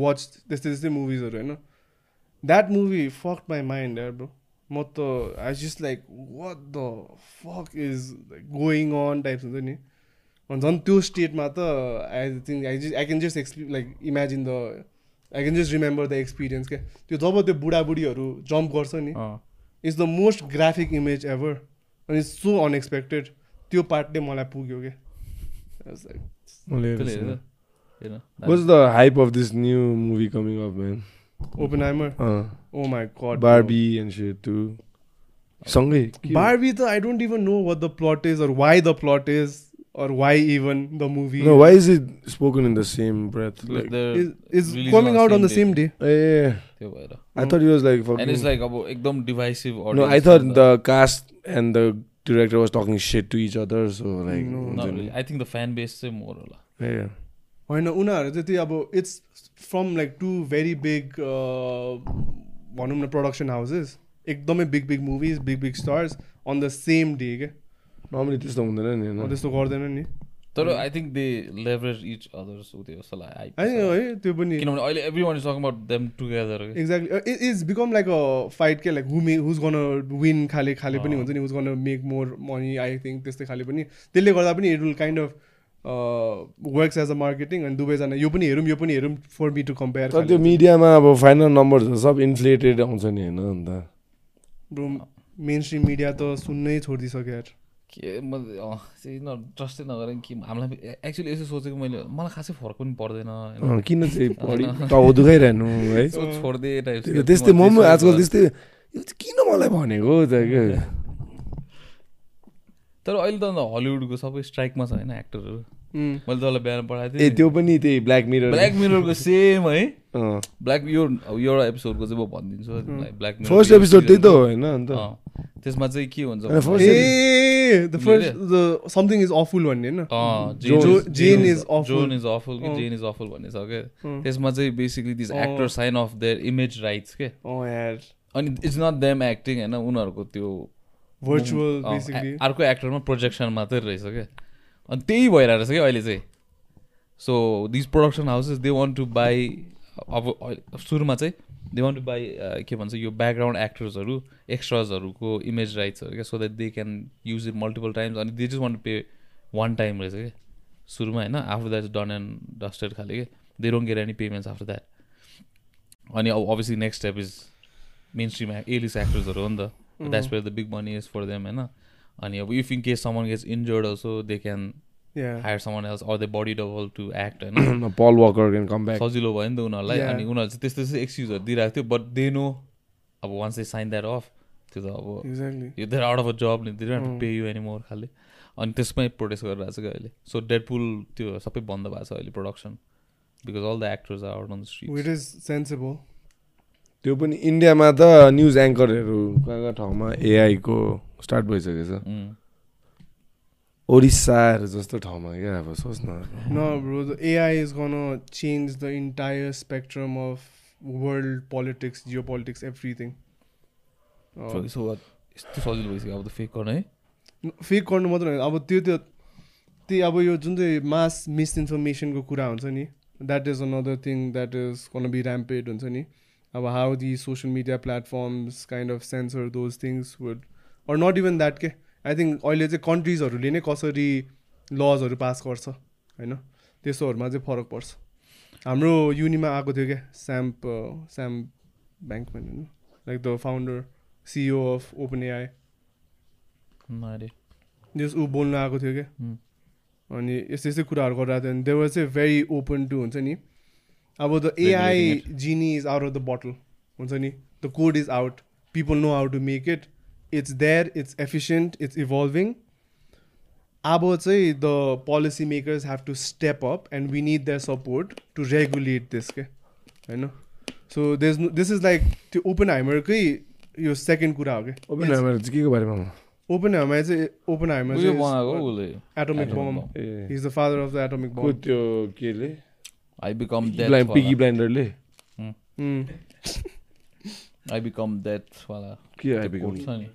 watch त्यस्तै त्यस्तै मुभिजहरू होइन। That movie fuck my mind यार ब्रो म त I just like what the fuck is going on types हुन्छ नि। अनि झन् त्यो स्टेटमा त I think I just I can just experience like imagine the I can just remember the experience क्या त्यो जब त्यो बुढाबुढीहरू जम्प गर्छ नि Uh. It's the most graphic image ever अनि इट्स सो अनएक्सपेक्टेड त्यो पार्टले मलाई पुग्यो क्या मैले त्यसले हेरेको हेर, छैन। हेर। What's the hype of this new movie coming up, man? Oppenheimer Uh, oh my god Barbie and shit too. सँगै के- बार्बी त I don't even know what the plot is or why the plot Is or why even the movie No, why is it spoken in the same breath? Like, They're is releasing coming on out on the day. Same day eh, त्यो भएर I thought he was like fucking. And it's like अब एकदम divisive no, I thought the cast and the director was talking shit to each other. So like, No, हुन्छ नि। I think the fan base चाहिँ more होला Yeah. होइन उनीहरू चाहिँ त्यो अब it's from like to very big भनौँ न प्रडक्सन हाउसेस एकदमै big big movies big big stars on the same day क्या Normally त्यस्तो हुँदैन नि होइन त्यस्तो गर्दैन नि तर I think they leverage each others उ त्यो जस्तो होइन लाग्यो है त्यो पनि किनभने अहिले every one is talking about them together exactly is become like a fight के like who may who's gonna win खाले खाले पनि हुन्छ नि who's gonna make more money I think त्यस्तै खाले पनि। त्यसले गर्दा पनि it will kind of works as a marketing अनि दुवैजना यो पनि हेरौँ यो पनि हेरौँ फर मी टु कम्पेयर तर त्यो मिडियामा अब फाइनल नम्बरहरू सब इन्फ्लेटेड आउँछ नि होइन अन्त। मेन स्ट्रिम मिडिया त सुन्नै छोडिदिइसक्यो यार। के म ट्रस्टै नगरेँ कि हामीलाई एक्चुली यसो सोचेको मैले मलाई खासै फरक पनि पर्दैन किन चाहिँ पढी टाउ दुखाइरहनु है? यसो छोडिदिए टाइप त्यो- त्यस्तै म पनि आजकल त्यस्तै यो चाहिँ किन मलाई भनेको तर अहिले त अन्त हलिउडको सबै स्ट्राइकमा छ होइन एक्टरहरू। मैले तँलाई बिहान पठाएको ए थिएँ त्यो पनि त्यही ब्ल्याक मिरर ब्ल्याक मिररको सेम है। ब्ल्याक यो एउटा एपिसोडको चाहिँ म भनिदिन्छु ब्ल्याक फर्स्ट एपिसोड त्यही त हो। होइन अन्त। त्यसमा चाहिँ के हुन्छ समथिङ इज अफुल भन्ने होइन? अँ, जो- Jane- Jane Jane is awful. Jane is awful कि अँ। जेन इज अफुल भन्ने छ क्या। त्यसमा चाहिँ basically this. Actor sign off their image rights के? अनि इट्स नट देम एक्टिङ होइन उनीहरूको त्यो भर्चुअल अर्को एक्टरमा प्रोजेक्सन मात्रै रहेछ क्या अनि त्यही भइरहेको रहेछ क्या अहिले चाहिँ। So this production houses they want to buy अब सुरुमा चाहिँ दे वान्ट टु बाई के भन्छ यो ब्याकग्राउन्ड एक्टर्सहरू एक्स्ट्राजहरूको इमेज राइट्सहरू क्या? So that they can use it multiple times अनि they just want to pay one time रहेछ क्या? सुरुमा होइन? After that done and dusted खाले क्या? They don't get any payments after that अनि अब obviously next step is mainstream A-list एक्टर्सहरू हो नि त। That's where the big money is for them होइन? अनि अब if in case someone gets injured also they can hire someone else or the body double to act होइन पल Walker can come back सजिलो भयो नि त उनीहरूलाई Yeah. अनि उनीहरूले चाहिँ त्यस्तो त्यस्तो एक्सक्युजहरू दिइरहेको थियो बट दे नो अब once they sign that off त्यो त अब यो they're out of a job नि they. Pay you any more खाले। अनि त्यसमै प्रोटेस्ट गरिरहेको छ क्या अहिले। सो डेडपुल त्यो सबै बन्द भएको छ अहिले production because all the actors are out on the it street is sensible त्यो पनि इन्डियामा त न्युज एङ्करहरू कहाँ कहाँ ठाउँमा एआईको स्टार्ट भइसकेको छ Mm. ओडिसाहरू जस्तो ठाउँमा क्या अब सोच्न No, bro. The AI is gonna change the entire spectrum of world politics, geopolitics, everything. So- so what? यस्तो सजिलो भइसक्यो अब त फेक गर्न है फेक गर्नु मात्र होइन अब त्यो त्यो त्यही अब यो जुन चाहिँ मास मिसइन्फर्मेसनको कुरा हुन्छ नि that is another thing that is can be ramped हुन्छ नि अब how the social media platforms kind of censor those things would or not even that के आई थिङ्क अहिले चाहिँ कन्ट्रिजहरूले नै कसरी लजहरू पास गर्छ होइन? त्यस्तोहरूमा चाहिँ फरक पर्छ। हाम्रो युनिमा आएको थियो क्या स्याम्प स्याम ब्याङ्कम्यान होइन like the founder CEO of OpenAI. जस ऊ बोल्न आएको थियो क्या। अनि यस्तै यस्तै कुराहरू गरिरहेको थियो। अनि देवर चाहिँ भेरी ओपन टु हुन्छ नि? अब the AI genie is out of the bottle हुन्छ नि? The code is out people know how to make it it's there it's efficient it's evolving अब चाहिँ the policy makers have to step up and we need their support to regulate this के होइन so this this is like त्यो ओपन हाइमरकै यो second कुरा हो क्या ओपन चाहिँ के को बारेमा ओपन हाइमर चाहिँ Oppenheimer atomic Atomic bomb bomb. A He's the father of the atomic को bomb. त्यो केले आई बिकम पिगी ब्लाइन्डरले. आई बिकम द्याट वाला के आइपिकम quote छ नि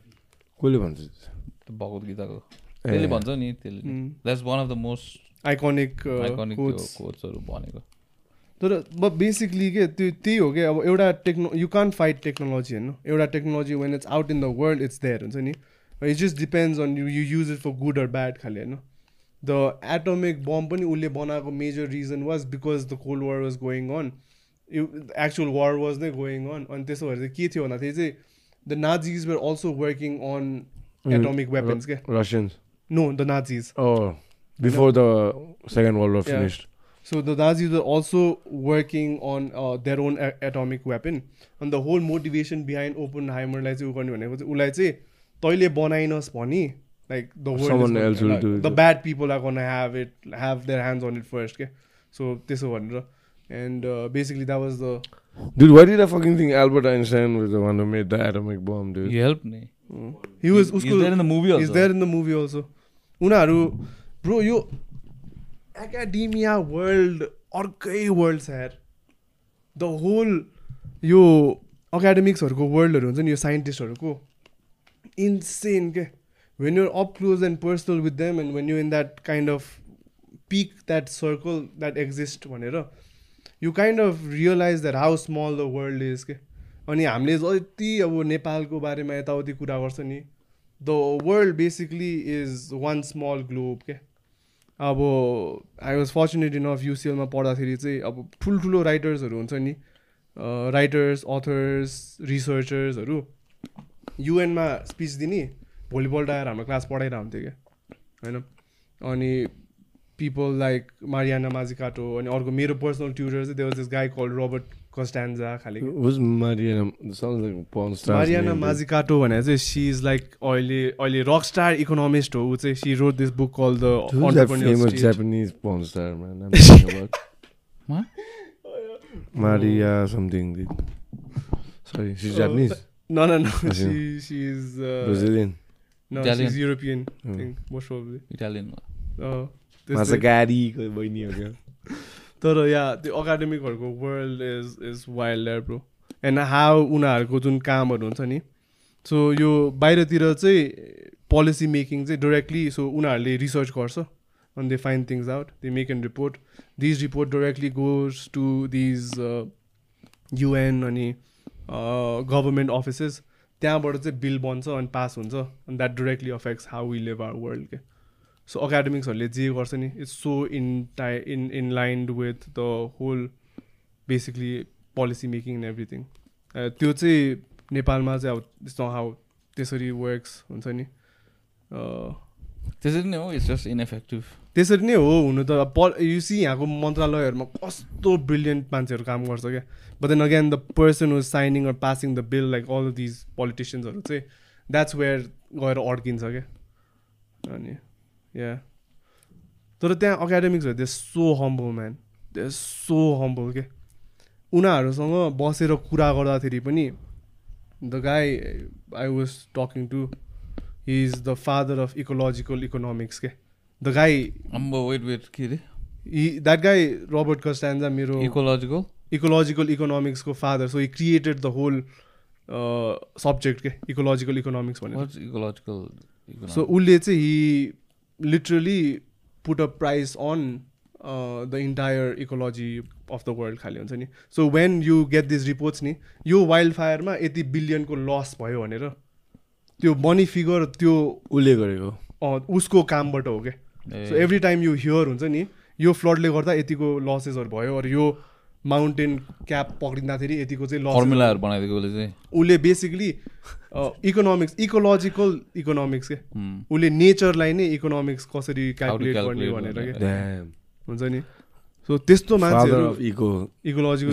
कसले भन्छ? भगवत गीताको। त्यसले भन्छ नि त्यसले. That's one of the most iconic iconic quotes कोचहरू भनेको। तर अब बेसिकली के त्यो त्यही हो कि अब एउटा techno you can fight technology होइन? एउटा technology when it's out in the world it's there हुन्छ नि? It just depends on you you use it for good or bad खालि होइन? द एटोमिक बम पनि उसले बनाएको major reason was because the cold war was going on actual war was नै going on अनि त्यसो भएर चाहिँ के थियो भन्दाखेरि चाहिँ The Nazis were also working on atomic weapons क्या Russians no the Nazis Oh, before the Second World War Yeah. finished. So the Nazis were also working on uh, their own a- atomic weapon. And the whole motivation behind Oppenheimerलाई चाहिँ उ गर्ने भनेको चाहिँ उसलाई चाहिँ तैँले बनाइनस् भनी like the world Someone is gonna- else will like, do it. the bad people are gonna have it have their hands on it first के so त्यसो भनेर and uh, basically that was the Dude, why did I fucking think Albert Einstein was the one who made the atomic bomb, dude? Help नि he was He's उसको there in the movie He's also. there in the movie also. उनीहरू bro यो academia world अर्कै world छ यार the whole यो एकाडेमिक्सहरूको वर्ल्डहरू हुन्छ नि यो साइन्टिस्टहरूको इन्सेन के when you're up close and personal with them and when you in that kind of pick that circle that exist भनेर you kind of realise that how small the world is के अनि हामीले जति अब नेपालको बारेमा यताउति कुरा गर्छ नि the world basically is one small globe के अब आई वाज फर्चुनेट इनफ युसिएलमा पढ्दाखेरि चाहिँ अब ठुल्ठुलो राइटर्सहरू हुन्छ नि राइटर्स अथर्स रिसर्चर्सहरू युएनमा स्पिच दिने भोलिपल्ट आएर हाम्रो क्लास पढाइरहेको हुन्थ्यो क्या होइन? अनि पिपल लाइक मारियाना माझिकाटो अनि अर्को मेरो पर्सनल ट्युटर चाहिँ there were this guy call Robert Costanza खाले Who's Mariana? Sounds like a porn star. Mariana Mazzucato भनेर चाहिँ सी इज लाइक अहिले अहिले रक स्टार इकोनोमिस्ट हो ऊ चाहिँ she wrote this book called the Who's that famous entrepreneur Japanese porn star, man? I'm talking about. What? Maria something. dude. Sorry, she's Oh, Japanese. No, no, no. She she is uh, Brazilian. no, Italian. she's European. I Hmm. think most probably. इटालियनमा त्यस्तै। Mazagari बहिनी हो क्या तर या त्यो एकाडेमिकहरूको world is is wild bro and how उनीहरूको जुन कामहरू हुन्छ नि सो यो बाहिरतिर चाहिँ पोलिसी मेकिङ चाहिँ डाइरेक्टली सो उनीहरूले रिसर्च गर्छ अनि they find things out they make an report these report directly goes to these UN अनि गभर्मेन्ट अफिसेस त्यहाँबाट चाहिँ बिल बन्छ अनि पास हुन्छ अनि that directly affects how we live our world के सो एकाडेमिक्सहरूले जे गर्छ नि it's so in tie in in lined with the whole basically policy making and everything त्यो चाहिँ नेपालमा चाहिँ अब त्यस्तो हाउ त्यसरी वर्क्स हुन्छ नि? Uh, त्यसरी नै हो इट्स जस्ट इनएफेक्टिभ त्यसरी नै हो हुनु त। प युसी यहाँको मन्त्रालयहरूमा कस्तो ब्रिलियन्ट मान्छेहरू काम गर्छ क्या। But then again the person was signing or passing the bill like all these पोलिटिसियन्सहरू चाहिँ द्याट्स वेयर गएर अड्किन्छ क्या। अनि या तर त्यहाँ एकाडेमिक्सहरू they so humble man they so humble के उनीहरूसँग बसेर कुरा गर्दाखेरि पनि the guy I was talking to he is the father of ecological economics के द गाई अम्बो वेट वेट के अरे द्याट गाई रोबर्ट कस्टान्जा मेरो ecological ecological इकोनोमिक्सको father so he created the whole subject के इकोलोजिकल इकोनोमिक्स भनेर। इकोलोजिकल सो उसले चाहिँ he literally put a price on the entire ecology of the world खालि हुन्छ नि। So when you get this reports नि यो wild फायरमा यति बिलियनको लस भयो भनेर त्यो मनी फिगर त्यो उसले गरेको। उसको कामबाट हो क्या so every time you hear हुन्छ नि यो फ्लडले गर्दा यतिको लसेसहरू भयो अरू यो माउन्टेन क्याप पक्रिँदाखेरि यतिको चाहिँ लस फर्मुलाहरू बनाइदिएको उसले चाहिँ उसले बेसिकली इकोनोमिक्स इकोलोजिकल इकोनोमिक्स के. उसले नेचरलाई नै इकोनोमिक्स कसरी क्यालकुलेट गर्ने भनेर Damn. हुन्छ नि सो त्यस्तो मान्छेहरू eco. Ecological.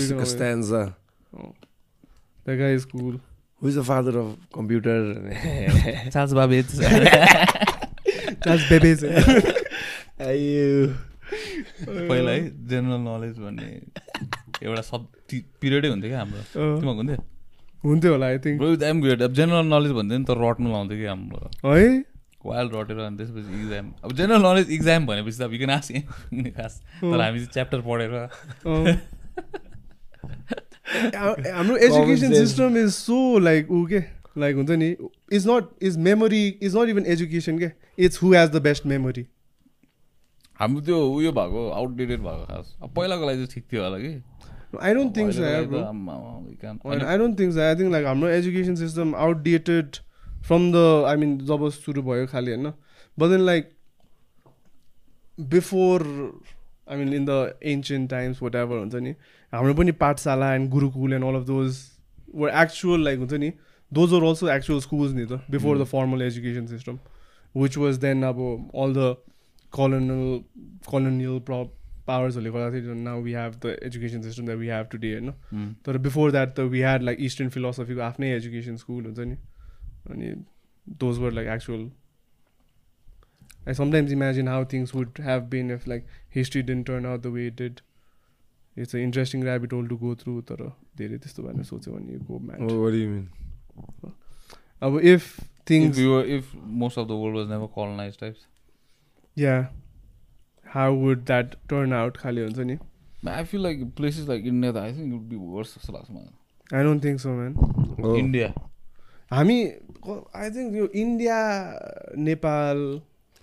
That guy is cool Who is the father of computer? (laughs) Charles Babbage. (laughs) पहिला है जेनरल नलेज भन्ने एउटा सब पिरियडै हुन्थ्यो क्या हाम्रो। तिमीहरूको हुन्थ्यो? हुन्थ्यो होला आई थिङ्क एम ग्रेड अब जेनरल नलेज भन्दैन नि त रट्नु लाउँथ्यो कि हाम्रो। है? वाइल्ड रटेर अनि त्यसपछि इक्जाम अब जेनरल नलेज इक्जाम भनेपछि त अब यु आस खास तर हामी चाहिँ च्याप्टर पढेर। हाम्रो education. System is so like ऊ के? लाइक हुन्छ नि is not is memory is not even education के? It's who has the best memory हाम्रो त्यो उयो भएको आउटडेटेड भएको खास। अब पहिलाको लागि चाहिँ ठिक थियो होला कि। I don't think so don't think so. I think like हाम्रो education system outdated from the I mean जब सुरु भयो खालि होइन? But then like before I mean in the ancient times whatever हुन्छ नि हाम्रो पनि pathshala and gurukul and all of those were actual like हुन्छ नि those are also actual schools नि त before the formal education system which was then अब all the colonial colonial pro पावर्सहरूले गर्दाखेरि now we have the education system that we have today होइन um, तर before that त we had like eastern फिलोसफीको आफ्नै एजुकेसन स्कुल हुन्छ नि अनि those were like actual I sometimes imagine how things would have been if like history didn't turn out the way did it's a interesting rabbit hole to go through तर धेरै त्यस्तो भनेर सोच्यो भने go म्याट What do you mean? अब if if things we were- if most of the world was never colonized types yeah how would that turn out खालि हुन्छ नि I feel like places like India, I think it would be worse जस्तो लाग्छ मलाई I don't think so man Oh. India हामी I think यो India Nepal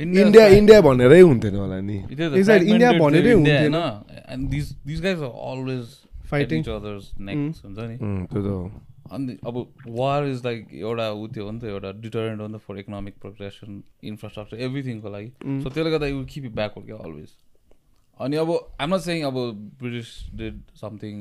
India India भनेरै हुन्थेन होला नि। India भनेरै हुन्थेन। And this this guys are always Fighting. Each others necks हुन्छ नि उम्, त्यो त हो। अनि अब वार इज लाइक एउटा ऊ त्यो हो नि त एउटा डिटरेन्ट हो नि त फर इकोनोमिक प्रोग्रेसन इन्फ्रास्ट्रक्चर एभ्रिथिङको लागि. सो त्यसले गर्दा यु किप ब्याकवर्ड क्या अलवेज अनि अब नट सेङ अब ब्रिटिस डिड समथिङ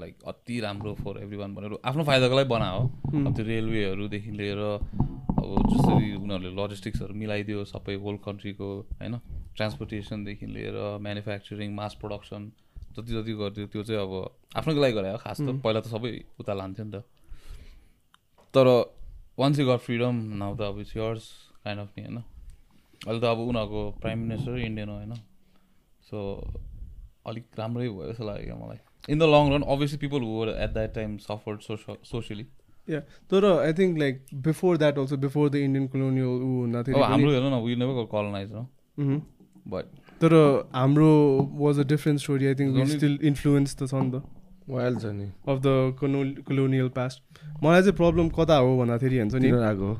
लाइक अति राम्रो फर एभ्री वान भनेर आफ्नो फाइदाको लागि बनायो अब त्यो रेलवेहरूदेखि लिएर अब जसरी उनीहरूले लजिस्टिक्सहरू मिलाइदियो सबै होल कन्ट्रीको होइन ट्रान्सपोर्टेसनदेखि लिएर म्यानुफ्याक्चरिङ मास प्रडक्सन जति जति गरिदियो त्यो चाहिँ अब आफ्नैको लागि गरायो खास त पहिला त सबै उता लान्थ्यो नि त। तर once you got freedom now त अब इट्स यर्स काइन्ड अफ नि होइन? अहिले त अब उनीहरूको प्राइम मिनिस्टर इन्डियन हो होइन? सो अलिक राम्रै भयो जस्तो लाग्यो क्या मलाई। In the long run obviously people were at that time suffered socially या तर I think like before that also before the Indian colonial ऊ हुँदाखेरि हाम्रो हेर्नु न वी नेभर कलोनाइज हो। बट तर हाम्रो was a different story I think still influence त छ नि त वाइल्ड छ नि। अफ द कोलोनियल पास्ट मलाई चाहिँ प्रब्लम कता हो भन्दाखेरि हुन्छ नि। आएको हो।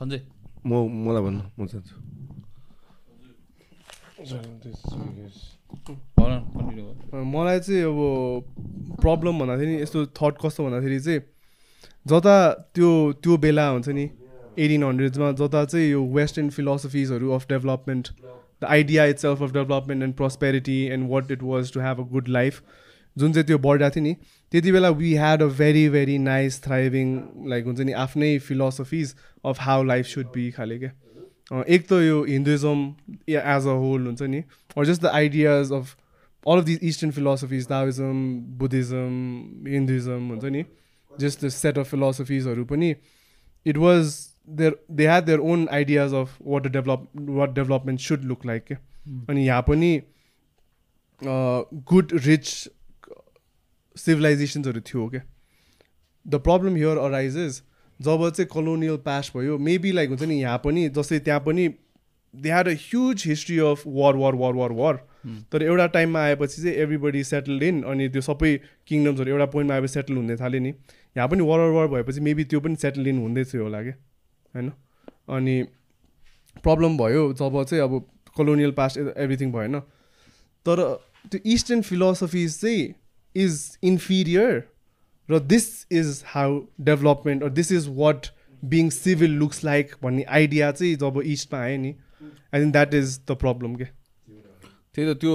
सञ्जय। म मलाई भन्नु म चाहन्छु मलाई चाहिँ अब प्रब्लम भन्दाखेरि नि यस्तो थट कस्तो भन्दाखेरि चाहिँ जता त्यो त्यो बेला हुन्छ नि एटिन हन्ड्रेड्समा जता चाहिँ यो western फिलोसफिजहरू of development the idea itself of development and prosperity and what it was to have a good life जुन चाहिँ त्यो बढिरहेको थियो नि त्यति बेला we had a very very nice thriving like हुन्छ नि आफ्नै philosophies of how life should be खाले क्या अँ, एक त यो हिन्दुइजम एज अ होल हुन्छ नि or just the ideas of all of these Eastern philosophies, Taoism, Buddhism, Hinduism, हुन्छ नि just the set of philosophies हरू पनि it was had their own ideas of what a develop what development should look like. क्या अनि यहाँ पनि good rich सिभिलाइजेसन्सहरू थियो क्या द प्रब्लम हियर अराइजेस जब चाहिँ कलोनियल पास भयो मेबी लाइक हुन्छ नि यहाँ पनि जस्तै त्यहाँ पनि they had a huge history of war war war war war तर एउटा टाइममा आएपछि चाहिँ एभ्रिबडी सेटल इन अनि त्यो सबै किङडम्सहरू एउटा पोइन्टमा आएपछि सेटल हुँदै थाल्यो नि। यहाँ पनि वार वार वार भएपछि मेबी त्यो पनि सेटल इन हुँदै थियो होला क्या होइन अनि प्रब्लम भयो जब चाहिँ अब कलोनियल पास्ट एभ्रिथिङ भएन तर त्यो इस्टर्न फिलोसफिज चाहिँ इज इन्फिरियर र this is how development or this is what being civil looks like भन्ने आइडिया चाहिँ जब इस्टमा आयो नि I think that is the problem के त्यही त त्यो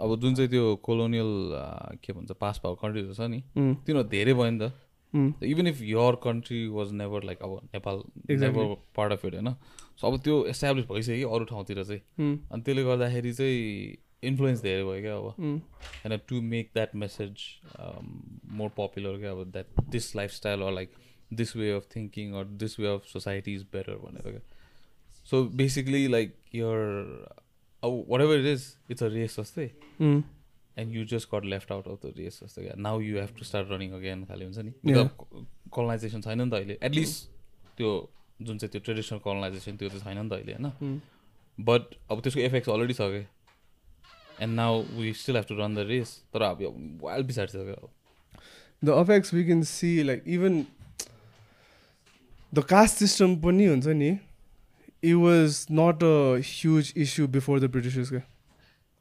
अब जुन चाहिँ त्यो कोलोनियल के भन्छ पास भएको कन्ट्रीहरू छ नि. तिनीहरू धेरै भयो नि. त even if your country was never like अब Nepal never part of it होइन सो अब त्यो एस्टाब्लिस भइसक्यो अरू ठाउँतिर चाहिँ Mm. अनि त्यसले गर्दाखेरि चाहिँ इन्फ्लुएन्स धेरै भयो क्या अब. होइन to make that message more popular क्या अब that this lifestyle or like this way of thinking or this way of society is better भनेर क्या सो बेसिकली लाइक यर अब whatever it is it's a race जस्तै. And you just got left out of the race जस्तो क्या। Now you have to start running again खालि हुन्छ नि. कलोनाइजेसन छैन नि त अहिले। एटलिस्ट त्यो जुन चाहिँ त्यो ट्रेडिसनल कलोनाइजेसन त्यो चाहिँ छैन नि त अहिले होइन. बट अब त्यसको इफेक्ट्स अलरेडी छ क्या and now we still have to run the race तर अब वाइल्ड पछाडि छ क्या। अब the effects we can see like even the caste system पनि हुन्छ नि it was not a huge issue before the Britishes क्या।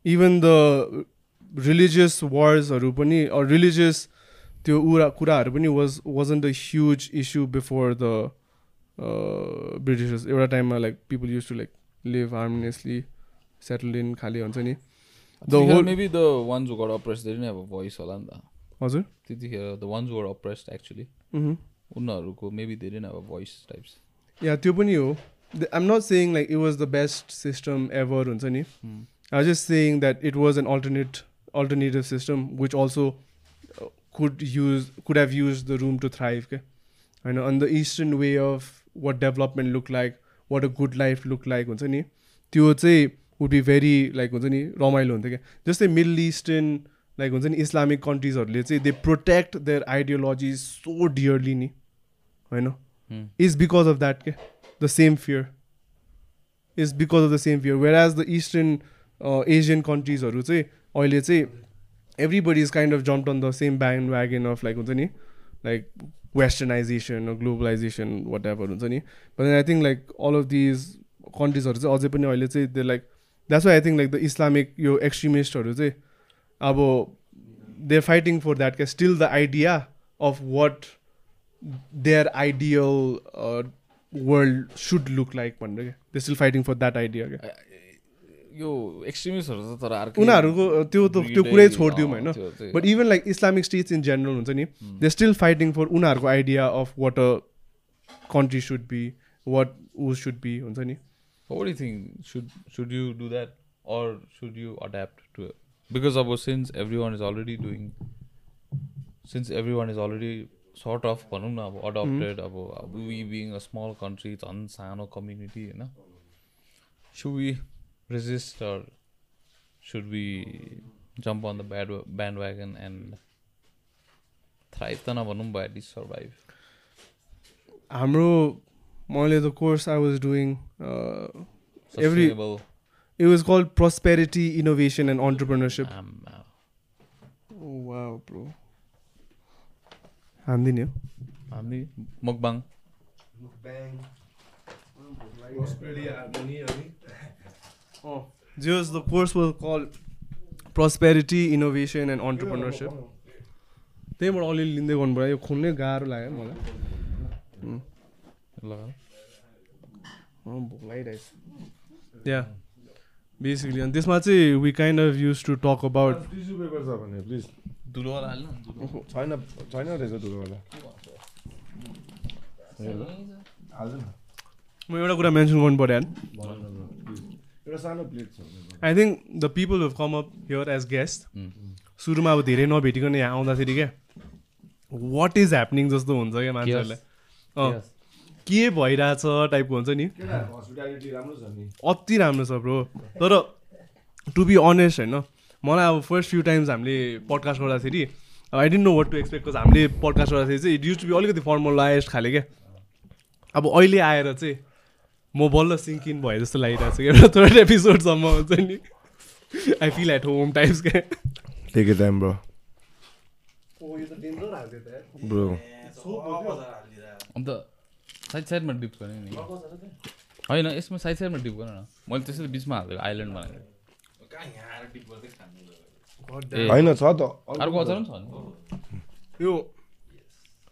इभन द रिलिजियस वार्सहरू पनि रिलिजियस त्यो उरा कुराहरू पनि was wasn't the huge issue before the Britishes एउटा टाइममा like people use to like live harmoniously settle in खालि हुन्छ नि। The whole maybe the ones who got oppress धेरै नै अब भोइस होला नि त। हजुर। त्यतिखेर द वान्स हु गर अप्रेस्ड एक्चुली। उनीहरूको मेबी धेरै नै अब भोइस टाइप्स या त्यो पनि हो। I'm not saying like it was the best system ever हुन्छ नि। I just saying that it was an alternate alternative system which also could use could have use the room to thrive क्या होइन on the eastern way of what development look like what a good life look like हुन्छ नि त्यो चाहिँ would be very like हुन्छ नि रमाइलो हुन्थ्यो क्या जस्तै मिडल इस्टर्न लाइक हुन्छ नि इस्लामिक कन्ट्रिजहरूले चाहिँ they protect their ideology so dearly नि होइन is because of that के the same fear. Is because of the same fear. Whereas the eastern uh, asian countries हरू चाहिँ अहिले चाहिँ everybody is kind of jumped on the same bandwagon of like हुन्छ नि like westernization or globalization whatever हुन्छ नि but then I think like all of these countries हरू चाहिँ अझै पनि अहिले चाहिँ they like that's why I think like the islamic यो extremistहरू चाहिँ अब they're fighting for that क्या the idea of what their ideal uh, world should look like भनेर क्या they're still fighting for that idea क्या यो एक्सट्रिमिस्टहरू त तर उनीहरूको त्यो त त्यो कुरै छोडिदिउँ होइन। But even like Islamic states in general हुन्छ नि दे स्टिल फाइटिङ फर उनीहरूको idea of what a country should be what would should be हुन्छ नि। For anything should should you do that or should you adapt to because अब since everyone is already doing since everyone is already sort of भनौँ न अब adapted अब we being a small country झन् सानो community होइन सु resist or should we jump on the bad bandwagon and thrive त नभनौँ but at least survive हाम्रो मैले the course I was doing every it was called prosperity innovation and entrepreneurship um, uh, bro हान्दिने हो हामी मकबाङ जियोस् the course was call prosperity innovation and entrepreneurship त्यहीँबाट अलिअलि लिँदै गर्नु पऱ्यो। यो खोल्नै गाह्रो लाग्यो मलाई। भोक लागिरहेछ या। बेसिकली अनि त्यसमा चाहिँ we kind of use to talk about tissue paper छ भने प्लिज धुलोवाला हाल्नु छैन छैन रहेछ धुलोवाला म एउटा कुरा मेन्सन गर्नु पऱ्यो एउटा सानो प्लेट छ। I think the people have come up here as guest सुरुमा अब धेरै नभेटिकन यहाँ आउँदाखेरि क्या वाट इज ह्यापनिङ जस्तो हुन्छ क्या मान्छेहरूलाई? के भइरहेछ टाइपको हुन्छ नि? केटाहरूको हस्पिटालिटी राम्रो छ नि? अति राम्रो छ ब्रो तर टु बी अनेस्ट होइन मलाई अब फर्स्ट फ्यु टाइम्स हामीले पडकास्ट गर्दाखेरि I don't know what to expect cause हामीले पडकास्ट गर्दाखेरि चाहिँ इट युज टु बी अलिकति फर्मलाइज खाले क्या अब अहिले आएर चाहिँ म बल्ल सिङ्क इन भए जस्तो लागिरहेको छ एउटा (laughs) थर्ड एपिसोडसम्म हुन्छ नि। I feel at home types क्या take it time bro bro अन्त साइड साइडमा डिप गर्ने नि। होइन यसमा साइड साइडमा डिप गर्न न। मैले त्यसरी बिचमा हालेको आइल्यान्ड बनाएको। होइन छ त। अर्को अचार पनि छ नि। यो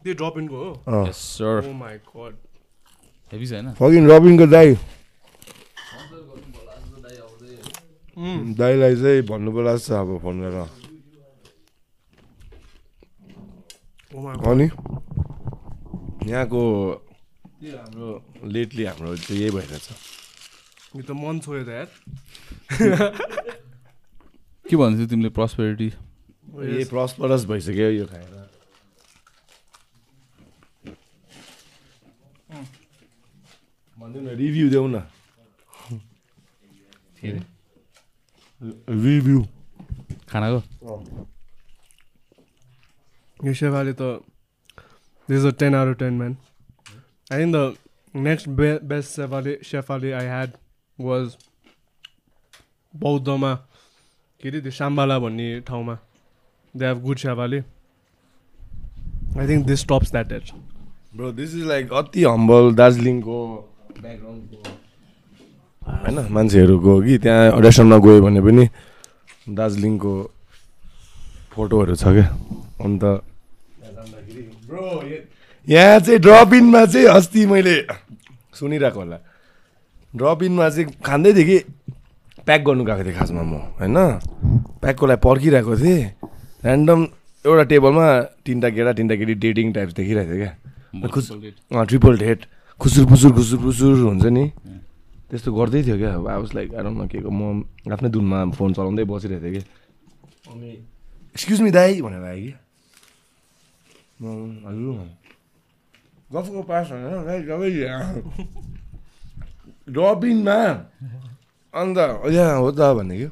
त्यो ड्रप इनको हो? Sir oh my god heavy छ होइन फकिङ रबिनको दाई दाईलाई चाहिँ भन्नु पर्ला जस्तो अब फोन गरेर अनि यहाँको हाम्रो लेटली हाम्रो चाहिँ यही भइरहेछ यो त मन छोयो त यार के भन्थ्यौ तिमीले प्रस्पेरिटी यही प्रस्परस भइसक्यो यो खाएर भनिदिउँ न. रिभ्यू देऊ न रिभ्यू खानाको यो सेवाले त this a ten out ten man I think the next be best सेवाले सेफाले आई ह्याड वाज बौद्धमा के अरे त्यो साम्बाला भन्ने ठाउँमा। दे हेभ गुड सेवाले I think this tops that at bro this is like अति हम्बल दार्जिलिङको होइन मान्छेहरूको हो कि त्यहाँ रेस्टुरेन्टमा गयो भने पनि दार्जिलिङको फोटोहरू छ क्या। अन्त यहाँ चाहिँ ड्रप इनमा चाहिँ अस्ति मैले सुनिरहेको होला। ड्रप इनमा चाहिँ खाँदै थिएँ कि प्याक गर्नु गएको थिएँ खासमा म होइन? प्याकको लागि पर्खिरहेको थिएँ। ऱ्यान्डम एउटा टेबलमा तिनवटा केटा तिनवटा केटी डेटिङ टाइप्स देखिरहेको थिएँ क्या। ट्रिपल डेट खुसुर फुसुर खुसुर फुसुर हुन्छ नि। त्यस्तो गर्दै थियो क्या। अब आवाज लाइक आएर न के को म आफ्नै धुनमा फोन चलाउँदै बसिरहेको थिएँ कि। अनि एक्सक्युज मी दाई भनेर आयो कि। म हजुर गफको पास होइन रबिनमा। अन्त यहाँ हो त भन्ने कि।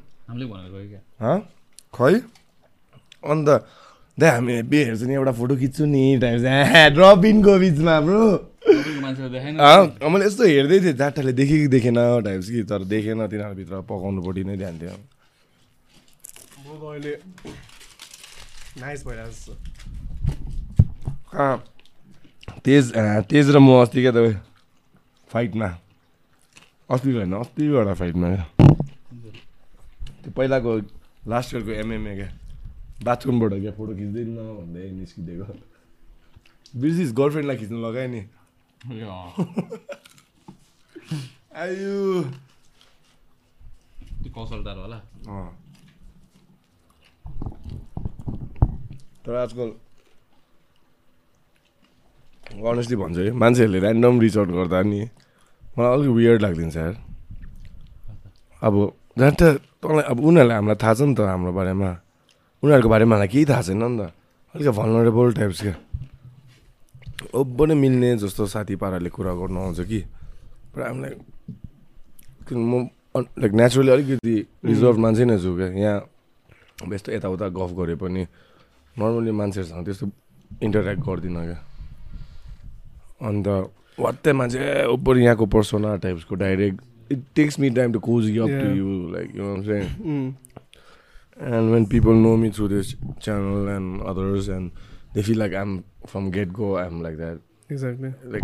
खै? अन्त दाइ हामी बे हेर्छु नि एउटा फोटो खिच्छु नि ड्रबिनको (laughs) बिचमा अँ, मैले यस्तो हेर्दै थिएँ जाटाले देखेँ कि देखेन टाइप्स कि तर देखेन तिनीहरूभित्र पकाउनुपट्टि नै ध्यान थियो अहिले नाइस भइरहेको छ। तेज तेज र म अस्ति क्या तपाईँ फाइटमा अस्ति होइन अस्तिबाट फाइटमा क्या। त्यो पहिलाको लास्ट इयरको एमएमए क्या। बाथरुमबाट क्या फोटो खिच्दैन भन्दै निस्किदिएको बिर्सिस गर्लफ्रेन्डलाई खिच्नु लगायो नि। आयु त्यो कौशल टाढो होला। तर आजकल अनेस्टली भन्छु है मान्छेहरूले ऱ्यान्डम रिच आउट गर्दा नि मलाई अलिक वियर्ड लाग्दिन्छ यार अब जहाँ त तँलाई अब उनीहरूलाई हामीलाई थाहा छ नि त हाम्रो बारेमा उनीहरूको बारेमा हामीलाई केही थाहा छैन नि त अलिक भनरेबल टाइप्स क्या ओब्बो नै मिल्ने जस्तो साथी पाराले कुरा गर्नु आउँछ कि हामीलाई म लाइक नेचुरली अलिकति रिजर्भ मान्छे नै छु क्या यहाँ अब यस्तो यताउता गफ गरे पनि नर्मली मान्छेहरूसँग त्यस्तो इन्टरेक्ट गर्दिनँ क्या अन्त वात्तै मान्छे ओभर यहाँको persona टाइप्सको direct it takes me time to close up to. You like you Mm. And when people know me through this channel and others, and they feel like I'm from get go, I'm like that. Exactly. Like,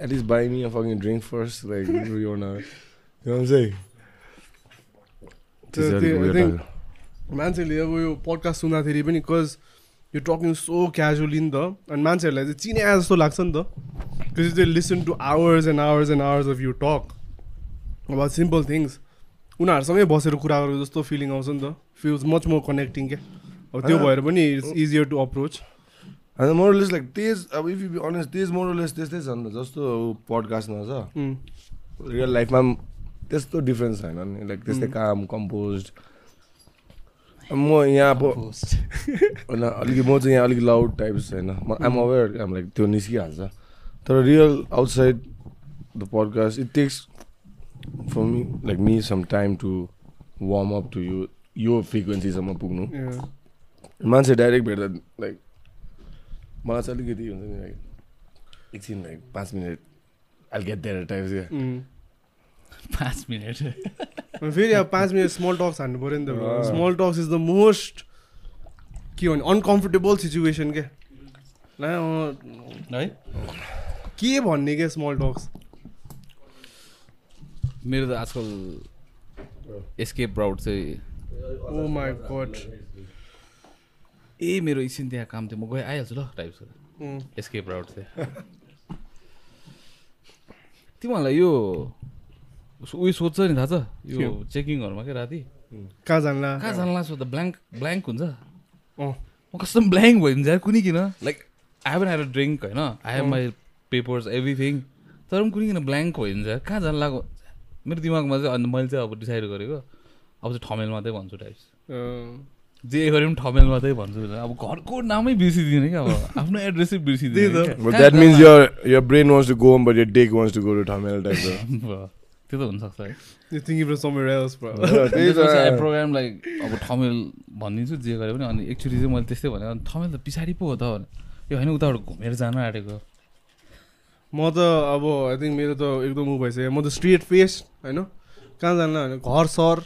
at least buy me a fucking drink first. Like, (laughs) you wanna, you know what I'm saying? मान्छेले अब यो podcast सुन्दाखेरि पनि because यो talking so casually नि त अनि मान्छेहरूलाई चाहिँ चिने जस्तो लाग्छ नि त because they listen to hours and hours and hours of you talk अब सिम्पल थिङ्स उनीहरूसँगै बसेर कुरा गरेको जस्तो फिलिङ आउँछ नि त फिल्स मच मोर कनेक्टिङ क्या अब त्यो भएर पनि इट्स इजियर टु अप्रोच अनि मोरलेस लाइक तेज अब इफ यु बी अनेस्ट तेज मोरलेस त्यस्तै छ नि त जस्तो पडकास्टमा छ रियल लाइफमा पनि त्यस्तो डिफ्रेन्स छैन नि लाइक त्यस्तै काम कम्पोज म यहाँ अब होइन अलिक म चाहिँ यहाँ अलिक लाउड टाइप्स होइन म आम अवेर आम लाइक त्यो निस्किहाल्छ तर real outside the podcast it takes for me like me some time to warm up to यो यो फ्रिक्वेन्सीसम्म पुग्नु मान्छे डाइरेक्ट भेट्दा लाइक मलाई चाहिँ अलिकति हुन्छ नि लाइक एकछिन लाइक पाँच मिनट देयर टाइप्स क्या पाँच मिनट। फेरि अब पाँच मिनट स्मल टक्स हान्नु पऱ्यो नि त small talks is the most के भन्ने अनकम्फर्टेबल सिचुएसन क्या। है? के भन्ने क्या स्मल टक्स मेरो त आजकल एस्केप राउट चाहिँ ओ माई गड ए मेरो एकछिन त्यहाँ काम थियो। म गएँ आइहाल्छु ल टाइप्स एस्केप राउट चाहिँ तिमीहरूलाई यो उयो सोध्छ नि थाहा छ? यो चेकिङहरूमा क्या राति? कहाँ जानला? कहाँ जानला सोध्दा? ब्ल्याङ्क ब्ल्याङ्क हुन्छ। अँ म कस्तो ब्ल्याङ्क भयो भने कुनै किन? Like I haven't had a drink होइन? I have my papers everything तर पनि कुनै किन ब्ल्याङ्क भयो भने कहाँ जान लाग्यो मेरो दिमागमा चाहिँ अन्त मैले चाहिँ अब डिसाइड गरेको अब चाहिँ ठमेल मात्रै भन्छु टाइप्स जे गरे पनि ठमेल मात्रै भन्छु अब घरको नामै बिर्सिदिनँ क्या अब। आफ्नो एड्रेसै बिर्सिदिनँ? (laughs) त्यो त हुनसक्छ है। (laughs) प्रोग्राम लाइक अब ठमेल भनिदिन्छु जे गरे पनि। अनि एकचोटि चाहिँ मैले त्यस्तै भने। ठमेल त पछाडि पो हो त। यो होइन उताबाट घुमेर जान आँटेको। म त अब आई थिङ्क मेरो त एकदम ऊ भइसक्यो। म त स्ट्रेट फेस होइन? कहाँ जान्ला भने घर सर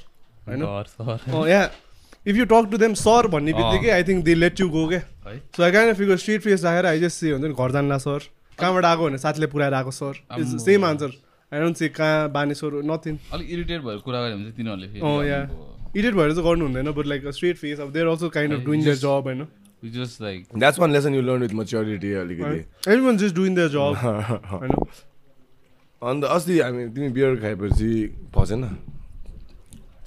होइन? घर सर। अँ यहाँ। If you talk to them sir भन्ने बित्तिकै I think they let you go है? So I can figure straight face राखेर आई जस्ट से हुन्छ नि घर जान्ला सर। कहाँबाट आएको भने साथीले पुऱ्याएर आएको सर। आम्बो। Same answer I don't say कहाँ बानेश्वर नथिङ अलिक इरिटेट भएर कुरा गऱ्यो भने चाहिँ तिनीहरूले अँ या इडिट भएर चाहिँ गर्नु हुँदैन बट लाइक स्ट्रेट फेस अब they're also kind of doing their जब होइन just like that's one lesson you learn with maturity अलिकति everyone just doing their जब होइन अन्त अस्ति हामी तिमी बियर खाएपछि फसेन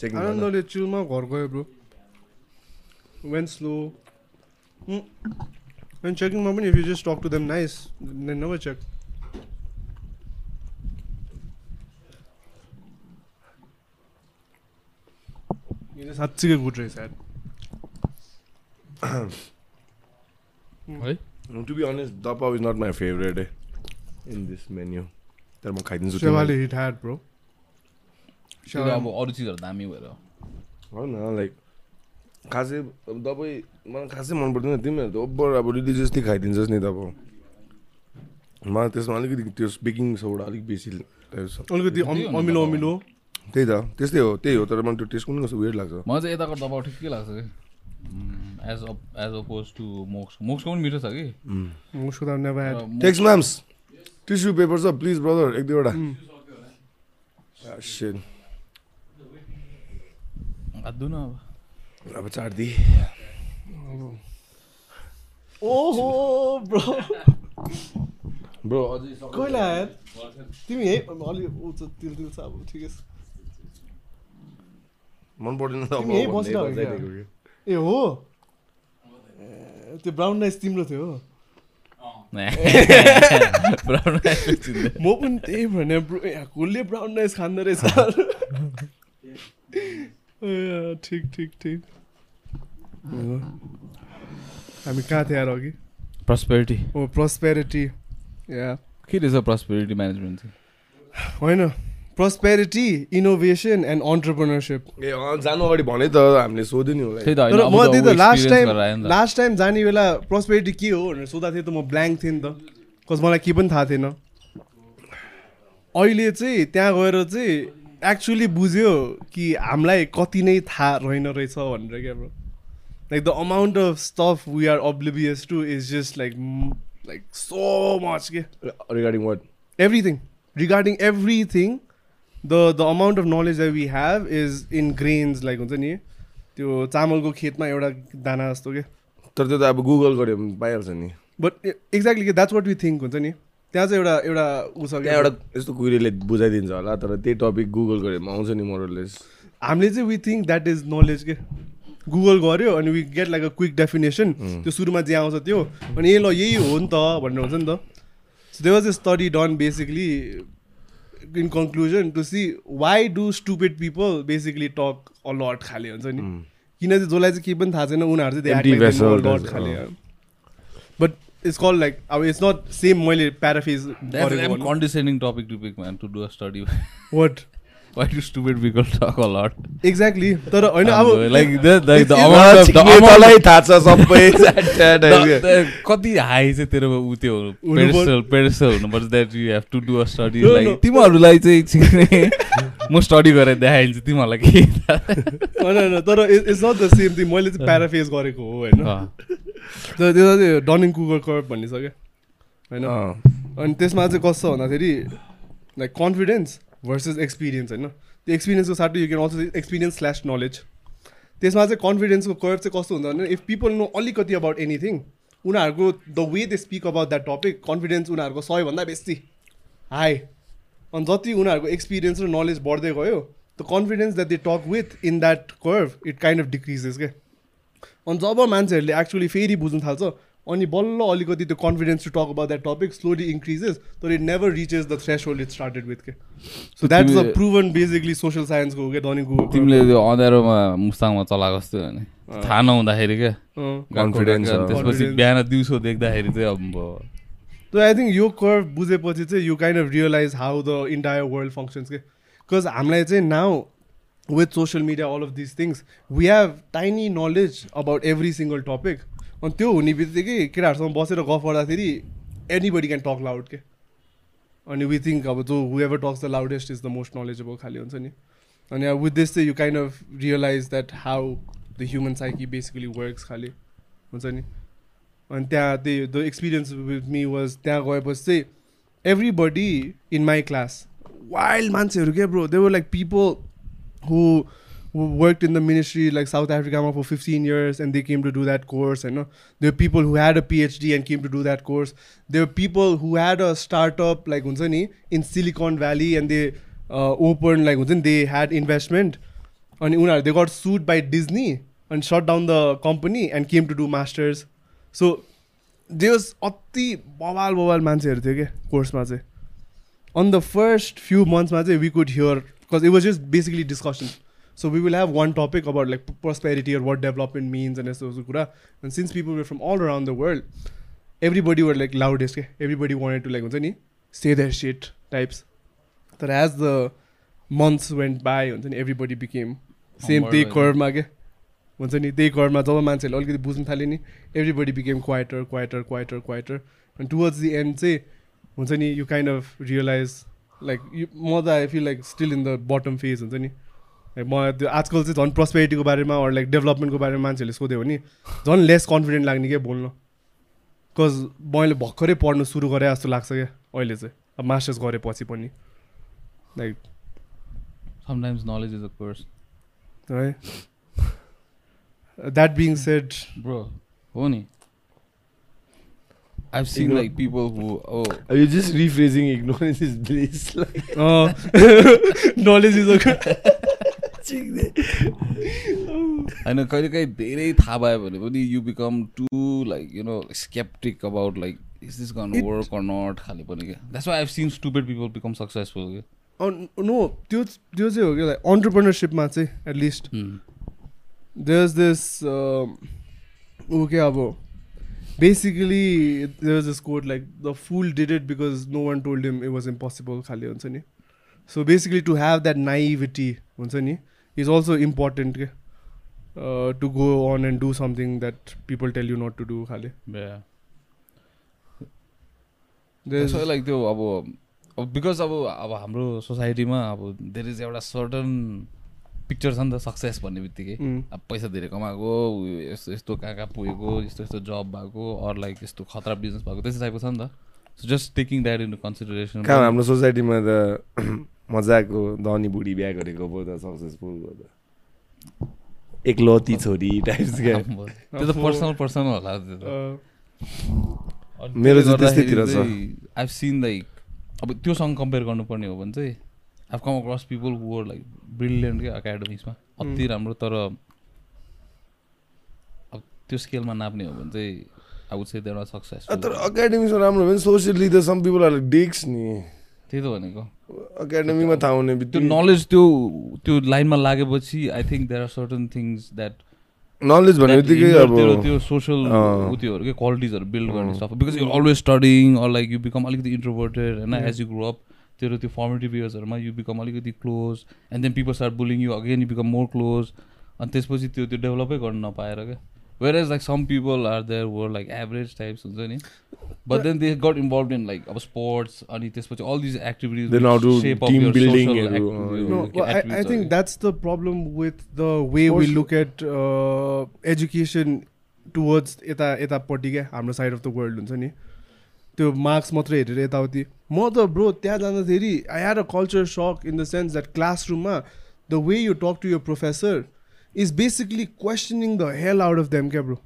आनन्दले चिलमा घर गयो bro वेन स्लो वेन चेकिङमा पनि if you just talk to them nice then never check यो चाहिँ साँच्चीकै गुड रहेछ यार है to be honest दपाउ is not my favourite a in this menu तर म खाइदिन्छु सेवाले हिट ह्याड ब्रो त्यो अब अरू चिजहरू दामी भएर होइन लाइक खासै अब दबाई मलाई खासै मन पर्दैन तिमीहरू त। ओभर अब रिलिजियसली खाइदिन्छस् नि तब मलाई त्यसमा अलिकति त्यो बेकिङ सोडा अलिक बेसी। अलिकति अम- अमिलो अमिलो। त्यही त। त्यस्तै हो त्यही हो। तर मलाई त्यो टेस्ट पनि कस्तो वेट लाग्छ। मलाई चाहिँ यताको दबाउ ठिकै लाग्छ कि? As as opposed to MOOCs. मोक्सको पनि मिठो छ कि? मुसको त टेक्स म्याम्स टिस्यु पेपर छ प्लिज ब्रदर एक दुईवटा। Ah, हात धुन अब। अब चार्दी। ओहो ब्रो। ब्रो अझै कहिले आयो तिमी है अलिक ऊ चाहिँ तिल तिल छ अब ठिकै छ। मन पर्दैन त। ए हो ए, त्यो ब्राउन राइस तिम्रो थियो। हो (laughs) म पनि त्यही भने कसले ब्राउन राइस खाँदो रहेछ। (laughs) ए, ठिक ठिक ठिक। हामी कहाँ थियो यार अघि प्रस्पेरिटी ओ प्रस्पेरिटी या के रहेछ प्रस्पेरिटी म्यानेजमेन्ट चाहिँ होइन प्रस्पेरिटी इनोभेसन एन्ड अन्टरप्रिनरसिप ए जानु अगाडि भने त हामीले सोध्यो नि होला त्यही त होइन तर म त त्यही त लास्ट टाइम। लास्ट टाइम जाने बेला प्रस्पेरिटी के हो भनेर सोद्धा थिएँ त म ब्ल्याङ्क थिएँ नि त कस मलाई केही पनि थाहा थिएन अहिले चाहिँ त्यहाँ गएर चाहिँ एक्चुली बुझ्यो कि हामीलाई कति नै थाहा रहेन रहेछ भनेर क्या bro like the amount of stuff we are oblivious to is just like like so much के regarding what everything. Regarding everything the the amount of knowledge that we have is in grains like हुन्छ नि? त्यो चामलको खेतमा एउटा दाना जस्तो के तर त्यो त अब गुगल गऱ्यो भने पाइहाल्छ नि। बट एक्ज्याक्टली के द्याट्स वाट वी थिङ्क हुन्छ नि? त्यहाँ चाहिँ एउटा एउटा ऊ छ त्यहाँ एउटा यस्तो कुरीले बुझाइदिन्छ होला तर त्यही टपिक गुगल गऱ्यो भने आउँछ नि मोरलेस हामीले चाहिँ we think that is knowledge के? गुगल गऱ्यो अनि we get like a quick definition त्यो सुरुमा जे आउँछ त्यो। अनि ए ल यही हो नि त भनेर हुन्छ नि त। So they was a study done basically in conclusion to see why do stupid people basically talk a lot खाले हुन्छ नि। किन चाहिँ जसलाई चाहिँ केही पनि थाहा छैन उनीहरू चाहिँ but it's called like it's not same way paraphrase. That's a condescending topic to pick, man, to do a study. what? तर होइन अब लाइक थाहा छ सबै That- कति हाई चाहिँ तेरो उ त्यो हुनुपर्छ। That you have to do a study. Like तिमीहरूलाई चाहिँ म स्टडी गरेर देखाइदिन्छु तिमीहरूलाई के (laughs) होइन होइन तर it's not the same thing मैले चाहिँ प्याराफेज गरेको हो होइन। तर त्यो चाहिँ डनिङ कुगर कर्भ भन्ने छ क्या होइन। अनि त्यसमा चाहिँ कस्तो भन्दाखेरि लाइक कन्फिडेन्स भर्सेस एक्सपिरियन्स होइन त्यो एक्सपिरियन्सको साटो you can also experience slash knowledge त्यसमा चाहिँ कन्फिडेन्सको कर्भ चाहिँ कस्तो हुन्छ भने इफ पिपल नो अलिकति अबाउट एनिथिङ उनीहरूको the way they speak about that topic confidence उनीहरूको सयभन्दा बेसी हाई अनि जति उनीहरूको एक्सपिरियन्स र नलेज बढ्दै गयो the confidence that they talk with in that curve it kind of decreases क्या अनि जब मान्छेहरूले एक्चुली फेरि बुझ्नु थाल्छ अनि बल्ल अलिकति त्यो confidence to talk about that topic slowly increases तर it never reaches the threshold it started with के so that is a proven basically social साइन्सको हो क्या गुगल तिमीले त्यो अँध्यारोमा मुस्ताङमा चलाएको जस्तो हो नि। थाहा नहुँदाखेरि क्या अँ। त्यसपछि. बिहान दिउँसो देख्दाखेरि चाहिँ अब So I think यो कर्भ बुझेपछि चाहिँ you kind of realize how the entire world functions के बिकज हामीलाई चाहिँ now with social media all of this things we have tiny knowledge about every single topic अनि त्यो हुने बित्तिकै केटाहरूसँग बसेर गफ गर्दाखेरि एनीबडी क्यान टक लाउड के। अनि वी थिङ्क अब जो whoever talks the loudest is the most knowledgeable खालि हुन्छ नि। अनि विथ दिस चाहिँ you kind of realize that how the human psyche basically works खालि हुन्छ नि। अनि त्यहाँ त्यही the experience with me was त्यहाँ गएपछि चाहिँ everybody in my class wild मान्छेहरू के bro they were like people who work in the ministry like south अफ्रिकामा for fifteen years and they came to do that course होइन they people who had a PhD and came to do that course they people who had a startup like हुन्छ नि in Silicon Valley and they open like हुन्छ नि they had investment अनि उनीहरू they got sued by Disney अनि shut down the company and came to do masters so they was अति बवाल बवाल मान्छेहरू थियो क्या कोर्समा चाहिँ अन द फर्स्ट फ्यु मन्थ्समा चाहिँ we could hear because it was just basically discussion so we will have one topic about like prosperity or what development means and यस्तो यस्तो कुरा and since people were from all around the world everybody were like loudest के everybody wanted to like हुन्छ नि say their shit types तर as the months went by हुन्छ नि everybody became same त्यही Humble, कर्वमा के हुन्छ नि त्यही कर्वमा जब मान्छेहरूले अलिकति बुझ्नु थाल्यो नि everybody became quieter quieter quieter quieter अनि टुवर्ड्स दि एन्ड चाहिँ हुन्छ नि you kind of realize like you म त I feel like still in the bottom phase हुन्छ नि लाइक म त्यो आजकल चाहिँ झन् प्रस्पेरिटीको बारेमा अरू लाइक डेभलपमेन्टको बारेमा मान्छेहरूले सोध्यो भने झन् लेस कन्फिडेन्ट लाग्ने क्या बोल्न। बिकज मैले भर्खरै पढ्नु सुरु गरेँ जस्तो लाग्छ क्या अहिले चाहिँ। अब मास्टर्स गरेपछि पनि। Like sometimes knowledge is a curse है। द्याट बिङ सेड ब्रो हो नि। I've seen Igno- like people who oh Are you just rephrasing ignorance is bliss? Like, knowledge is होइन कहिले काहीँ धेरै थाहा भयो भने पनि you become to like you know skeptic about like is this gonna work or not खाले पनि क्या। That's why I seen stupid people become successful क्या। नो त्यो त्यो चाहिँ हो कि लाइक अन्टरप्रिनरसिपमा चाहिँ एटलिस्ट देयर इज दिस ऊ के अब basically there is this code like the fool did it because no one told him it was impossible खाले हुन्छ नि। So basically to have that naivety हुन्छ नि। इज अल्सो इम्पोर्टेन्ट के to go on and do something that people tell you not to do खाले त्यसो like त्यो अब अब बिकज अब अब हाम्रो सोसाइटीमा अब देयर इज एउटा सर्टन पिक्चर छ नि त सक्सेस भन्ने बित्तिकै। Mm. अब पैसा धेरै कमाएको यस्तो यस्तो कहाँ कहाँ पुगेको यस्तो यस्तो जब भएको अर लाइक यस्तो खतरा बिजनेस भएको त्यस्तो टाइपको छ नि त। So just taking that into consideration हाम्रो सोसाइटीमा त मजाको धनी बुढी बिहा गरेको पो त सक्सेसफुल भयो त। एकलौती छोरी टाइप्स क्या (laughs) त्यो त पर्सनल पर्सनल होला त्यो त। अनि मेरो चाहिँ त्यस्तैतिर छ। I've seen लाइक अब त्योसँग कम्पेयर गर्नुपर्ने हो भने चाहिँ I come across people were like brilliant क्या एकाडेमिक्समा अति राम्रो तर अब त्यो स्केलमा नाप्ने हो भने चाहिँ I would say their success तर एकाडेमिक्समा राम्रो भयो नि सोसियली त सम पिपल आर डिक्स नि। त्यही त भनेको। एकाडेमीमा थाहा हुने त्यो नलेज त्यो त्यो लाइनमा लागेपछि I think there are certain things that knowledge भन्ने बित्तिकै अब त्यो सोसल अँ। उत्योहरू के क्वालिटिजहरू बिल्ड गर्ने stuff because you always studying or like you become अलिकति इन्ट्रोभर्टेड होइन. एज यु ग्रो अप तेरो त्यो फर्मेटिभ इयर्सहरूमा यु बिकम अलिकति close and then people start bullying you again you become more close अनि त्यसपछि त्यो त्यो डेभलपै गर्न नपाएर क्या whereas like some people are there were like average types हुन्छ नि but then they got involved in like अब स्पोर्ट्स अनि त्यसपछि all these activities and, No, well, I, I think that's the problem with the way we Sports- look at uh, education towards यता यतापट्टि क्या हाम्रो side of the world हुन्छ नि त्यो मार्क्स मात्रै हेरेर यताउति म त ब्रो त्यहाँ जाँदाखेरि I had a culture shock in the sense that क्लासरुममा the way you talk to your professor is basically questioning the hell out of them क्या ब्रो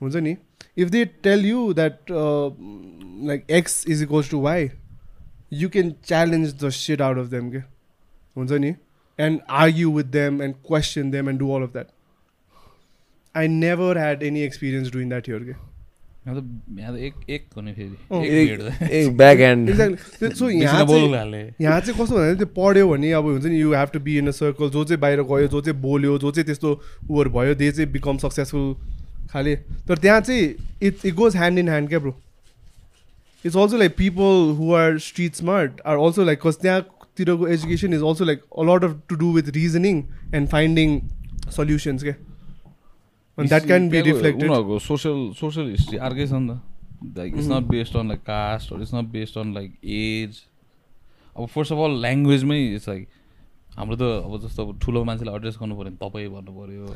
हुन्छ नि if they tell you that like X is equals to Y you can challenge the set out of them क्या हुन्छ नि and argue with them and question them and do all of that I never had any experience doing that here के (laughs) यहाँ चाहिँ कस्तो भन्दा त्यो पढ्यो भने अब हुन्छ नि you have to be in a circle जो चाहिँ बाहिर गयो जो चाहिँ बोल्यो जो चाहिँ त्यस्तो उहरू भयो दे चाहिँ बिकम सक्सेसफुल खाले। तर त्यहाँ चाहिँ it it goes hand in hand क्या bro it's also like people who are street smart are also like cause त्यहाँतिरको education is also like a lot of to do with reasoning and finding solutions क्या? And that can be reflected. उनीहरूको social social history अर्कै छ नि त like it's not based on like caste it's not based on like as अब first of all ल्याङ्ग्वेजमै it's like हाम्रो त अब जस्तो अब ठुलो मान्छेलाई एड्रेस गर्नु पऱ्यो भने तपाईँ भन्नु पऱ्यो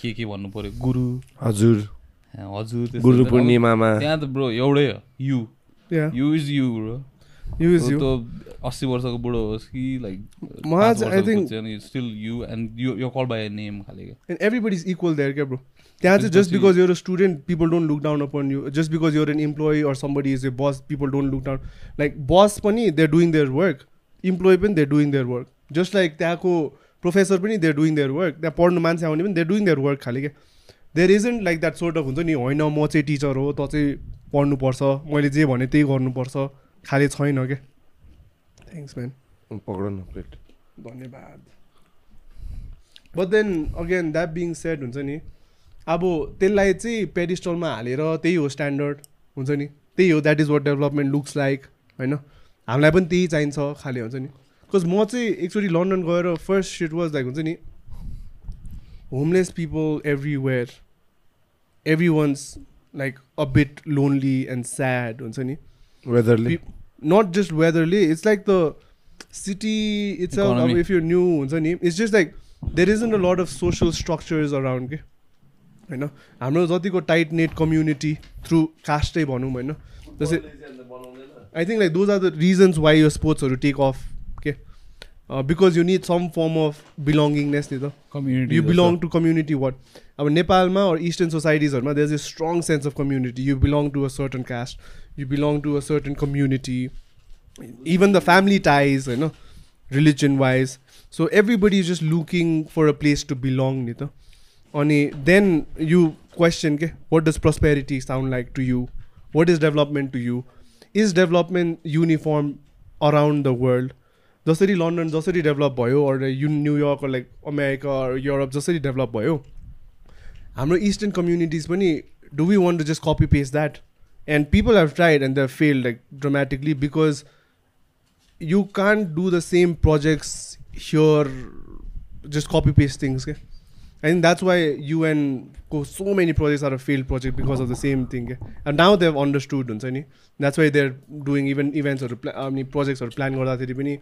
के के भन्नु पऱ्यो गुरु हजुर हजुर गुरु पूर्णिमामा त्यहाँ त ब्रो एउटै हो या you is you bro you is you अस्सी वर्षको बुढो होस् कि लाइक मलाई चाहिँ I think- still you and you यो कल बाई नेम खाले क्या and everybody's equal there क्या bro त्यहाँ चाहिँ because you're a student people don't look down upon you just because you're an employee or somebody is a boss people don't look down like boss पनि they're doing their work employee पनि they're doing their work just like त्यहाँको professor पनि they're doing their work त्यहाँ पढ्नु मान्छे आउने पनि they're doing their work खालि क्या there isn't like that sort of हुन्छ नि होइन म चाहिँ टिचर हो त चाहिँ पढ्नुपर्छ मैले जे भने त्यही गर्नुपर्छ खालि छैन क्या थ्याङ्क्स म्यान पक्र न प्लेट धन्यवाद। But then again that being said हुन्छ नि अब त्यसलाई चाहिँ पेरिस्टलमा हालेर त्यही हो स्ट्यान्डर्ड हुन्छ नि। त्यही हो that is what development looks like होइन? हामीलाई पनि त्यही चाहिन्छ खाले हुन्छ नि। बिकज म चाहिँ एकचोटि लन्डन गएर फर्स्ट सिट वाज लाइक हुन्छ नि homeless people everywhere everyone's like a bit lonely and sad हुन्छ नि। वेदरले not just weatherly it's like the city itself Economy. अब if you're new हुन्छ नि it's just like there isn't a lot of social structures around के होइन हाम्रो जतिको टाइट नेट कम्युनिटी थ्रु कास्टै भनौँ होइन जस्तै I think like those are the reasons why यो स्पोर्ट्सहरू टेक अफ के because you need some form of belongingness नि त community you belong to community what अब नेपालमा or eastern societiesहरूमा there's a strong sense of community you belong to a certain caste you belong to a certain community even the family ties होइन religion wise so everybody is just looking for a place to belong नि त अनि then you question के what does prosperity sound like to you what is development to you is development uniform around the world जसरी London जसरी develop भयो or you New York like America Europe जसरी develop भयो हाम्रो eastern communities पनि do we want to just copy paste that and people have tried and the fail like dramatically because you can't do the same projects here just copy paste things के I think that's why युएनको so many projects are a failed project because of the same thing के and now they have understood हुन्छ नि that's why they're doing even इभेन्ट्सहरू प्ला अनि प्रोजेक्ट्सहरू plan गर्दाखेरि पनि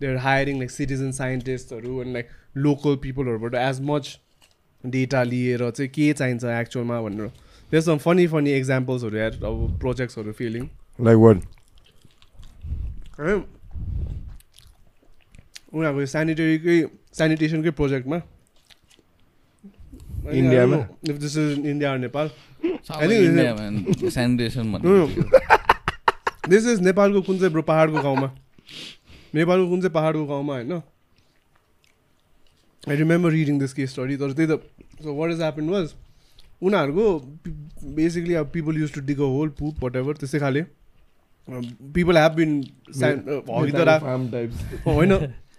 there hiring like citizen साइन्टिस्टहरू and like local पिपलहरूबाट as much data लिएर चाहिँ के चाहिन्छ एक्चुअलमा भनेर त्यस सम फनी फनी एक्जाम्पल्सहरू हेर अब प्रोजेक्ट्सहरू फिलिङ लाइक वाट उनीहरूको सेनिटरीकै सेनिटेसनकै प्रोजेक्टमा इन्डियामा? If this is India Nepal. This is नेपालको कुन चाहिँ ब्रो पाहाडको गाउँमा नेपालको कुन चाहिँ पाहाडको गाउँमा होइन I remember reading this case study तर त्यही त so what is happen was उनीहरूको बेसिकली अब people use to dig a hole poop whatever त्यस्तै खाले। पिपल हेभ बिन हगि त (laughs) होइन।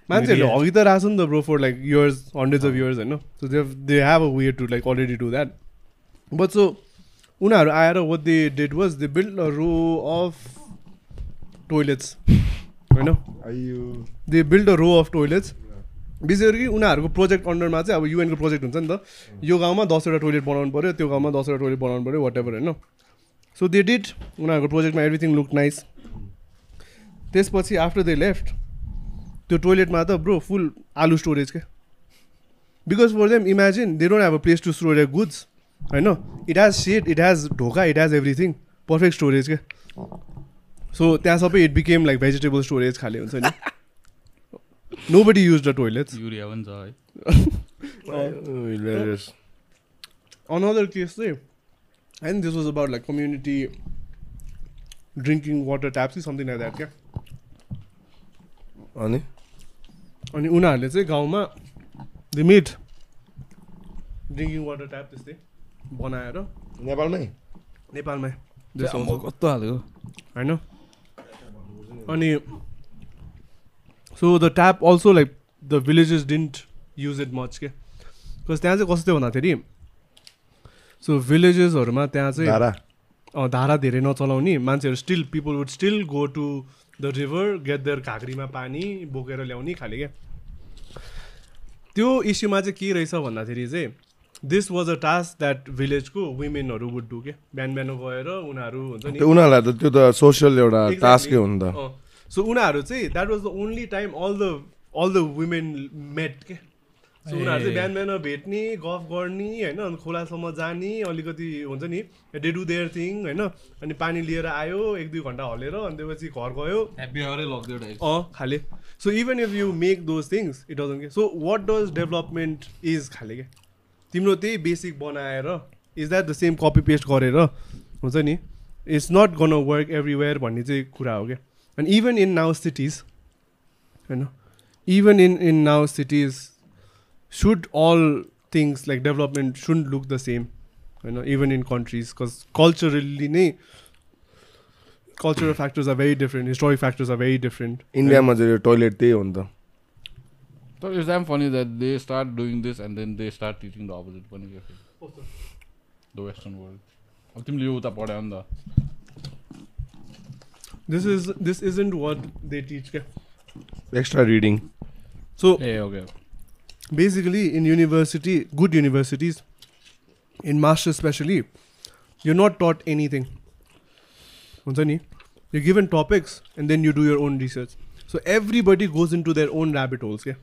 मान्छेहरूले हगि त राख्छ नि त bro for like years hundreds of years होइन। So they they have a way to like already do that but so उनीहरू आएर what they did was they build a row of toilets होइन। They build a row of toilets विशेष गरी उनीहरूको project अन्डरमा चाहिँ अब युएनको प्रोजेक्ट हुन्छ नि त। यो गाउँमा दसवटा टोइलेट बनाउनु पऱ्यो त्यो गाउँमा दसवटा टोइलेट बनाउनु पऱ्यो वाट एभर होइन। सो दे डिड उनीहरूको प्रोजेक्टमा एभ्रिथिङ लुक नाइस त्यसपछि आफ्टर दे लेफ्ट त्यो टोइलेटमा त ब्रो फुल आलु स्टोरेज क्या because for them imagine they don't have a place to store your goods होइन? It has seat it has ढोका it has everything perfect storage क्या so त्यहाँ सबै it became like vegetable storage खाले हुन्छ नि। (laughs) Nobody use the toilets urea पनि छ है। Another case चाहिँ and this was about like community drinking water taps something like that क्या अनि? अनि उनीहरूले चाहिँ गाउँमा the meet drinking water tap त्यस्तै बनाएर नेपालमै? नेपालमै। म कस्तो हालेको? होइन अनि so the tap also like the villages didn't use it much के बिकज त्यहाँ चाहिँ कस्तो भन्दाखेरि सो भिलेजेसहरूमा त्यहाँ चाहिँ धारा। धारा धेरै नचलाउने मान्छेहरू still people would still go to the river get there घाग्रीमा पानी बोकेर ल्याउने खाले क्या त्यो इस्युमा चाहिँ के रहेछ भन्दाखेरि चाहिँ this was a task that भिलेजको वुमेनहरू वुड डु के? बिहान बिहान गएर उनीहरू हुन्छ नि। उनीहरूलाई त त्यो त सोसियल एउटा. टास्कै हो नि त। सो उनीहरू चाहिँ that was the only time all the all the women met के? सो उनीहरू चाहिँ बिहान बिहान भेट्ने गफ गर्ने होइन अनि खोलासम्म जाने अलिकति हुन्छ नि डे डु देयर थिङ होइन अनि पानी लिएर आयो एक दुई घन्टा हलेर अनि त्यसपछि घर गयो। अँ खाले। So even if you make those things it doesn't के so what does development is खाले क्या तिम्रो त्यही बेसिक बनाएर is that the same copy paste गरेर हुन्छ नि it's not gonna work everywhere भन्ने चाहिँ कुरा हो क्या अनि इभन इन नाउ सिटिज होइन even in in now cities should all things like development should look the same होइन even in countries cause culturally नै cultural factors are very different historic factors are very different इन्डियामा चाहिँ toilet त्यही हो नि त तर it's damn funny that they start doing this and then they start teaching the opposite पनि क्या द वेस्टर्न वर्ल्ड अब तिमीले यो उता पढायो नि त this is this isn't what they teach extra reading. So yeah, okay. basically in university good universities in master's especially you're not taught anything. You're given topics and then you do your own research. So everybody goes into their own rabbit holes yeah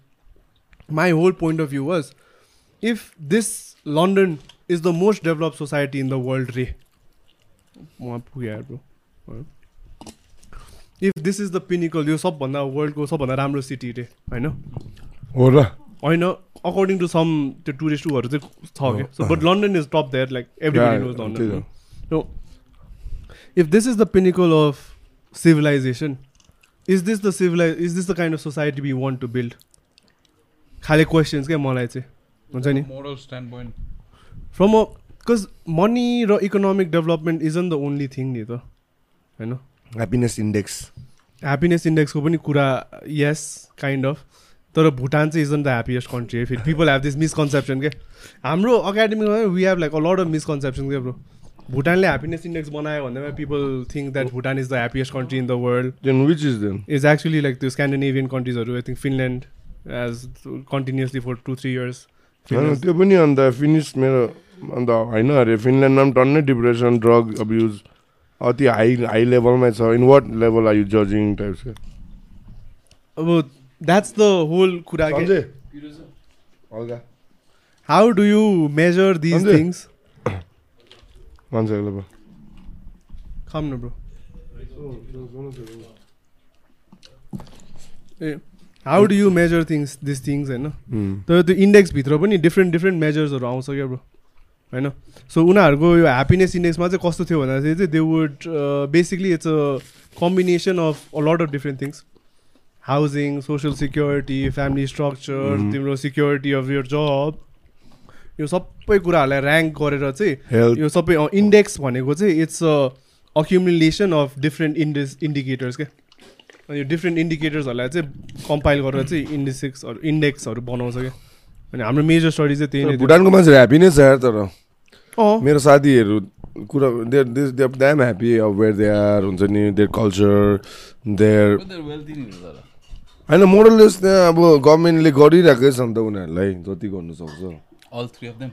my whole point of view was if this london is the most developed society in the world re. If this is the pinnacle यो सबभन्दा वर्ल्डको सबभन्दा राम्रो city रे होइन? हो र। होइन अकर्डिङ टु सम त्यो टुरिस्टहरू चाहिँ छ क्या so but London is top there like knows London no if this is the pinnacle of civilization is this the civilization is this the kind of society we want to build खाले questions क्या मलाई चाहिँ। हुन्छ नि? Moral standpoint from a because money र economic development isn't the only thing नि त होइन? ह्याप्पिनेस इन्डेक्स ह्याप्पिनेस इन्डेक्सको पनि कुरा यस काइन्ड अफ तर भुटान चाहिँ इजन द ह्याप्पिएस्ट कन्ट्री है फेरि पिपल हेभ दिस मिसकन्सेप्सन क्या हाम्रो एकाडेमीमा we have like a lot of misconception क्या ब्रो भुटानले ह्याप्पिनेस इन्डेक्स बनायो भन्दैमा people think that Bhutan is the happiest country in the world then which is then is actually like त्यो Scandinavian कन्ट्रिजहरू I think Finland as continuously for two three years होइन त्यो पनि अन्त finish मेरो अन्त होइन अरे फिनल्यान्डमा पनि टन्नै डिप्रेसन ड्रग अब्युज अति हाई हाई लेभलमै छ। In what level are you जजिङ types अब द्याट्स द होल कुरा how do you measure these. Things मान्छेहरूले खाम न bro A how do you measure things this things होइन? तर त्यो इन्डेक्सभित्र पनि डिफ्रेन्ट डिफ्रेन्ट मेजर्सहरू आउँछ क्या ब्रो होइन? सो उनीहरूको यो ह्याप्पिनेस इन्डेक्समा चाहिँ कस्तो थियो भन्दाखेरि चाहिँ they would basically it's a combination of a lot of different things housing social security family structure. तिम्रो सिक्योरिटी अफ यर जब यो सबै कुराहरूलाई ऱ्याङ्क गरेर चाहिँ यो सबै इन्डेक्स भनेको चाहिँ it's a accumulation of different index indicators क्या? अनि यो डिफ्रेन्ट इन्डिकेटर्सहरूलाई चाहिँ कम्पाइल गरेर चाहिँ इन्डेक्सहरू इन्डेक्सहरू बनाउँछ क्या? अनि हाम्रो मेजर स्टडी चाहिँ त्यही नै। भुटानको मान्छेहरू ह्याप्पी नै छ तर। मेरो साथीहरू कुरा देयर दे द्याम ह्याप्पी अब वेयर दे आर हुन्छ नि देयर कल्चर देयर होइन मोडलेस त्यहाँ अब गभर्मेन्टले गरिरहेकै छ नि त उनीहरूलाई जति गर्नु सक्छ। अल थ्री अफ देम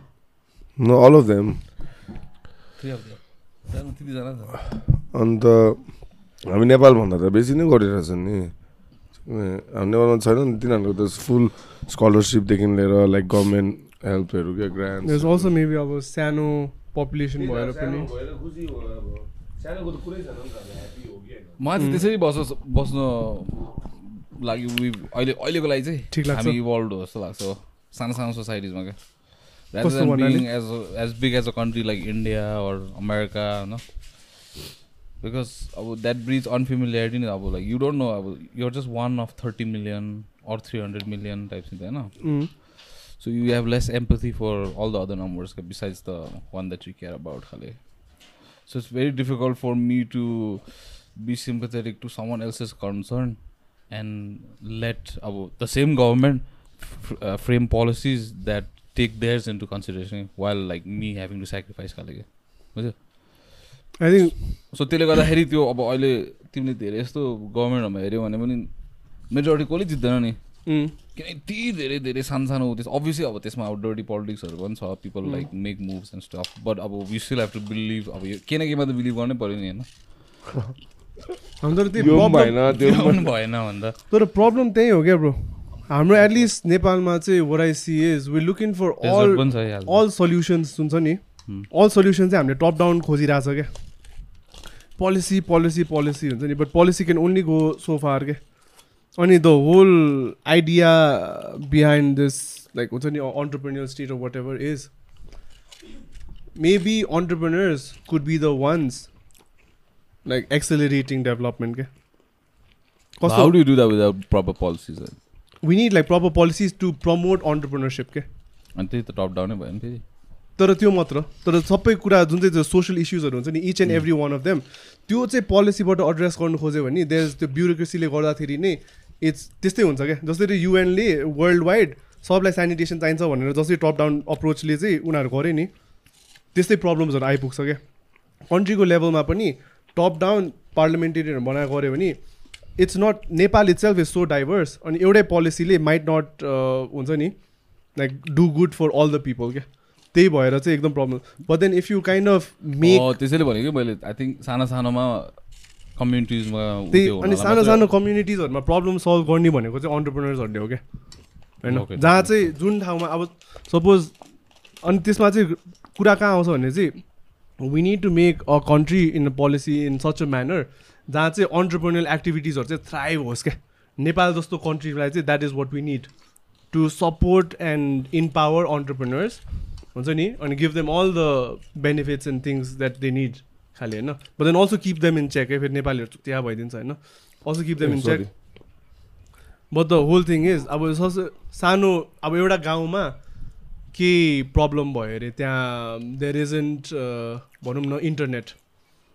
न अल अफ देम देम अन्त हामी नेपालभन्दा त बेसी नै गरिरहेछ नि। हाम्रो नेपालमा छैन नि तिनीहरूको त फुल स्कलरसिपदेखि लिएर लाइक गभर्मेन्ट हेल्पहरू क्या ग्रान्ड There's also maybe अब सानो पपुलेसन भएर पनि। मलाई चाहिँ त्यसरी बस बस्न लागि अहिले अहिलेको लागि चाहिँ ठिक लाग्छ। हामी इभल्भ हो जस्तो लाग्छ सानो सानो सोसाइटिजमा क्या? As as big as a country like India or America होइन बिकज अब द्याट ब्रिज अनफेमिलियरिटी नै अब लाइक यु डोन्ट नो अब you're just one of thirty million or three hundred million types होइन So you have less empathy for all the other numbers besides the one that you care about, Khale. So it's very difficult for me to be sympathetic to someone else's concern and let uh, the same government uh, frame policies that take theirs into consideration while like me having to sacrifice. बुझ्यो I think so त्यसले गर्दाखेरि त्यो अब अहिले तिमीले धेरै यस्तो गभर्मेन्टहरूमा हेऱ्यौ भने पनि मेजोरिटी कसले जित्दैन नि किन यति धेरै धेरै सानो सानो त्यस अभियसली अब त्यसमा अब डर्टी पोलिटिक्सहरू पनि छ people like make moves and stuff but अब we still have to believe अब यो केही न केहीमा त बिलिभ गर्नै पऱ्यो नि होइन। (laughs) हाम्रो तर यो भएन भन्दा। प्रब्लम त्यही हो क्या ब्रो हाम्रो एटलिस्ट नेपालमा चाहिँ where I see is we looking for all. All solutions हुन्छ नि. अल सल्युसन चाहिँ हामीले टप डाउन खोजिरहेछ क्या। पोलिसी पोलिसी पोलिसी हुन्छ नि but policy can only go so far क्या। अनि the whole idea behind this like हुन्छ नि entrepreneur state of whatever is maybe entrepreneurs could be the ones like accelerating development क्या How कस्तो do you do that without proper policies? then? We need like proper policies to promote entrepreneurship क्या अनि त्यही त top डाउनै भयो नि फेरि तर त्यो मात्र तर सबै कुरा जुन चाहिँ त्यो सोसियल इस्युजहरू हुन्छ नि each and every one of them त्यो चाहिँ पोलिसीबाट एड्रेस गर्नु खोज्यो भने देयर त्यो ब्युरोक्रेसीले गर्दाखेरि नै इट्स त्यस्तै हुन्छ क्या। जसरी युएनले वर्ल्ड वाइड सबलाई सेनिटेसन चाहिन्छ भनेर जसरी टप डाउन अप्रोचले चाहिँ उनीहरू गऱ्यो नि त्यस्तै प्रब्लम्सहरू आइपुग्छ क्या। कन्ट्रीको लेभलमा पनि टप डाउन पार्लिमेन्टेरियनहरू बनाएर गऱ्यो भने it's not Nepal itself is so diverse अनि एउटै पोलिसीले माइट नट हुन्छ नि like do good for all the people क्या। त्यही भएर चाहिँ एकदम problem but then if you kind of uh, त्यसैले भनेको मैले आई थिङ्क सानो सानोमा कम्युनिटिजमा त्यही अनि सानो सानो कम्युनिटिजहरूमा प्रब्लम सल्भ गर्ने भनेको चाहिँ अन्टरप्रिनर्सहरूले हो क्या? होइन. जहाँ चाहिँ जुन ठाउँमा अब सपोज अनि त्यसमा चाहिँ कुरा कहाँ आउँछ भने चाहिँ we need to make a country in a policy in such a manner जहाँ चाहिँ अन्टरप्रिनियल एक्टिभिटिजहरू चाहिँ थ्राइभ होस् क्या? नेपाल जस्तो कन्ट्रीलाई चाहिँ that is what we need to support and empower entrepreneurs हुन्छ नि? अनि give them all the benefits and things that they need खालि होइन? But then also keep them in check है फेरि नेपालीहरू त्यहाँ भइदिन्छ होइन? Also keep them in check but the whole thing is अब सानो अब एउटा गाउँमा केही प्रब्लम भयो अरे? त्यहाँ देयर इजन्ट भनौँ न internet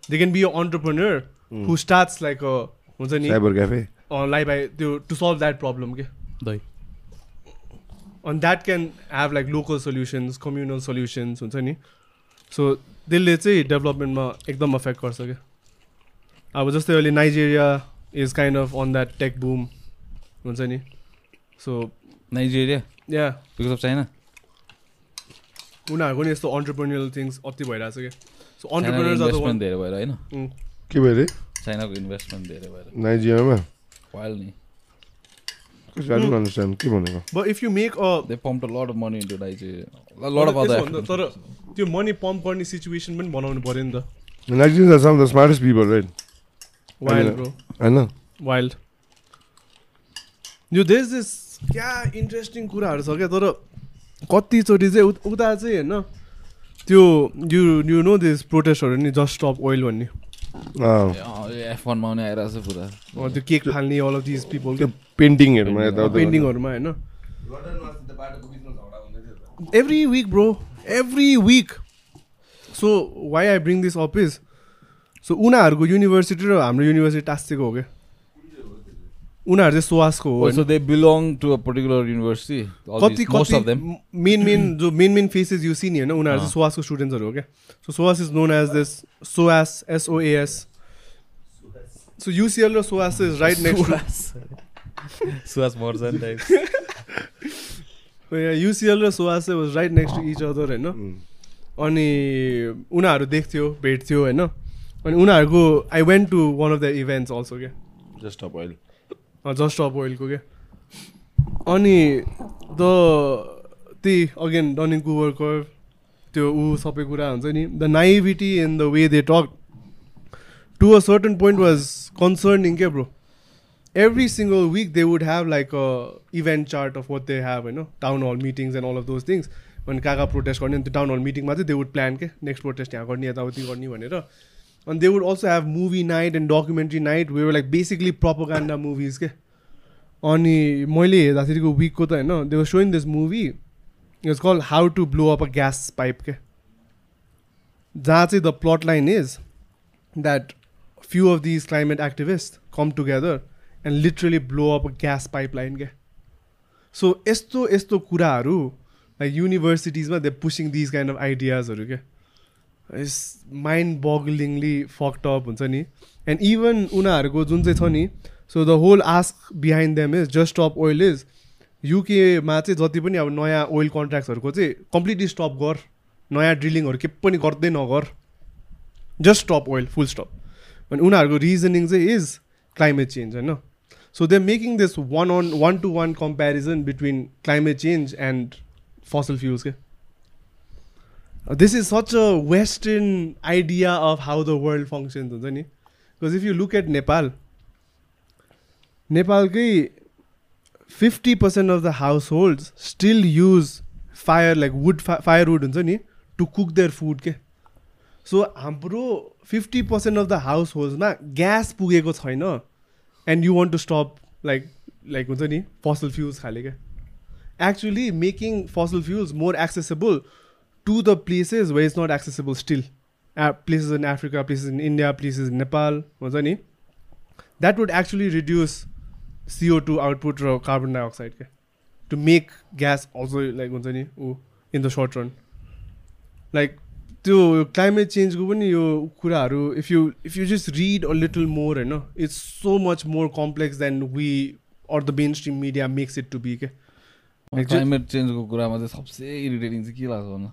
they can be a entrepreneur who starts like a हुन्छ नि? साइबर क्याफे लाइक बाई त्यो टु सल्भ द्याट प्रब्लम के? दही अनि that can have like local solutions communal solutions हुन्छ नि? सो त्यसले चाहिँ डेभलपमेन्टमा एकदम अफेक्ट गर्छ क्या। अब जस्तै अहिले Nigeria is kind of on that tech boom हुन्छ नि? सो नाइजेरिया या बिकज अफ चाइना उनीहरूको नि यस्तो अन्टरप्रेन्युअल थिङ्स अति भइरहेछ क्या। सो इन्भेस्टमेन्ट धेरै भएर होइन? के भयो अरे चाइनाको इन्भेस्टमेन्ट धेरै भएर नाइजिरियामा वाइल नि आई डोन्ट अन्डरस्ट्यान्ड के भनेको but if you make a they pump lot of money into Nigeria lot of other तर त्यो मनी पम्प गर्ने सिचुएसन पनि बनाउनु पऱ्यो नि त। Nigerians are some the smartest people right wild bro होइन वाइल्ड यो देश दिस क्या इन्ट्रेस्टिङ कुराहरू छ क्या तर कतिचोटि चाहिँ उत- उता चाहिँ होइन त्यो यु यु नो दिस प्रोटेस्टहरू नि जस्ट स्टप ओइल भन्ने। एफ वानमा आउने आइरहेको छ पुरा त्यो केक फाल्ने अल अफ दिस पिपल त्यो पेन्टिङहरूमा पेन्टिङहरूमा होइन? Every week bro every week so why I bring this up is so उनीहरूको युनिभर्सिटी र हाम्रो युनिभर्सिटी टाँसेको हो क्या? उनीहरू चाहिँ सुवासको हो होइन? So they belong to a particular university कति मोस्ट अफ देम कति मेन मेन जो main main faces you seen होइन उनीहरू चाहिँ। सोवासको स्टुडेन्ट्सहरू हो क्या so SOAS is known as this SOAS SOAS so UCL र SOAS is right next SOAS merging type UCL र सोवास चाहिँ was right next to each other होइन अनि उनीहरू देख्थ्यो भेट्थ्यो होइन अनि उनीहरूको I went to one of the events also क्या जस्ट अप अहिले जस्ट अप ओइलको क्या अनि द त्यही अगेन डनिङ कुवरको त्यो ऊ सबै कुरा हुन्छ नि the naivety in the way they talk to a certain point was concerning क्या bro every single week they would have like a event chart of what they have होइन town hall meetings and all of those things अनि कहाँ कहाँ protest गर्ने त्यो town hall मिटिङमा चाहिँ they would plan के? नेक्स्ट प्रोटेस्ट यहाँ गर्ने यताउति गर्ने भनेर। अनि they would also have movie night and documentary night way like basically propaganda movies के अनि मैले हेर्दाखेरिको विकको त होइन they were showing this movie it's called how to blow up a gas pipe के जहाँ चाहिँ the plot line is that few of these climate activists come together and literally blow up a gas pipeline क्या सो यस्तो यस्तो कुराहरू like युनिभर्सिटिजमा they pushing these kind of आइडियाजहरू क्या is mind बगलिङली fucked up हुन्छ नि एन्ड इभन उनीहरूको जुन चाहिँ छ नि so the whole ask behind them is just stop oil is युकेमा चाहिँ जति पनि अब नयाँ ओइल कन्ट्र्याक्ट्सहरूको चाहिँ कम्प्लिटली स्टप गर नयाँ ड्रिलिङहरू के पनि गर्दै नगर just stop oil full stop अनि उनीहरूको रिजनिङ चाहिँ इज क्लाइमेट चेन्ज होइन So they're making this one on one to one comparison between climate change and fossil fuels. Okay? This is such a Western idea of how the world functions, हुन्छ नि? Because if you look at Nepal, नेपालकै fifty percent of the household still use fire like wood firewood हुन्छ नि to cook their food के so हाम्रो fifty percent of the house होल्डमा gas पुगेको छैन and you want to stop like like हुन्छ नि? Fossil fuels खाले क्या actually making fossil fuels more accessible to the places where is not accessible still places in Africa places in India places in Nepal हुन्छ नि that would actually reduce C O two output र carbon dioxide क्या to make gas अझ like हुन्छ नि ऊ in the short run like त्यो climate चेन्जको पनि यो कुराहरू if you if you just read a little more होइन it's so much more complex than we or the mainstream media makes it to be क्या Like, climate चेन्जको कुरामा चाहिँ सबसे irritating चाहिँ के लाग्छ भन्नु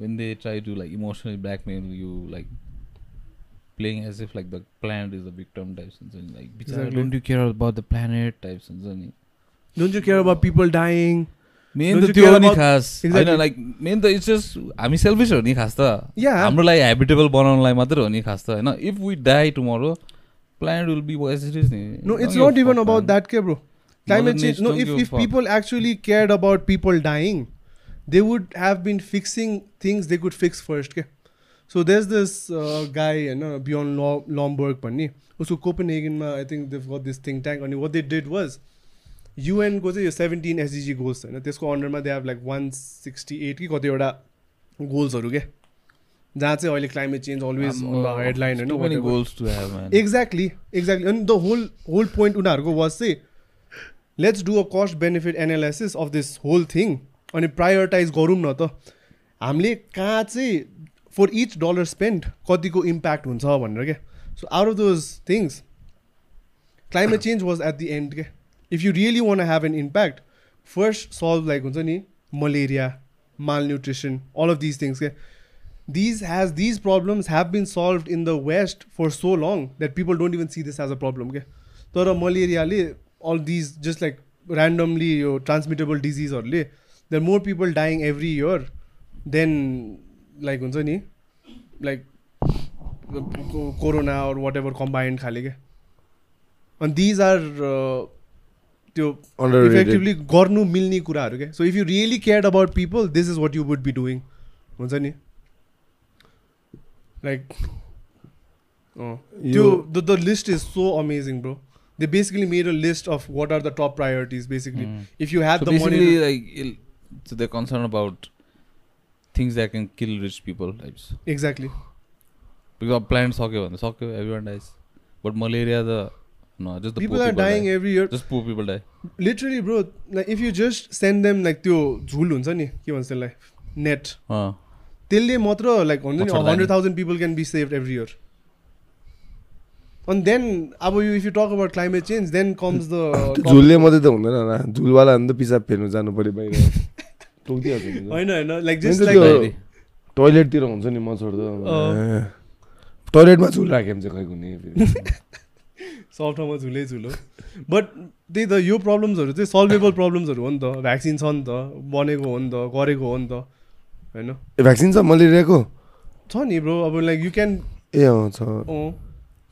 when they try to like emotionally blackmail you like playing as if like the planet is the victim types हुन्छ नि like don't you care about the planet types हुन्छ नि don't you care about people dying main त त्यो नि खास। होइन like main त इट्स जस्ट हामी सेल्फिस हो नि खास त। हाम्रो लागि हेबिटेबल बनाउनलाई मात्र हो नि खास त होइन? If we die tomorrow planet will be wise is नि। No it's not even about that के bro about man. that, ke, bro. Climate Mother change. No, Nature if, don't give a if fuck. people actually cared about people dying, they would have been fixing things they could fix first. ke. So there's this uh, guy, you know, Bjorn Lo- Lomborg, भन्ने उसको कोपेनहेगनमा I think they got this think tank अनि what they did was युएनको चाहिँ यो seventeen SDG goals होइन त्यसको अन्डरमा they have like one sixty eight कि कतिवटा गोल्सहरू के जहाँ चाहिँ अहिले climate change always on the headline Too many होइन goals to have man exactly exactly अनि द होल होल पोइन्ट उनीहरूको वाज चाहिँ let's do a cost benefit analysis of this whole thing अनि प्रायोरिटाइज गरौँ न त। हामीले कहाँ चाहिँ फर इच डलर स्पेन्ड कतिको इम्प्याक्ट हुन्छ भनेर क्या so out of those things climate change was at the end के। If you really want have an impact first solve like हुन्छ नि malaria malnutrition all of these things के। These has these problems have been solved in the west for so long that people don't even see this as a problem के। तर मलेरियाले all these just like randomly यो transmittable डिजिजहरूले there are more people dying every year than like हुन्छ नि like corona or whatever combined खाले के and these are uh, त्यो Underrated. Effectively गर्नु मिल्ने कुराहरू क्या so if you really cared about people this is what you would be doing हुन्छ नि लाइक त्यो the the list is so amazing bro They basically made a list of what are the top priorities basically Mm. If you had So the money basically, like, il- so they're concerned about things that can kill rich people types. Exactly Because our planet सक्यो भने सक्यो everyone dies. But malaria the no just the people poor are people dying die. Every year Just poor people die. Literally bro like if you just send them like त्यो झुल हुन्छ नि के भन्छ त्यसलाई net अँ त्यसले मात्र लाइक हुन्छ नि मच्छरदानी। Hundred thousand people can be save every year अनि देन अब you if you talk about climate change then comes the झुलले मात्रै त हुँदैन होला झुलवाला त पिसाब फेर्नु जानु पऱ्यो बाहिर। होइन होइन लाइक. टोइलेटतिर हुन्छ नि मच्छर त। टोइलेटमा झुल राख्यो भने चाहिँ खै हुने। सब ठाउँमा झुलै झुलो बट त्यही त यो प्रब्लम्सहरू चाहिँ सल्भेबल प्रब्लम्सहरू हो नि त भ्याक्सिन छ नि त बनेको हो नि त गरेको हो नि त होइन भ्याक्सिन छ मलेरियाको छ नि ब्रो अब लाइक यु क्यान ए अँ छ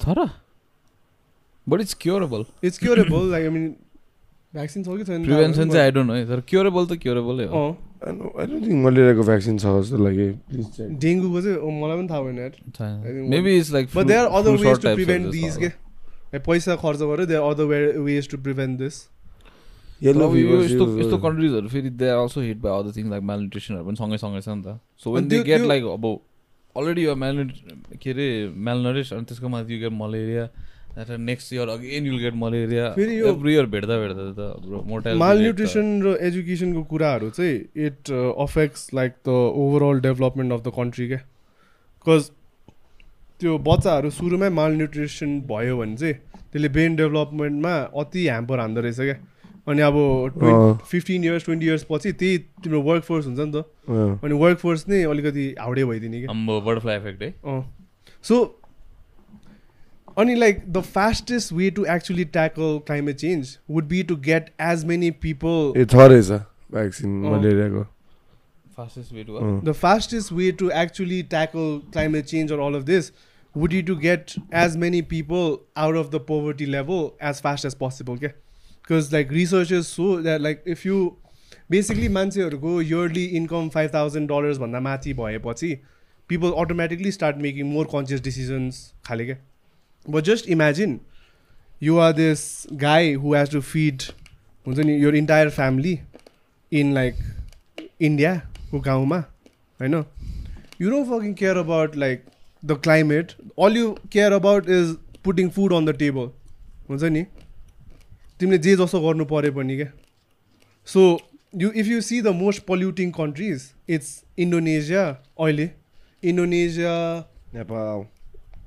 छ र but it's curable it's curable like I mean vaccine छ कि छैन प्रिभेन्सन चाहिँ आई डोन्ट नो तर क्योरेबल त क्योरेबलै हो आई डोन्ट थिङ्क मलेरियाको भ्याक्सिन छ जस्तो लाग्यो प्लिज चेक डेङ्गुको चाहिँ मलाई पनि थाहा भएन maybe it's like but they are other ways to prevent these के पैसा खर्च गरेर they are other ways to prevent this yellow यस्तो यस्तो कन्ट्रिजहरू फेरि they are also hit by other thing like म्यालन्युट्रिसनहरू पनि सँगै सँगै छ नि त so when they get like अब अलरेडी यो म्यालन्यु के अरे म्यालनरिस अनि त्यसको माथि you get malaria next year again you'll get malaria फेरि यो- एभ्री इयर भेट्दा भेट्दा त मोर्टालिटी माल न्युट्रिसन र एजुकेसनको कुराहरू चाहिँ it affects like the overall development of the country क्या बिकज त्यो बच्चाहरू सुरुमै माल न्युट्रिसन भयो भने चाहिँ त्यसले ब्रेन डेभलपमेन्टमा अति ह्याम्पर हान्दो रहेछ क्या अनि अब twenty fifteen years twenty years पछि त्यही तिम्रो वर्क फोर्स हुन्छ नि त। अनि वर्क फोर्स नै अलिकति हाउडे भइदिने किफ्लाइफेक्ट है। सो अनि like the fastest way to actually tackle climate change would be to get as many people tackle climate change or all of this would get as many people out of the poverty level as fast as possible क्या Because like researchers show that like if you basically मान्छेहरूको yearly income five thousand dollars भन्दा माथि भएपछि people automatically start making more conscious decisions खाले क्या but just imagine you are this guy who has to feed हुन्छ नि your entire family in like India को गाउँमा होइन you don't fucking care about like the climate all you care about is putting food on the table हुन्छ नि तिमीले जे जसो गर्नु पऱ्यो पनि क्या so you if you see the most polluting countries it's Indonesia अहिले Indonesia Nepal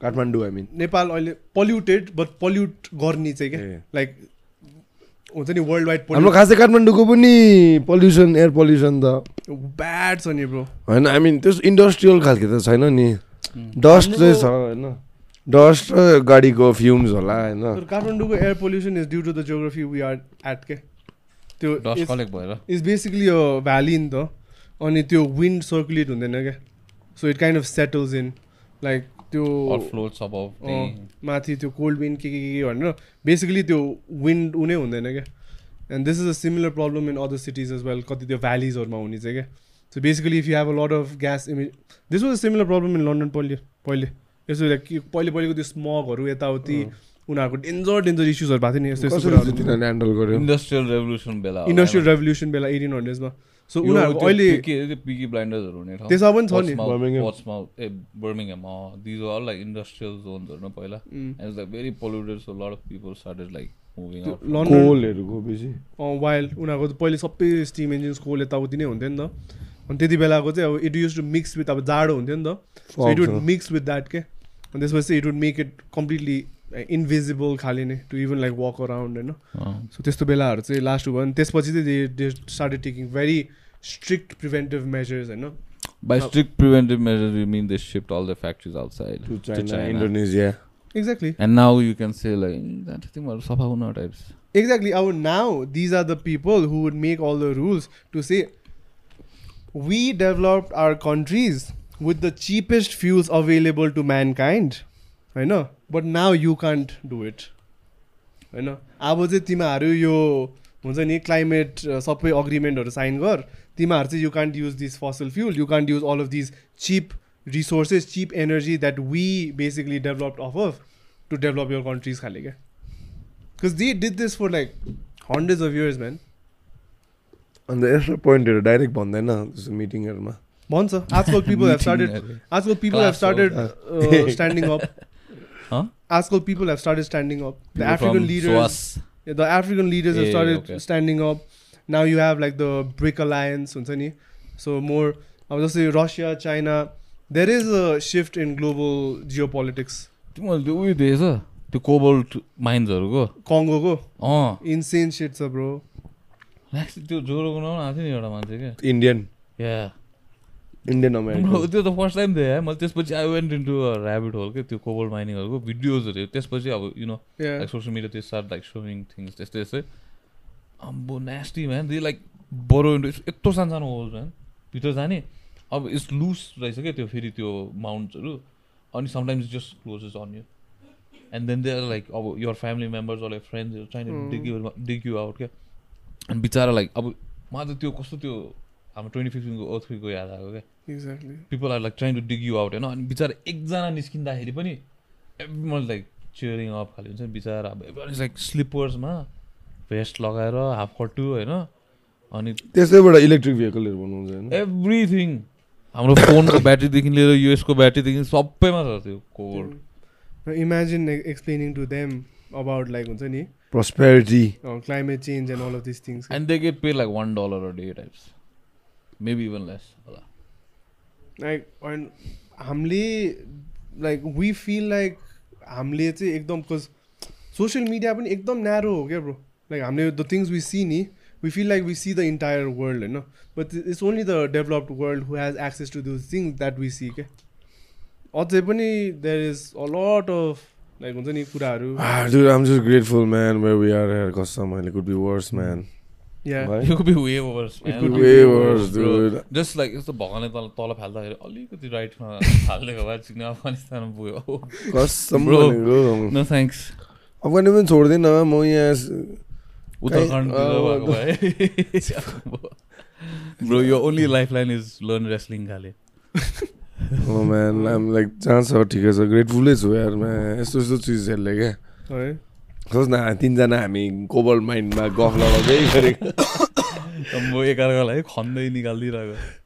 Kathmandu I mean Nepal अहिले पल्युटेड बट पल्युट गर्ने चाहिँ क्या। लाइक हुन्छ नि वर्ल्ड वाइड हाम्रो खासै काठमाडौँको पनि पल्युसन एयर पल्युसन त। ब्याड छ नि ब्रो होइन आई मिन त्यस इन्डस्ट्रियल खालको त छैन नि। डस्ट चाहिँ छ होइन। डस्ट र गाडीको फ्युम्स होला होइन। काठमाडौँको air pollution is due to the geography we are at के? त्यो डस्ट कलेक्ट भएर। इज बेसिकली यो भ्याली नि त अनि त्यो विन्ड सर्कुलेट हुँदैन क्या so it kind of settles in like त्यो माथि त्यो कोल्ड विन्ड के के के भनेर बेसिकली त्यो विन्ड उनै हुँदैन क्या and this is a similar problem in other cities as well कति त्यो भ्यालिजहरूमा हुने चाहिँ क्या so basically if you have a lot of gas इमि this was a similar problem in London पहिले पहिले। कि पहिले पहिलेको त्यो स्मगहरू यताउति उनीहरूको डेन्जर डेन्जर इस्युजहरू भएको थियो नि यस्तो यस्तो ह्यान्डल गर्यो? इन्डस्ट्रियल रेभोल्युसन बेला इन्डस्ट्रियल रेभोल्युसन बेला एटिन हन्ड्रेडमा सो उनीहरूको अहिले पिकी ब्लाइन्डर्सहरू हुने ठाउँ। त्यसमा पनि छ नि. Portsmouth A Birmingham these are like industrial जोन्सहरू न पहिला। And like very polluted so lot of people started like moving out London कोलहरूको बेसी वाइल्ड उनीहरूको त पहिले सबै स्टिम इन्जिन्स कोल यताउति नै हुन्थ्यो नि त। अनि त्यति बेलाको चाहिँ अब it use to mix with अब जाडो हुन्थ्यो नि त। So it would mix with that के। अनि त्यसपछि it would make it completely invisible खाले नै to even like walk around होइन सो त्यस्तो बेलाहरू चाहिँ लास्ट भयो अनि त्यसपछि चाहिँ they started taking very strict preventive measures होइन By strict preventive measures, we mean they shipped all the factories outside to to China China. Indonesia exactly And now you can say like "Mm, that thing was सफा हुन types. Exactly. Our now these are the people who would make all the rules to say we developed our countries with the cheapest fuels available to mankind. I know. But now you can't do it. होइन अब चाहिँ तिमीहरू यो हुन्छ नि climate सबै अग्रिमेन्टहरू sign गर तिमीहरू चाहिँ you can't use this fossil fuel you can't use all of this cheap resources cheap energy that we basically developed of of to develop your countries खाले क्या because they did this for like hundreds of years man अन्त यस्तो पोइन्टहरू direct भन्दैन जस्तो मिटिङहरूमा भन्छ आजकल पिपल हेभ स्टार्टेड आजकल people have started standing up? आजकल people have started standing up the African leaders SWAS. Yeah, the African leaders have Eh, started okay. standing up. Now you have like the BRIC alliance, हुन्छ नि So more, I was just say Russia, China. There is a shift in global geopolitics. तिमीहरूले त्यो उयो देखेछ त्यो cobalt माइन्सहरूको Congo को अँ insane shit छ bro. त्यो ज्वरो बनाउनु आएको थियो नि एउटा मान्छे क्या इन्डियन या इन्डियन अमेरिकन त्यो त फर्स्ट टाइम देखेँ मैले त्यसपछि I went into rabbit hole क्या त्यो कोबल माइनिङहरूको भिडियोजहरू त्यसपछि अब you know. Like social media त्यो स्टार्ट लाइक सोइङ थिङ्स त्यस्तै त्यस्तै। अम्बो nasty man the like burrow into यत्रो सानो सानो होल्स म्यान भित्र जाने। अब इट्स लुज रहेछ क्या त्यो फेरि त्यो माउन्ट्सहरू अनि sometimes just closes on you and then they like अब यर फ्यामिली मेम्बर्स अर फ्रेन्ड्सहरू चाहिने dig you dig you out क्या अनि बिचरा लाइक अब मलाई त त्यो कस्तो त्यो हाम्रो ट्वेन्टी फिफ्टिनको अर्थको याद आएको क्या। Exactly. People are like trying to dig you out होइन अनि बिचरा एकजना निस्किँदाखेरि पनि एभ्री लाइक चियरिङ अफ खाले हुन्छ नि बिचरा। अब लाइक स्लिपर्समा भेस्ट लगाएर हाफ कट्टु होइन अनि त्यसैबाट इलेक्ट्रिक भेहिकलहरू बनाउँछ होइन? एभ्रिथिङ हाम्रो फोनको ब्याट्रीदेखि लिएर युएसको ब्याट्रीदेखि सबैमा छ त्यो code like, explaining to them about like हुन्छ नि prosperity uh, climate change and all of these things. And they get pay like one dollar a day types maybe even less होला लाइक and हामीले like we feel like हामीले चाहिँ एकदम because social media पनि एकदम न्यारो हो क्या ब्रो लाइक हामीले द थिङ्स वी सी नि we feel like we see the entire world होइन but it's only the developed world who has access to those things that we see क्या अझै पनि there is a lot of like हुन्छ नि कुराहरू dude, I'm just grateful, man, where we are here. Custom, it could be worse, man. Yeah Right? You could be way worse, It man. could be way worse, Bro, dude. Just like यस्तो भगवान्ले तल तल फाल्दाखेरि अलिकति राइटमा हालिदिएको भए chicken अफगानिस्तानमा पुग्यो कसम अफगानी पनि छोड्दैन म यहाँ भए ब्रो यो only lifeline is learn wrestling खाले (laughs) Oh man, I'm like जहाँ छ ठिकै छ ग्रेटफुलै छु यार मैं यस्तो यस्तो चिजहरूले क्या है सोच न तिनजना हामी कोबल माइन्डमा गफ लगाउँदै गरेको म एकअर्कालाई खन्दै निकालिदिइरहेको